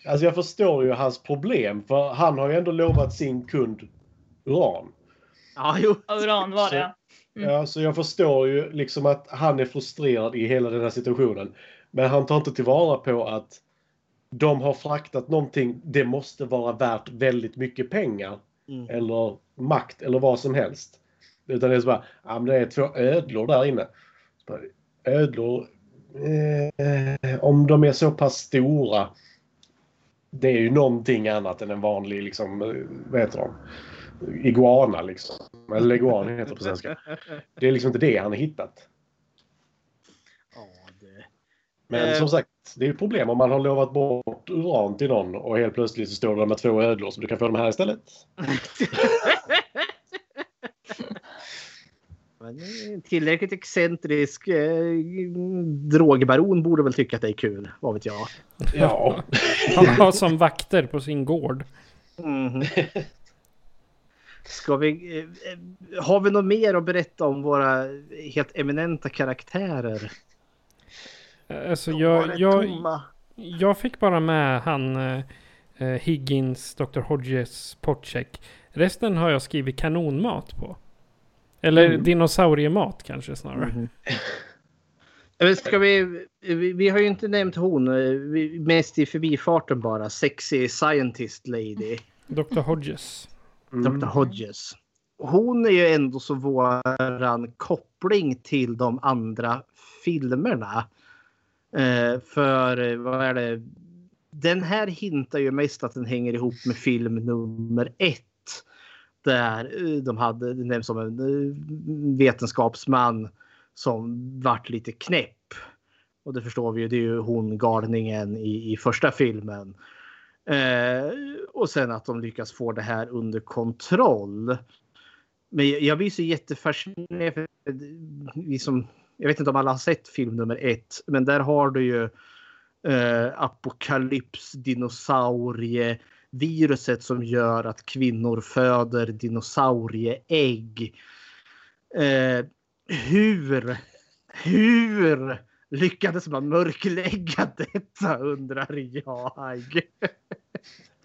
Alltså jag förstår ju hans problem. För han har ju ändå lovat sin kund uran. Ja, jo. Uran var det. Mm. Ja, så jag förstår ju liksom att han är frustrerad i hela den här situationen. Men han tar inte tillvara på att de har fraktat någonting. Det måste vara värt väldigt mycket pengar. Mm. Eller makt eller vad som helst. Utan det är så bara, ja men det är två ödlor där inne. Bara, ödlor, eh, om de är så pass stora. Det är ju någonting annat än en vanlig, liksom, vad heter de? Iguana liksom. Eller leguan heter det på svenska. Det är liksom inte det han har hittat. Ja, det... Men Eh. som sagt, det är ett problem om man har lovat bort uran till någon och helt plötsligt så står du där med två ödlor så du kan få dem här istället. Men en tillräckligt excentrisk eh, drogbaron borde väl tycka att det är kul. Vad vet jag. Ja. Han har som vakter på sin gård. Mhm. Ska vi, eh, eh, har vi något mer att berätta om våra helt eminenta karaktärer? Alltså Var jag, jag, jag fick bara med han eh, eh, Higgins, Dr. Hodges, Potcheck. Resten har jag skrivit kanonmat på. Eller Mm. dinosauriemat kanske snarare. Eh, Ska vi, vi, vi har ju inte nämnt hon, eh, vi- mest i förbifarten bara. Sexy scientist lady. Dr. Hodges. Mm. Dr. Hodges. Hon är ju ändå så våran koppling till de andra filmerna. Eh, för eh, vad är det? Den här hintar ju mest att den hänger ihop med film nummer ett. Där här, eh, de hade, det nämns som en eh, vetenskapsman som vart lite knäpp. Och det förstår vi ju, det är ju hon galningen i, i första filmen. Eh, och sen att de lyckas få det här under kontroll. Men jag, jag blir så jättefascinerad. För liksom, jag vet inte om alla har sett film nummer ett, men där har du ju eh, apokalyps, dinosaurie, viruset som gör att kvinnor föder dinosaurieägg. Eh, hur, hur lyckades man mörklägga detta undrar jag.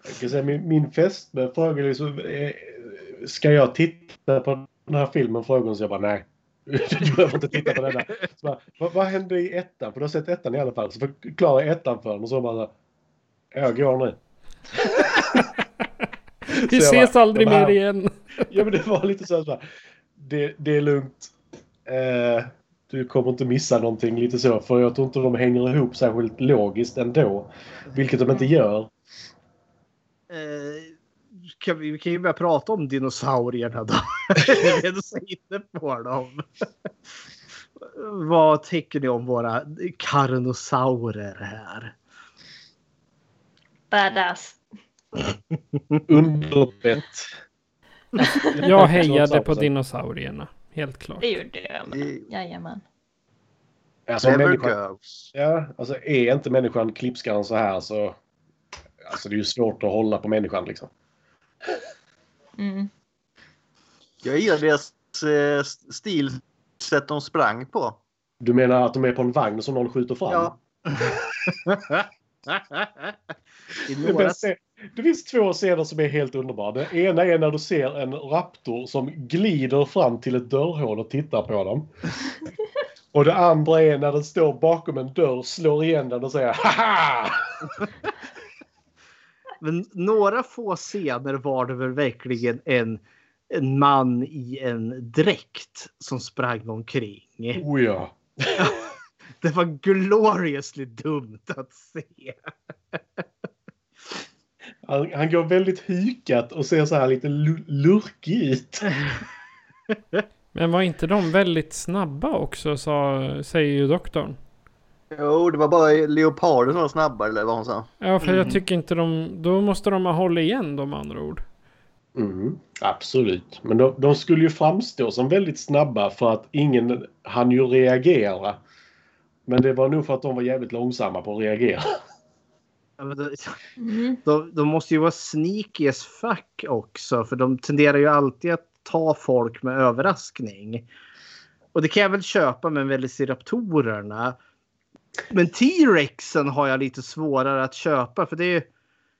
Jag kan säga, min, min fästmö frågade liksom, eh, ska jag titta på den här filmen? Frågade hon så jag bara nej. Du behöver inte titta på denna. Så bara, vad, vad hände i ettan? För du har sett ettan i alla fall. Så förklara ettan för henne och så bara jag går nu. Vi Så ses bara, aldrig här- mer igen. Ja men det var lite så här, så här det, det är lugnt. Eh, du kommer inte missa någonting lite så. För jag tror inte de hänger ihop särskilt logiskt ändå. Vilket de inte gör. Eh, kan vi, vi kan ju börja prata om dinosaurierna då. Vi är inne på dem. vad tycker ni om våra karnosaurer här? Badass. Underbett. Jag hejade på dinosaurierna. Helt klart. Det gjorde jag med. Jajamän. Alltså, Never människan, ja, alltså är inte människan klippskallen så här så... Alltså det är ju svårt att hålla på människan liksom. Mm. Jag gillar deras eh, stilsätt de sprang på. Du menar att de är på en vagn som någon skjuter fram? Ja. I Det, några... bästa är, det finns två scener som är helt underbara. Den ena är när du ser en raptor som glider fram till ett dörrhål och tittar på dem. Och det andra är när den står bakom en dörr, slår igen den och säger haha! Men några få scener var det väl verkligen en, en man i en dräkt som sprang omkring. Oh ja. Det var gloriously dumt att se. Han, han går väldigt hykat och ser så här lite lu- lurkig ut. Men var inte de väldigt snabba också, sa, säger ju doktorn. Jo, det var bara leoparden som var snabbare eller vad hon sa. Ja, för Mm. jag tycker inte de... Då måste de ha hållit igen de andra ord. Mm, absolut. Men de, de skulle ju framstå som väldigt snabba för att ingen hann ju reagera. Men det var nog för att de var jävligt långsamma på att reagera. De, Mm. de, de måste ju vara sneaky as fuck också. För de tenderar ju alltid att ta folk med överraskning. Och det kan jag väl köpa med Velociraptorerna. Men T-Rexen har jag lite svårare att köpa. För det är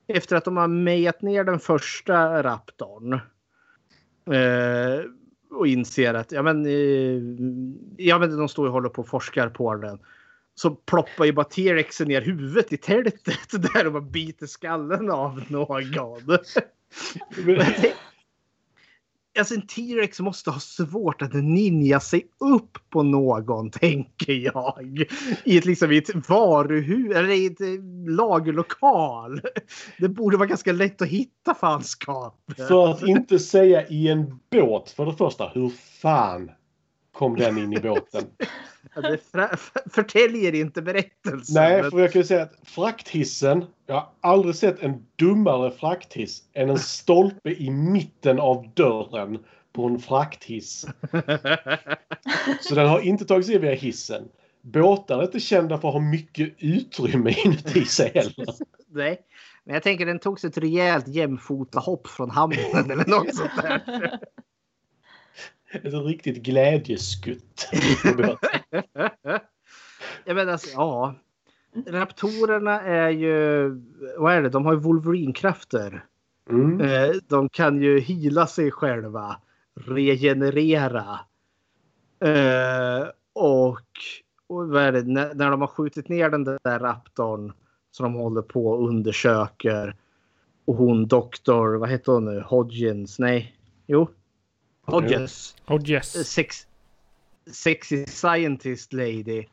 efter att de har mejat ner den första raptorn. Eh, och inser att ja, men, eh, ja, men de står och håller på och forskar på den. Så ploppar ju bara T-Rexen ner huvudet i tältet där och bara biter skallen av någon. Alltså en T-Rex måste ha svårt att ninja sig upp på någon, tänker jag. I ett, liksom, i ett varuhus, eller i ett eh, lagerlokal. Det borde vara ganska lätt att hitta fanskapet. För att inte säga i en båt för det första. Hur fan kom den in i båten? Ja, det förtäljer inte berättelsen. Nej, för jag kan ju säga att frakthissen. Jag har aldrig sett en dummare frakthiss än en stolpe i mitten av dörren på en frakthiss. Så den har inte tagit sig via hissen. Båtar är inte kända för att ha mycket utrymme inuti sig heller. Nej, men jag tänker den tog sig ett rejält jämfotahopp från hamnen eller något sånt där. Ett riktigt glädjeskutt. Jag menar, alltså, ja. Raptorerna är ju, vad är det, de har ju Wolverine-krafter. Mm. Eh, De kan ju hila sig själva, regenerera. Eh, och, och vad är det, när, när de har skjutit ner den där raptorn som de håller på och undersöker. Och hon doktor, vad heter hon nu, Hodgins, nej, jo. Hodges. Hodges. Sex, sexy scientist lady.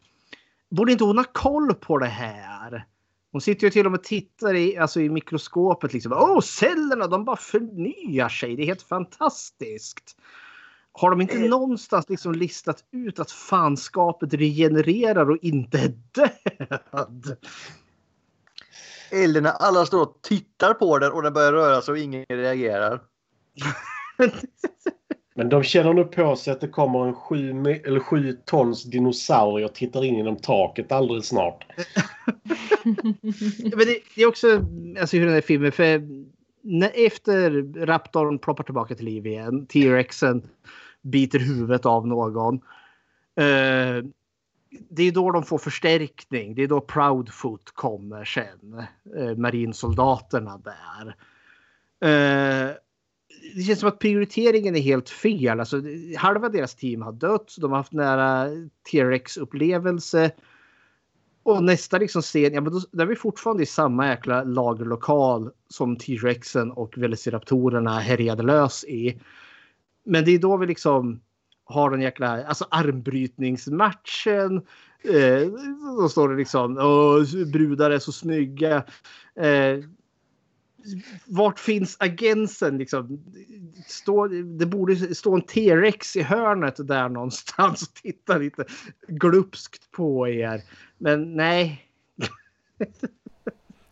Borde inte hon ha koll på det här? Hon sitter ju till och med och tittar i, alltså i mikroskopet. Liksom. Åh, cellerna de bara förnyar sig. Det är helt fantastiskt. Har de inte någonstans liksom listat ut att fanskapet regenererar och inte är död? Eller när alla står och tittar på den och den börjar röra sig och ingen reagerar. Men de känner nog på sig att det kommer en sju, eller sju tons dinosaurie och tittar in genom taket alldeles snart. Men det, det är också alltså, hur den här filmen... För när, efter Raptorn ploppar tillbaka till liv igen, T-Rexen biter huvudet av någon. Eh, det är då de får förstärkning. Det är då Proudfoot kommer sen. Eh, marinsoldaterna där. Eh, det känns som att prioriteringen är helt fel. Alltså, halva deras team har dött. De har haft nära T-Rex-upplevelse. Och nästa liksom scen, ja men då, där är vi fortfarande i samma jäkla lagerlokal som T-Rexen och Velociraptorerna härjade lös i. Men det är då vi liksom har den jäkla alltså armbrytningsmatchen. Eh, då står det liksom brudar är så snygga. Eh, vart finns agensen liksom? Stå, det borde stå en T-rex i hörnet där någonstans och titta lite glupskt på er. Men nej.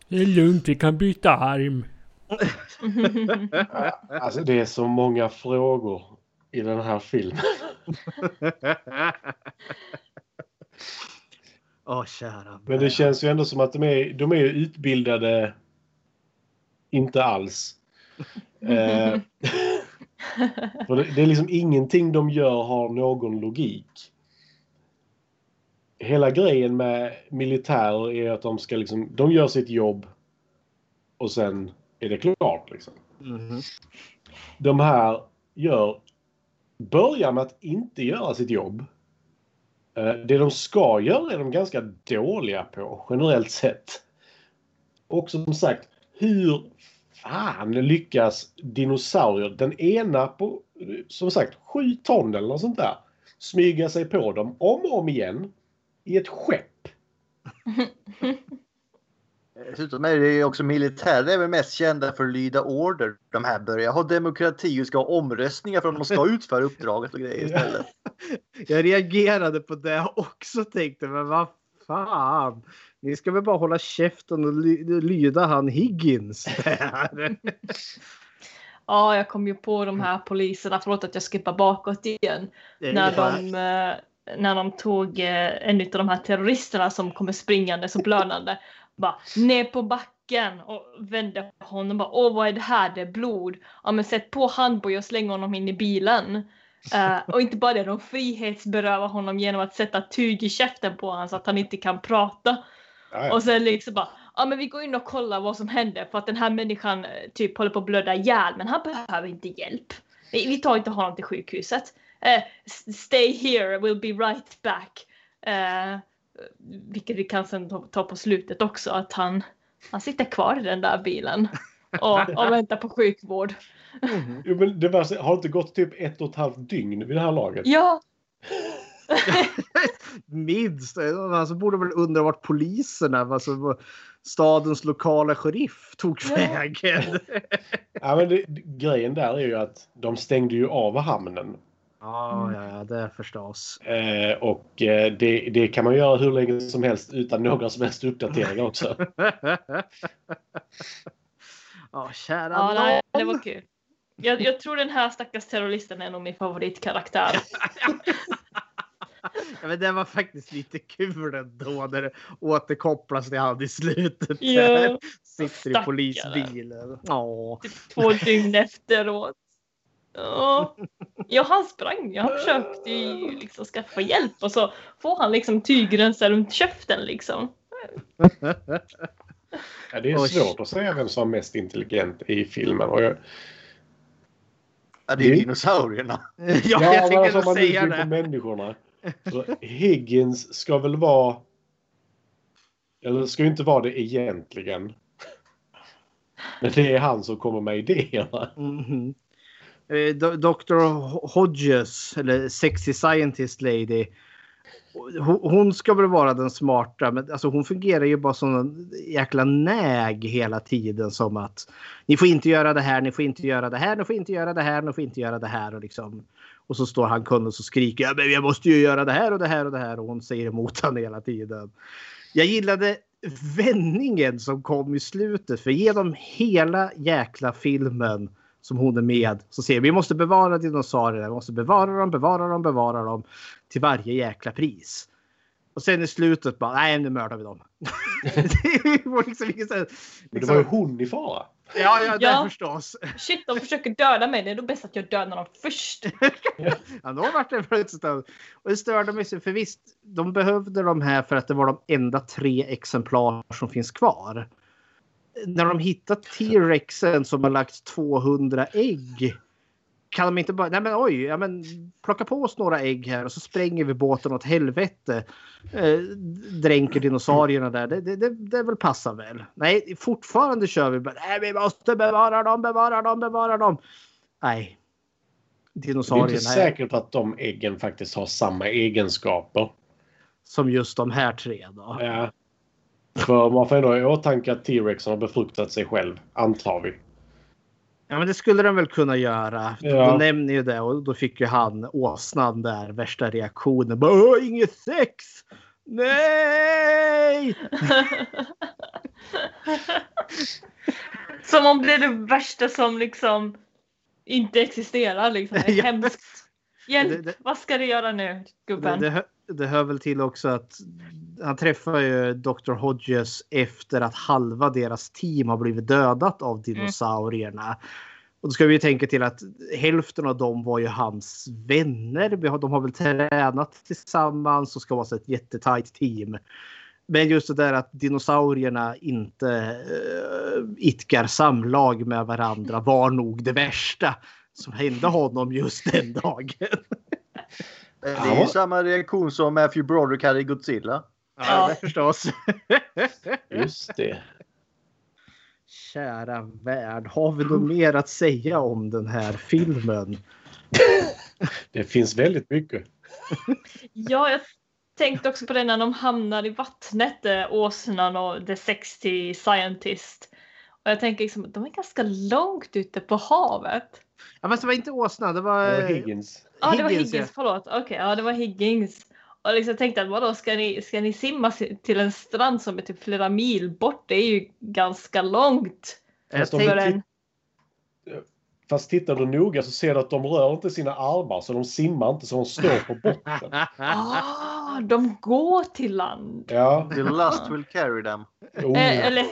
Det är lugnt, vi kan byta arm. Alltså det är så många frågor i den här filmen. Åh, kära. Men det känns ju ändå som att de är, de är utbildade inte alls. Eh, det, det är liksom ingenting de gör har någon logik. Hela grejen med militärer är att de ska liksom, de gör sitt jobb och sen är det klart liksom. Mhm. De här gör, börjar med att inte göra sitt jobb. Eh, Det de ska göra är de ganska dåliga på generellt sett. Och som sagt, hur fan lyckas dinosaurier, den ena på som sagt sju ton eller något sånt där, smyga sig på dem om och om igen i ett skepp? Dessutom är det ju också militärer är väl mest kända för att lyda order. De här börjar ha demokrati och ska ha omröstningar för om de ska utföra uppdraget och grejer istället. Jag reagerade på det också tänkte men vad fan. Ni ska väl bara hålla käften och ly- lyda han Higgins. Ja, jag kom ju på de här poliserna, förlåt att jag skippar bakåt igen. När de, eh, när de tog eh, en av de här terroristerna som kommer springande och blödande. Bara ner på backen och vände honom bara åh vad är det här, det är blod. Ja men sätt på handboj och släng honom in i bilen. Eh, och inte bara det, de frihetsberövar honom genom att sätta tyg i käften på honom så att han inte kan prata. Ja, ja. Och sen liksom bara, ja men vi går in och kollar vad som händer för att den här människan eh, typ håller på att blöda ihjäl men han behöver inte hjälp. Vi, vi tar inte honom till sjukhuset. S- stay here, we'll be right back. Eh, vilket vi kan sen ta, ta på slutet också att han, han sitter kvar i den där bilen och, och väntar på sjukvård. Jo, men det var, har inte gått typ ett och ett halvt dygn vid det här laget? Ja, Minst. Alltså borde väl undra vart poliserna, alltså stadens lokala sheriff tog Ja. vägen. Ja, men det, grejen där är ju att de stängde ju av hamnen. Ja, ja, ja, det förstås. Eh, och eh, det, det kan man göra hur länge som helst utan några som helst uppdateringar också. Ja, kära ja nej, det var kul. Jag, jag tror den här stackars terroristen är nog min favoritkaraktär. Ja, men det var faktiskt lite kul ändå när det återkopplas till han i slutet. Ja. Sitter i polisbilen. Ja. två dygn efteråt. Ja, ja han sprang ju. Han försökte ju liksom skaffa hjälp och så får han liksom tygrensar runt käften liksom. Ja, det är Oj. svårt att säga vem som var mest intelligent i filmen. Och jag, Ja, det är dinosaurierna. Ja, Ja, jag men tänkte alltså, säga det. människorna. Higgins ska väl vara... Eller ska ju inte vara det egentligen. Men det är han som kommer med idéerna. Mhm. Eh, Dr. Hodges, eller Sexy Scientist Lady. Hon, hon ska väl vara den smarta, men alltså hon fungerar ju bara som en jäkla näg hela tiden. Som att ni får inte göra det här, ni får inte göra det här, ni får inte göra det här, ni får inte göra det här. Och, liksom, och så står han kund och så skriker ja, men jag måste ju göra det här och det här och det här. Och hon säger emot honom hela tiden. Jag gillade vändningen som kom i slutet. För genom hela jäkla filmen som hon är med så ser vi måste bevara dinosaurierna. Vi måste bevara dem, bevara dem, bevara dem till varje jäkla pris. Och sen i slutet bara, nej nu mördar vi dem. det var liksom här- Men det var ju liksom, hon i fara. Ja, ja, det Ja. förstås. Shit, de försöker döda mig. Det är nog bäst att jag dödar dem först. Ja, då vart det plötsligt Och det störde mig så, för visst, de behövde de här för att det var de enda tre exemplar som finns kvar. När de hittat T-rexen som har lagt 200 ägg. Kan de inte bara, nej men oj, ja men plocka på oss några ägg här och så spränger vi båten åt helvete. Eh, dränker dinosaurierna där, det, det, det, det väl passar väl. Nej, fortfarande kör vi bara, nej vi måste bevara dem, bevara dem, bevara dem. Nej. Det är Dinosaurierna inte säkert att de äggen faktiskt har samma egenskaper. som just de här tre då. Ja. För man får ändå i åtanke att T-Rexen har befruktat sig själv, antar vi. Ja men det skulle den väl kunna göra. Ja. Då nämner ju det och då fick ju han åsnan där värsta reaktionen. Bara, "Åh, inget sex! Nej! Som om det är det värsta som liksom inte existerar. Liksom. Det är Ja. hemskt. Hjälp, Det- det- vad ska du göra nu gubben? det, det hör väl till också att han träffar ju Dr. Hodges efter att halva deras team har blivit dödat av dinosaurierna. Och då ska vi ju tänka till att hälften av dem var ju hans vänner. De har väl tränat tillsammans och ska vara ett jättetajt team. Men just det där att dinosaurierna inte uh, idkar samlag med varandra var nog det värsta som hände honom just den dagen. Det är ju samma reaktion som Matthew Broderick hade i Godzilla. Ja, förstås. Just det. Kära värld, har vi något mer att säga om den här filmen? Det finns väldigt mycket. Ja, jag tänkte också på det när de hamnar i vattnet, eh, åsnan och The 60 Scientist. Och jag tänker liksom att de är ganska långt ute på havet. Ja, fast det var inte åsna, det var... Det var Higgins. Ja, det var Higgins, Higgins, förlåt. Okej, ja det var Higgins. Och liksom tänkte att vadå, ska ni, ska ni simma si- till en strand som är typ flera mil bort? Det är ju ganska långt. Fast, de, en, fast tittar du noga så ser du att de rör inte sina armar så de simmar inte så de står på botten. ah, de går till land. Ja. The lust will carry them. Oh, Eh, eller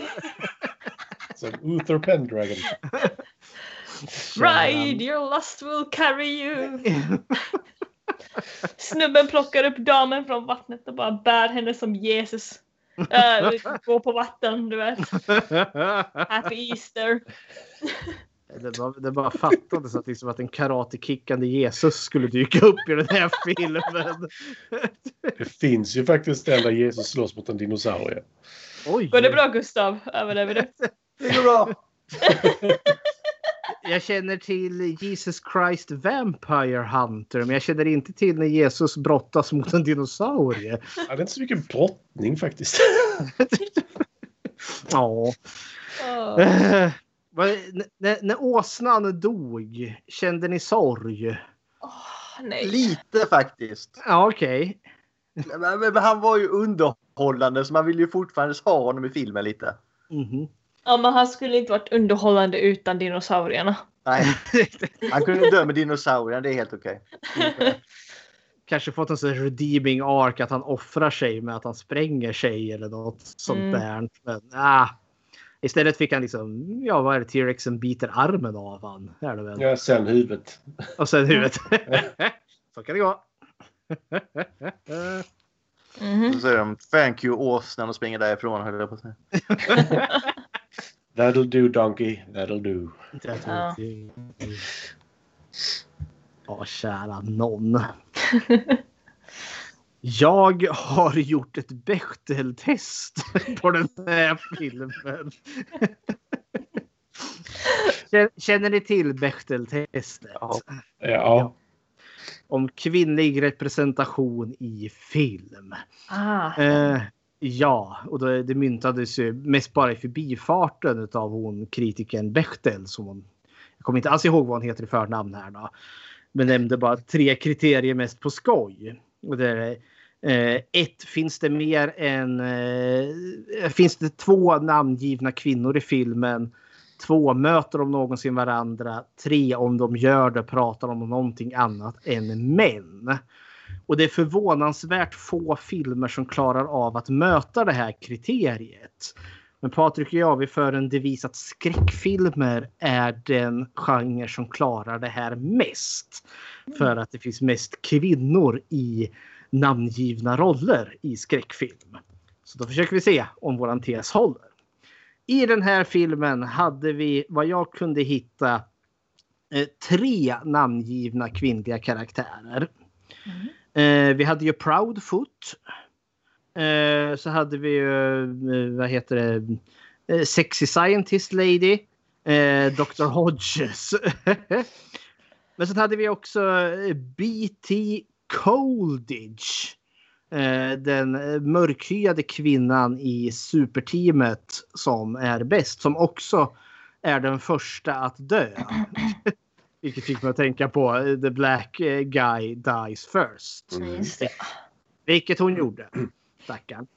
som Uther Pendragon. ride your lust will carry you. Snubben plockar upp damen från vattnet och bara bär henne som Jesus. Äh, går på vatten, du vet. Happy Easter. Det bara, det bara fattades att, liksom att en karatekickande Jesus skulle dyka upp i den här filmen. Det finns ju faktiskt en där Jesus slåss mot en dinosaurie. Oj! Går det bra Gustav? Överlever du? Det går bra. Jag känner till Jesus Christ Vampire Hunter, men jag känner inte till när Jesus brottas mot en dinosaurie. Ja, det är inte så mycket brottning faktiskt. Ja. Åh. Eh, när, när åsnan dog, kände ni sorg? nej. Lite faktiskt. Ja, okej. Men, men han var ju underhållande så man vill ju fortfarande ha honom i filmen lite. Mhm. Ja, men han skulle inte varit underhållande utan dinosaurierna. Nej, han kunde dö med dinosaurien, det är helt okej. Kanske fått en sån här redeeming ark att han offrar sig med att han spränger sig eller något sånt Mm. där. Men, ah. Istället fick han liksom, ja vad är det, T-rexen biter armen av han. Är det väl? Ja, sen huvudet. Och sen huvudet. Så kan det gå. Mhm. Så säger de thank you åsnan och springer därifrån höll jag på att säga. That'll do donkey, that'll do. Ja. Ja, kära någon. Jag har gjort ett Bechteltest på den här filmen. Känner- Känner ni till Bechteltestet? Ja. Om kvinnlig representation i film. Ah. Eh, ja, och det, det myntades ju mest bara i förbifarten av hon kritikern Bechtel. Som hon, jag kommer inte alls ihåg vad hon heter i förnamn här då. Men nämnde bara tre kriterier mest på skoj. Och det är, eh, ett, finns det mer än... Eh, finns det två namngivna kvinnor i filmen? Två, möter de någonsin varandra? Tre, om de gör det pratar de om någonting annat än män. Och det är förvånansvärt få filmer som klarar av att möta det här kriteriet. Men Patrik och jag, vi för en devis att skräckfilmer är den genre som klarar det här mest. För att det finns mest kvinnor i namngivna roller i skräckfilm. Så då försöker vi se om våran tes håller. I den här filmen hade vi vad jag kunde hitta eh, tre namngivna kvinnliga karaktärer. Eh, Eh, vi hade ju Proudfoot. Eh, så hade vi ju, eh, vad heter det, eh, Sexy Scientist Lady. Eh, Dr. Hodges. Men sen hade vi också eh, B.T. Coldidge. Eh, den mörkhyade kvinnan i superteamet som är bäst. Som också är den första att dö. Vilket fick mig att tänka på eh, The Black eh, Guy Dies First. Det. Vilket hon gjorde. Stackarn.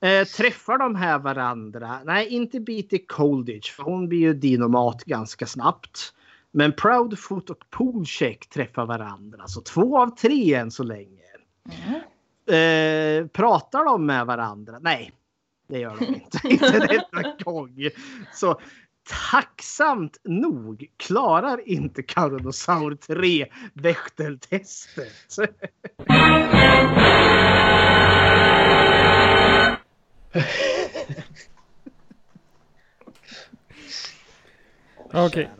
Eh, träffar de här varandra? Nej, inte BT Colditch för hon blir ju dinomat ganska snabbt. Men Proudfoot och Poolcheck träffar varandra. Så två av tre än så länge. Eh, pratar de med varandra? Nej, det gör de inte. inte en enda gång. Så tacksamt nog klarar inte Carnosaur 3 Bechteltestet. Okej.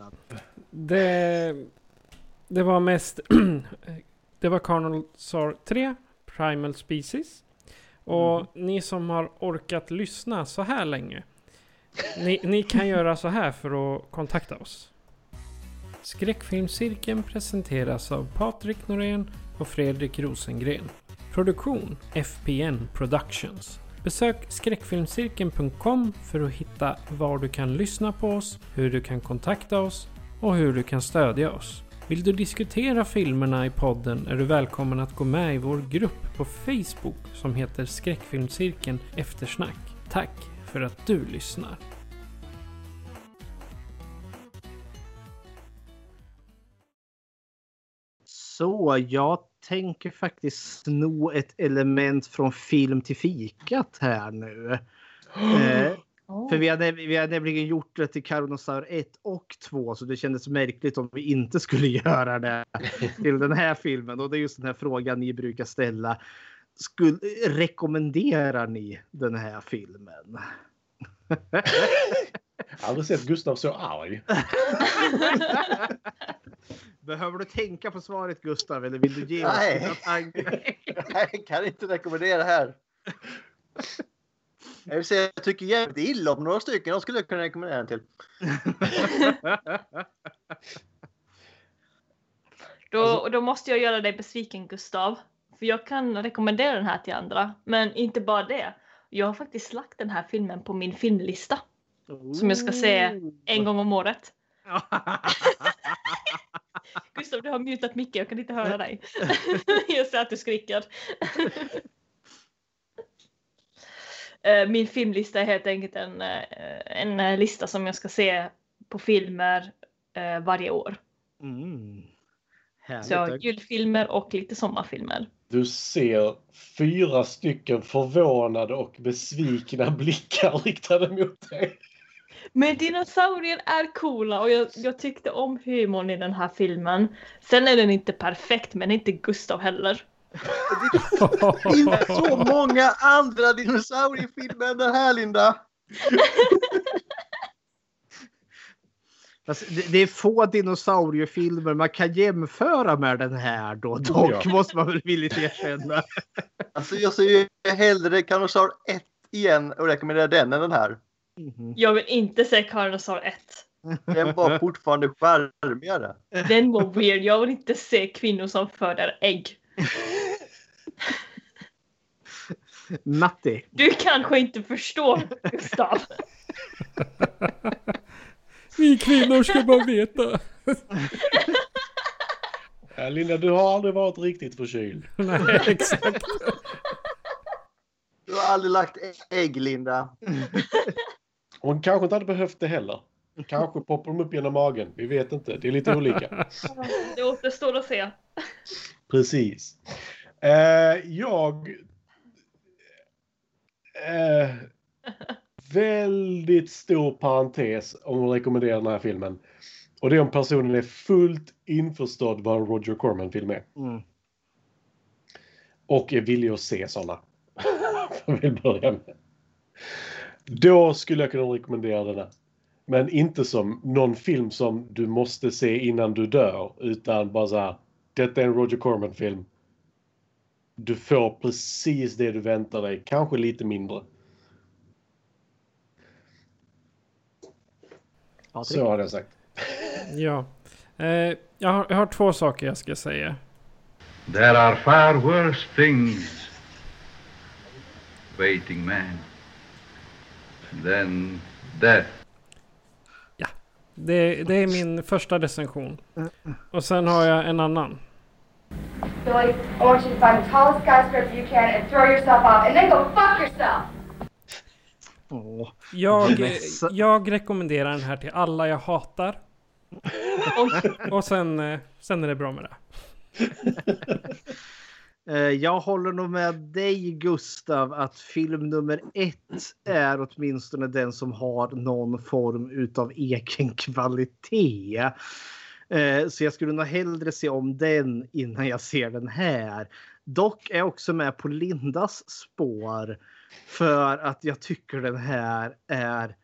Det, det var mest... det var Carnosaur 3, Primal Species. Och ni som har orkat lyssna så här länge. Ni, ni kan göra så här för att kontakta oss. Skräckfilmscirkeln presenteras av Patrik Norén och Fredrik Rosengren. Produktion FPN Productions. Besök skräckfilmscirkeln.com för att hitta var du kan lyssna på oss, hur du kan kontakta oss och hur du kan stödja oss. Vill du diskutera filmerna i podden är du välkommen att gå med i vår grupp på Facebook som heter Skräckfilmscirkeln Eftersnack. Tack för att du lyssnar. Så jag tänker faktiskt sno ett element från film till fikat här nu. Eh, för vi har, vi har nämligen gjort det till Carnosaur 1 och 2 så det kändes märkligt om vi inte skulle göra det till den här filmen. Och det är just den här frågan ni brukar ställa. Skulle, rekommenderar ni den här filmen? Jag har aldrig sett Gustav så arg. Behöver du tänka på svaret Gustav eller vill du ge oss Nej. dina tankar? Nej, jag kan inte rekommendera det här. Jag vill säga, jag tycker jävligt illa om några stycken. De skulle jag kunna rekommendera den till. Då, då måste jag göra dig besviken Gustav. För jag kan rekommendera den här till andra. Men inte bara det. Jag har faktiskt lagt den här filmen på min filmlista. Som jag ska se en gång om året. Gustav, du har mutat Micke, jag kan inte höra dig. jag ser att du skriker. Eh, Min filmlista är helt enkelt en, eh, en lista som jag ska se på filmer eh, varje år. Mm. Så jag har Härligt. julfilmer och lite sommarfilmer. Du ser fyra stycken förvånade och besvikna blickar riktade mot dig. Men dinosaurier är coola och jag, jag tyckte om humorn i den här filmen. Sen är den inte perfekt men inte Gustav heller. Det finns så många andra dinosauriefilmer än den här Linda. Alltså, det, det är få dinosauriefilmer man kan jämföra med den här då. Dock Ja. måste man väl villigt erkänna. Alltså jag ser ju hellre Carnosaur 1 igen och rekommenderar den än den här. Jag vill inte se Carnosaur 1. Den var fortfarande charmigare. Den var weird. Jag vill inte se kvinnor som föder ägg. Matti. Du kanske inte förstår Gustav. Vi kvinnor ska bara veta. Ja, Linda, du har aldrig varit riktigt förkyld. Nej, exakt. Du har aldrig lagt ägg Linda. Hon kanske inte hade behövt det heller. Kanske poppar de upp genom magen. Vi vet inte. Det är lite olika. Det återstår att se. Precis. Eh, jag... Eh, väldigt stor parentes om hon rekommenderar den här filmen. Och det är om personen är fullt införstådd vad en Roger Corman-film är. Mm. Och är villig att se sådana. Jag vill börja med. Då skulle jag kunna rekommendera den här. Men inte som någon film som du måste se innan du dör. Utan bara så här. Detta är en Roger Corman-film. Du får precis det du väntar dig. Kanske lite mindre. Så har jag sagt. Ja. Eh, jag, har, jag har två saker jag ska säga. There are far worse things waiting man. Then death. Det, det är min första recension. Och sen har jag en annan. Billy, I want you to find the tallest skyscraper you can and throw yourself off, and then go fuck yourself! Jag, jag rekommenderar den här till alla jag hatar. Och sen, eh, sen är det bra med det. Eh, Jag håller nog med dig Gustav att film nummer ett är åtminstone den som har någon form utav egen kvalitet. Eh, Så jag skulle nog hellre se om den innan jag ser den här. Dock är jag också med på Lindas spår för att jag tycker den här är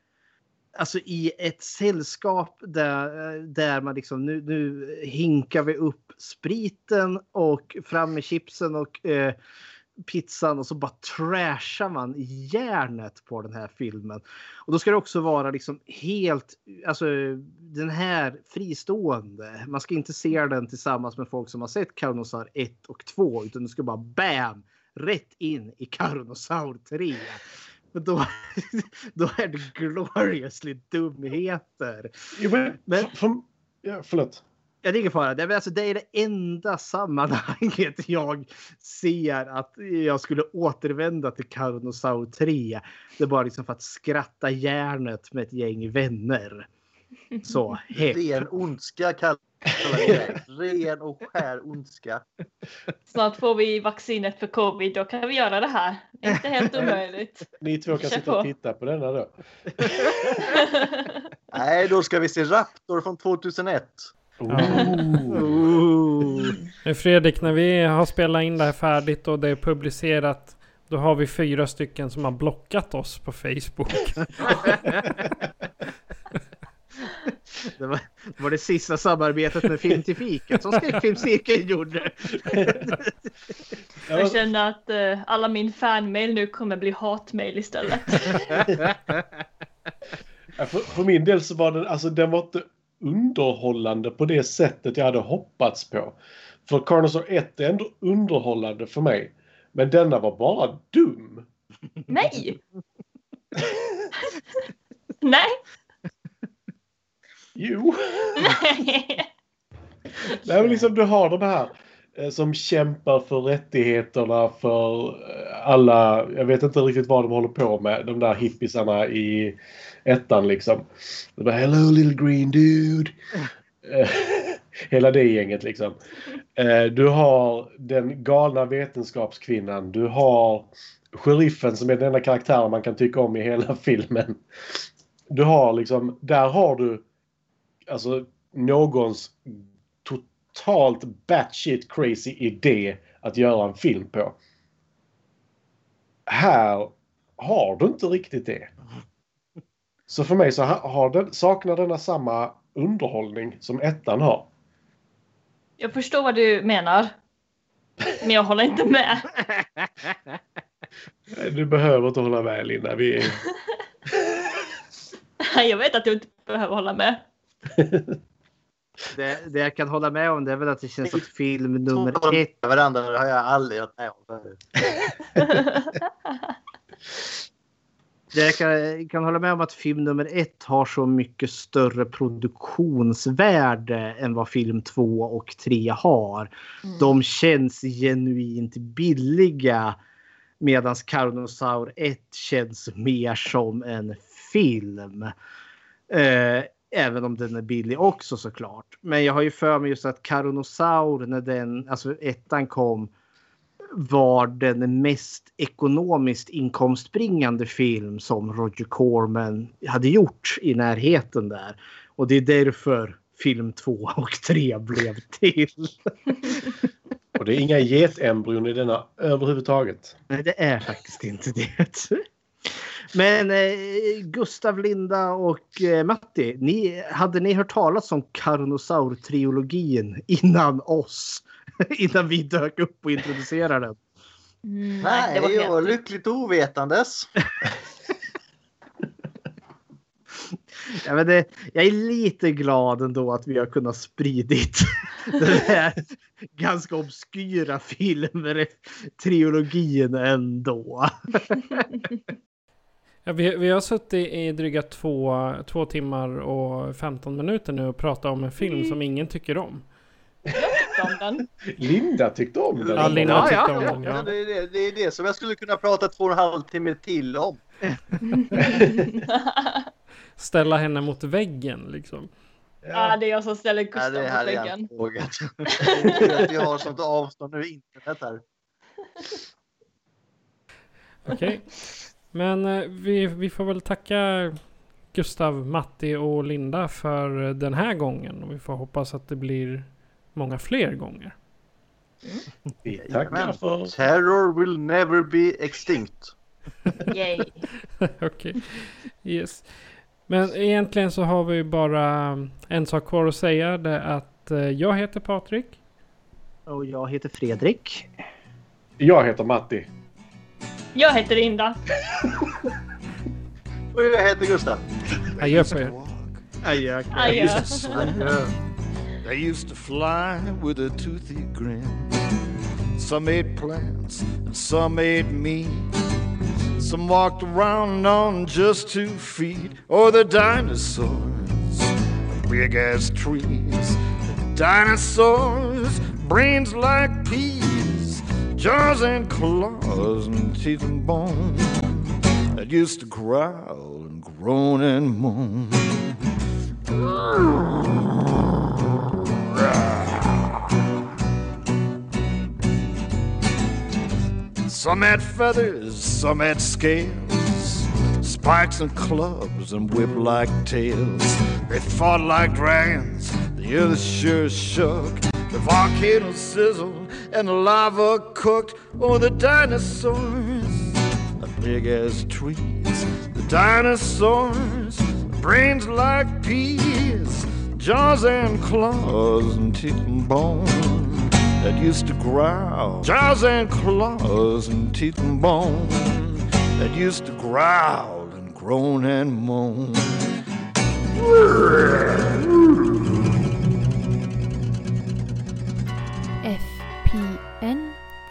Alltså i ett sällskap där, där man liksom nu, nu hinkar vi upp spriten och fram med chipsen och eh, pizzan och så bara trashar man järnet på den här filmen. Och då ska det också vara liksom helt, alltså den här fristående. Man ska inte se den tillsammans med folk som har sett Kaunosar 1 och 2 utan du ska bara bam! Rätt in i Carnosaur 3. Men då, då är det gloriously dumheter. Jo, men, Men- för, ja, förlåt. Ja, det är ingen fara. Det är, alltså, det är det enda sammanhanget jag ser att jag skulle återvända till Carnosaur 3. Det är bara liksom för att skratta järnet med ett gäng vänner. Så, hett. Ren ondska kallar vi det. Ren och skär ondska. Snart får vi vaccinet för covid, då kan vi göra det här. Det är inte helt omöjligt. Ni två kan Kör sitta och på. titta på denna då. Nej, då ska vi se Raptor från 2001. Nu Fredrik, när vi har spelat in det här färdigt och det är publicerat. Då har vi fyra stycken som har blockat oss på Facebook. Det var, det var det sista samarbetet med Film till fikat som Skräckfilmscirkeln gjorde. Jag känner att eh, alla min fanmail nu kommer bli hatmail istället. Ja, för, för min del så var den, alltså den var inte underhållande på det sättet jag hade hoppats på. För Carnosaur 1 är ändå underhållande för mig. Men denna var bara dum. Nej! Nej! Jo. Nej! Men liksom du har de här eh, som kämpar för rättigheterna för eh, alla, jag vet inte riktigt vad de håller på med, de där hippisarna i ettan liksom. De bara hello little green dude. Eh, Hela det gänget liksom. Du har den galna vetenskapskvinnan. Du har sheriffen som är den enda karaktären man kan tycka om i hela filmen. Du har liksom, där har du alltså någons totalt batshit crazy idé att göra en film på. Här har du inte riktigt det. Så för mig så ha- har den, saknar denna samma underhållning som ettan har. Jag förstår vad du menar. Men jag håller inte med. Du behöver inte hålla med Linda. Vi. Jag vet att du inte behöver hålla med. Det, det jag kan hålla med om det är väl att det känns att film nummer ett Varandra det har jag aldrig varit med om förut. Det jag kan, kan hålla med om att film nummer ett har så mycket större produktionsvärde än vad film två och tre har. De känns genuint billiga medan Carnosaur 1 känns mer som en film. Eh, även om den är billig också såklart. Men jag har ju för mig just att Carnosaur när den, alltså ettan kom var den mest ekonomiskt inkomstbringande film som Roger Corman hade gjort i närheten där. Och det är därför film 2 och 3 blev till. Och det är inga getembryon i denna överhuvudtaget. Nej, det är faktiskt inte det. Men eh, Gustav, Linda och eh, Matti, ni, hade ni hört talas om Carnosaur-trilogin innan oss? innan vi dök upp och introducerade den? Mm, Nej, det var jag var lyckligt ovetandes. Ja, men det, jag är lite glad ändå att vi har kunnat spridit den här ganska obskyra filmer, trilogin ändå. Ja, vi, vi har suttit i dryga två, två timmar och 15 minuter nu och pratat om en film som ingen tycker om. Jag tyckte om den. Linda tyckte om den. Ja, Linda Ja, tyckte ja, om ja, den. ja. Ja. Det, är det, det är det som jag skulle kunna prata två och en halv timme till om. Ställa henne mot väggen liksom. Ja, det är jag som ställer Ja, Gustav det mot här är väggen. en fråga. Det är att Vi har sånt avstånd nu i internet här. Okej. Men eh, vi, vi får väl tacka Gustav, Matti och Linda för den här gången. Och vi får hoppas att det blir många fler gånger. Vi tackar för... Terror will never be extinct. Yay. Okej. Yes. Men egentligen så har vi bara en sak kvar att säga. Det är att eh, jag heter Patrik. Och jag heter Fredrik. Jag heter Matti. Jag heter Linda. Och jag heter Gustav. Adjö på er. Adjö. Adjö. They used to fly with a toothy grin. Some ate plants and some ate meat. Some walked around on just two feet. Or the dinosaurs, big as trees. Dinosaurs, brains like peas, jaws and claws and teeth and bone. That used to growl and groan and moan. Some had feathers, some had scales, spikes and clubs and whip-like tails. They fought like dragons, the earth sure shook. The volcano sizzled and lava cooked. Oh, the dinosaurs, big as trees. The dinosaurs, brains like peas, jaws and claws and teeth and bone that used to growl. Jaws and claws and teeth and bone that used to growl and groan and moan.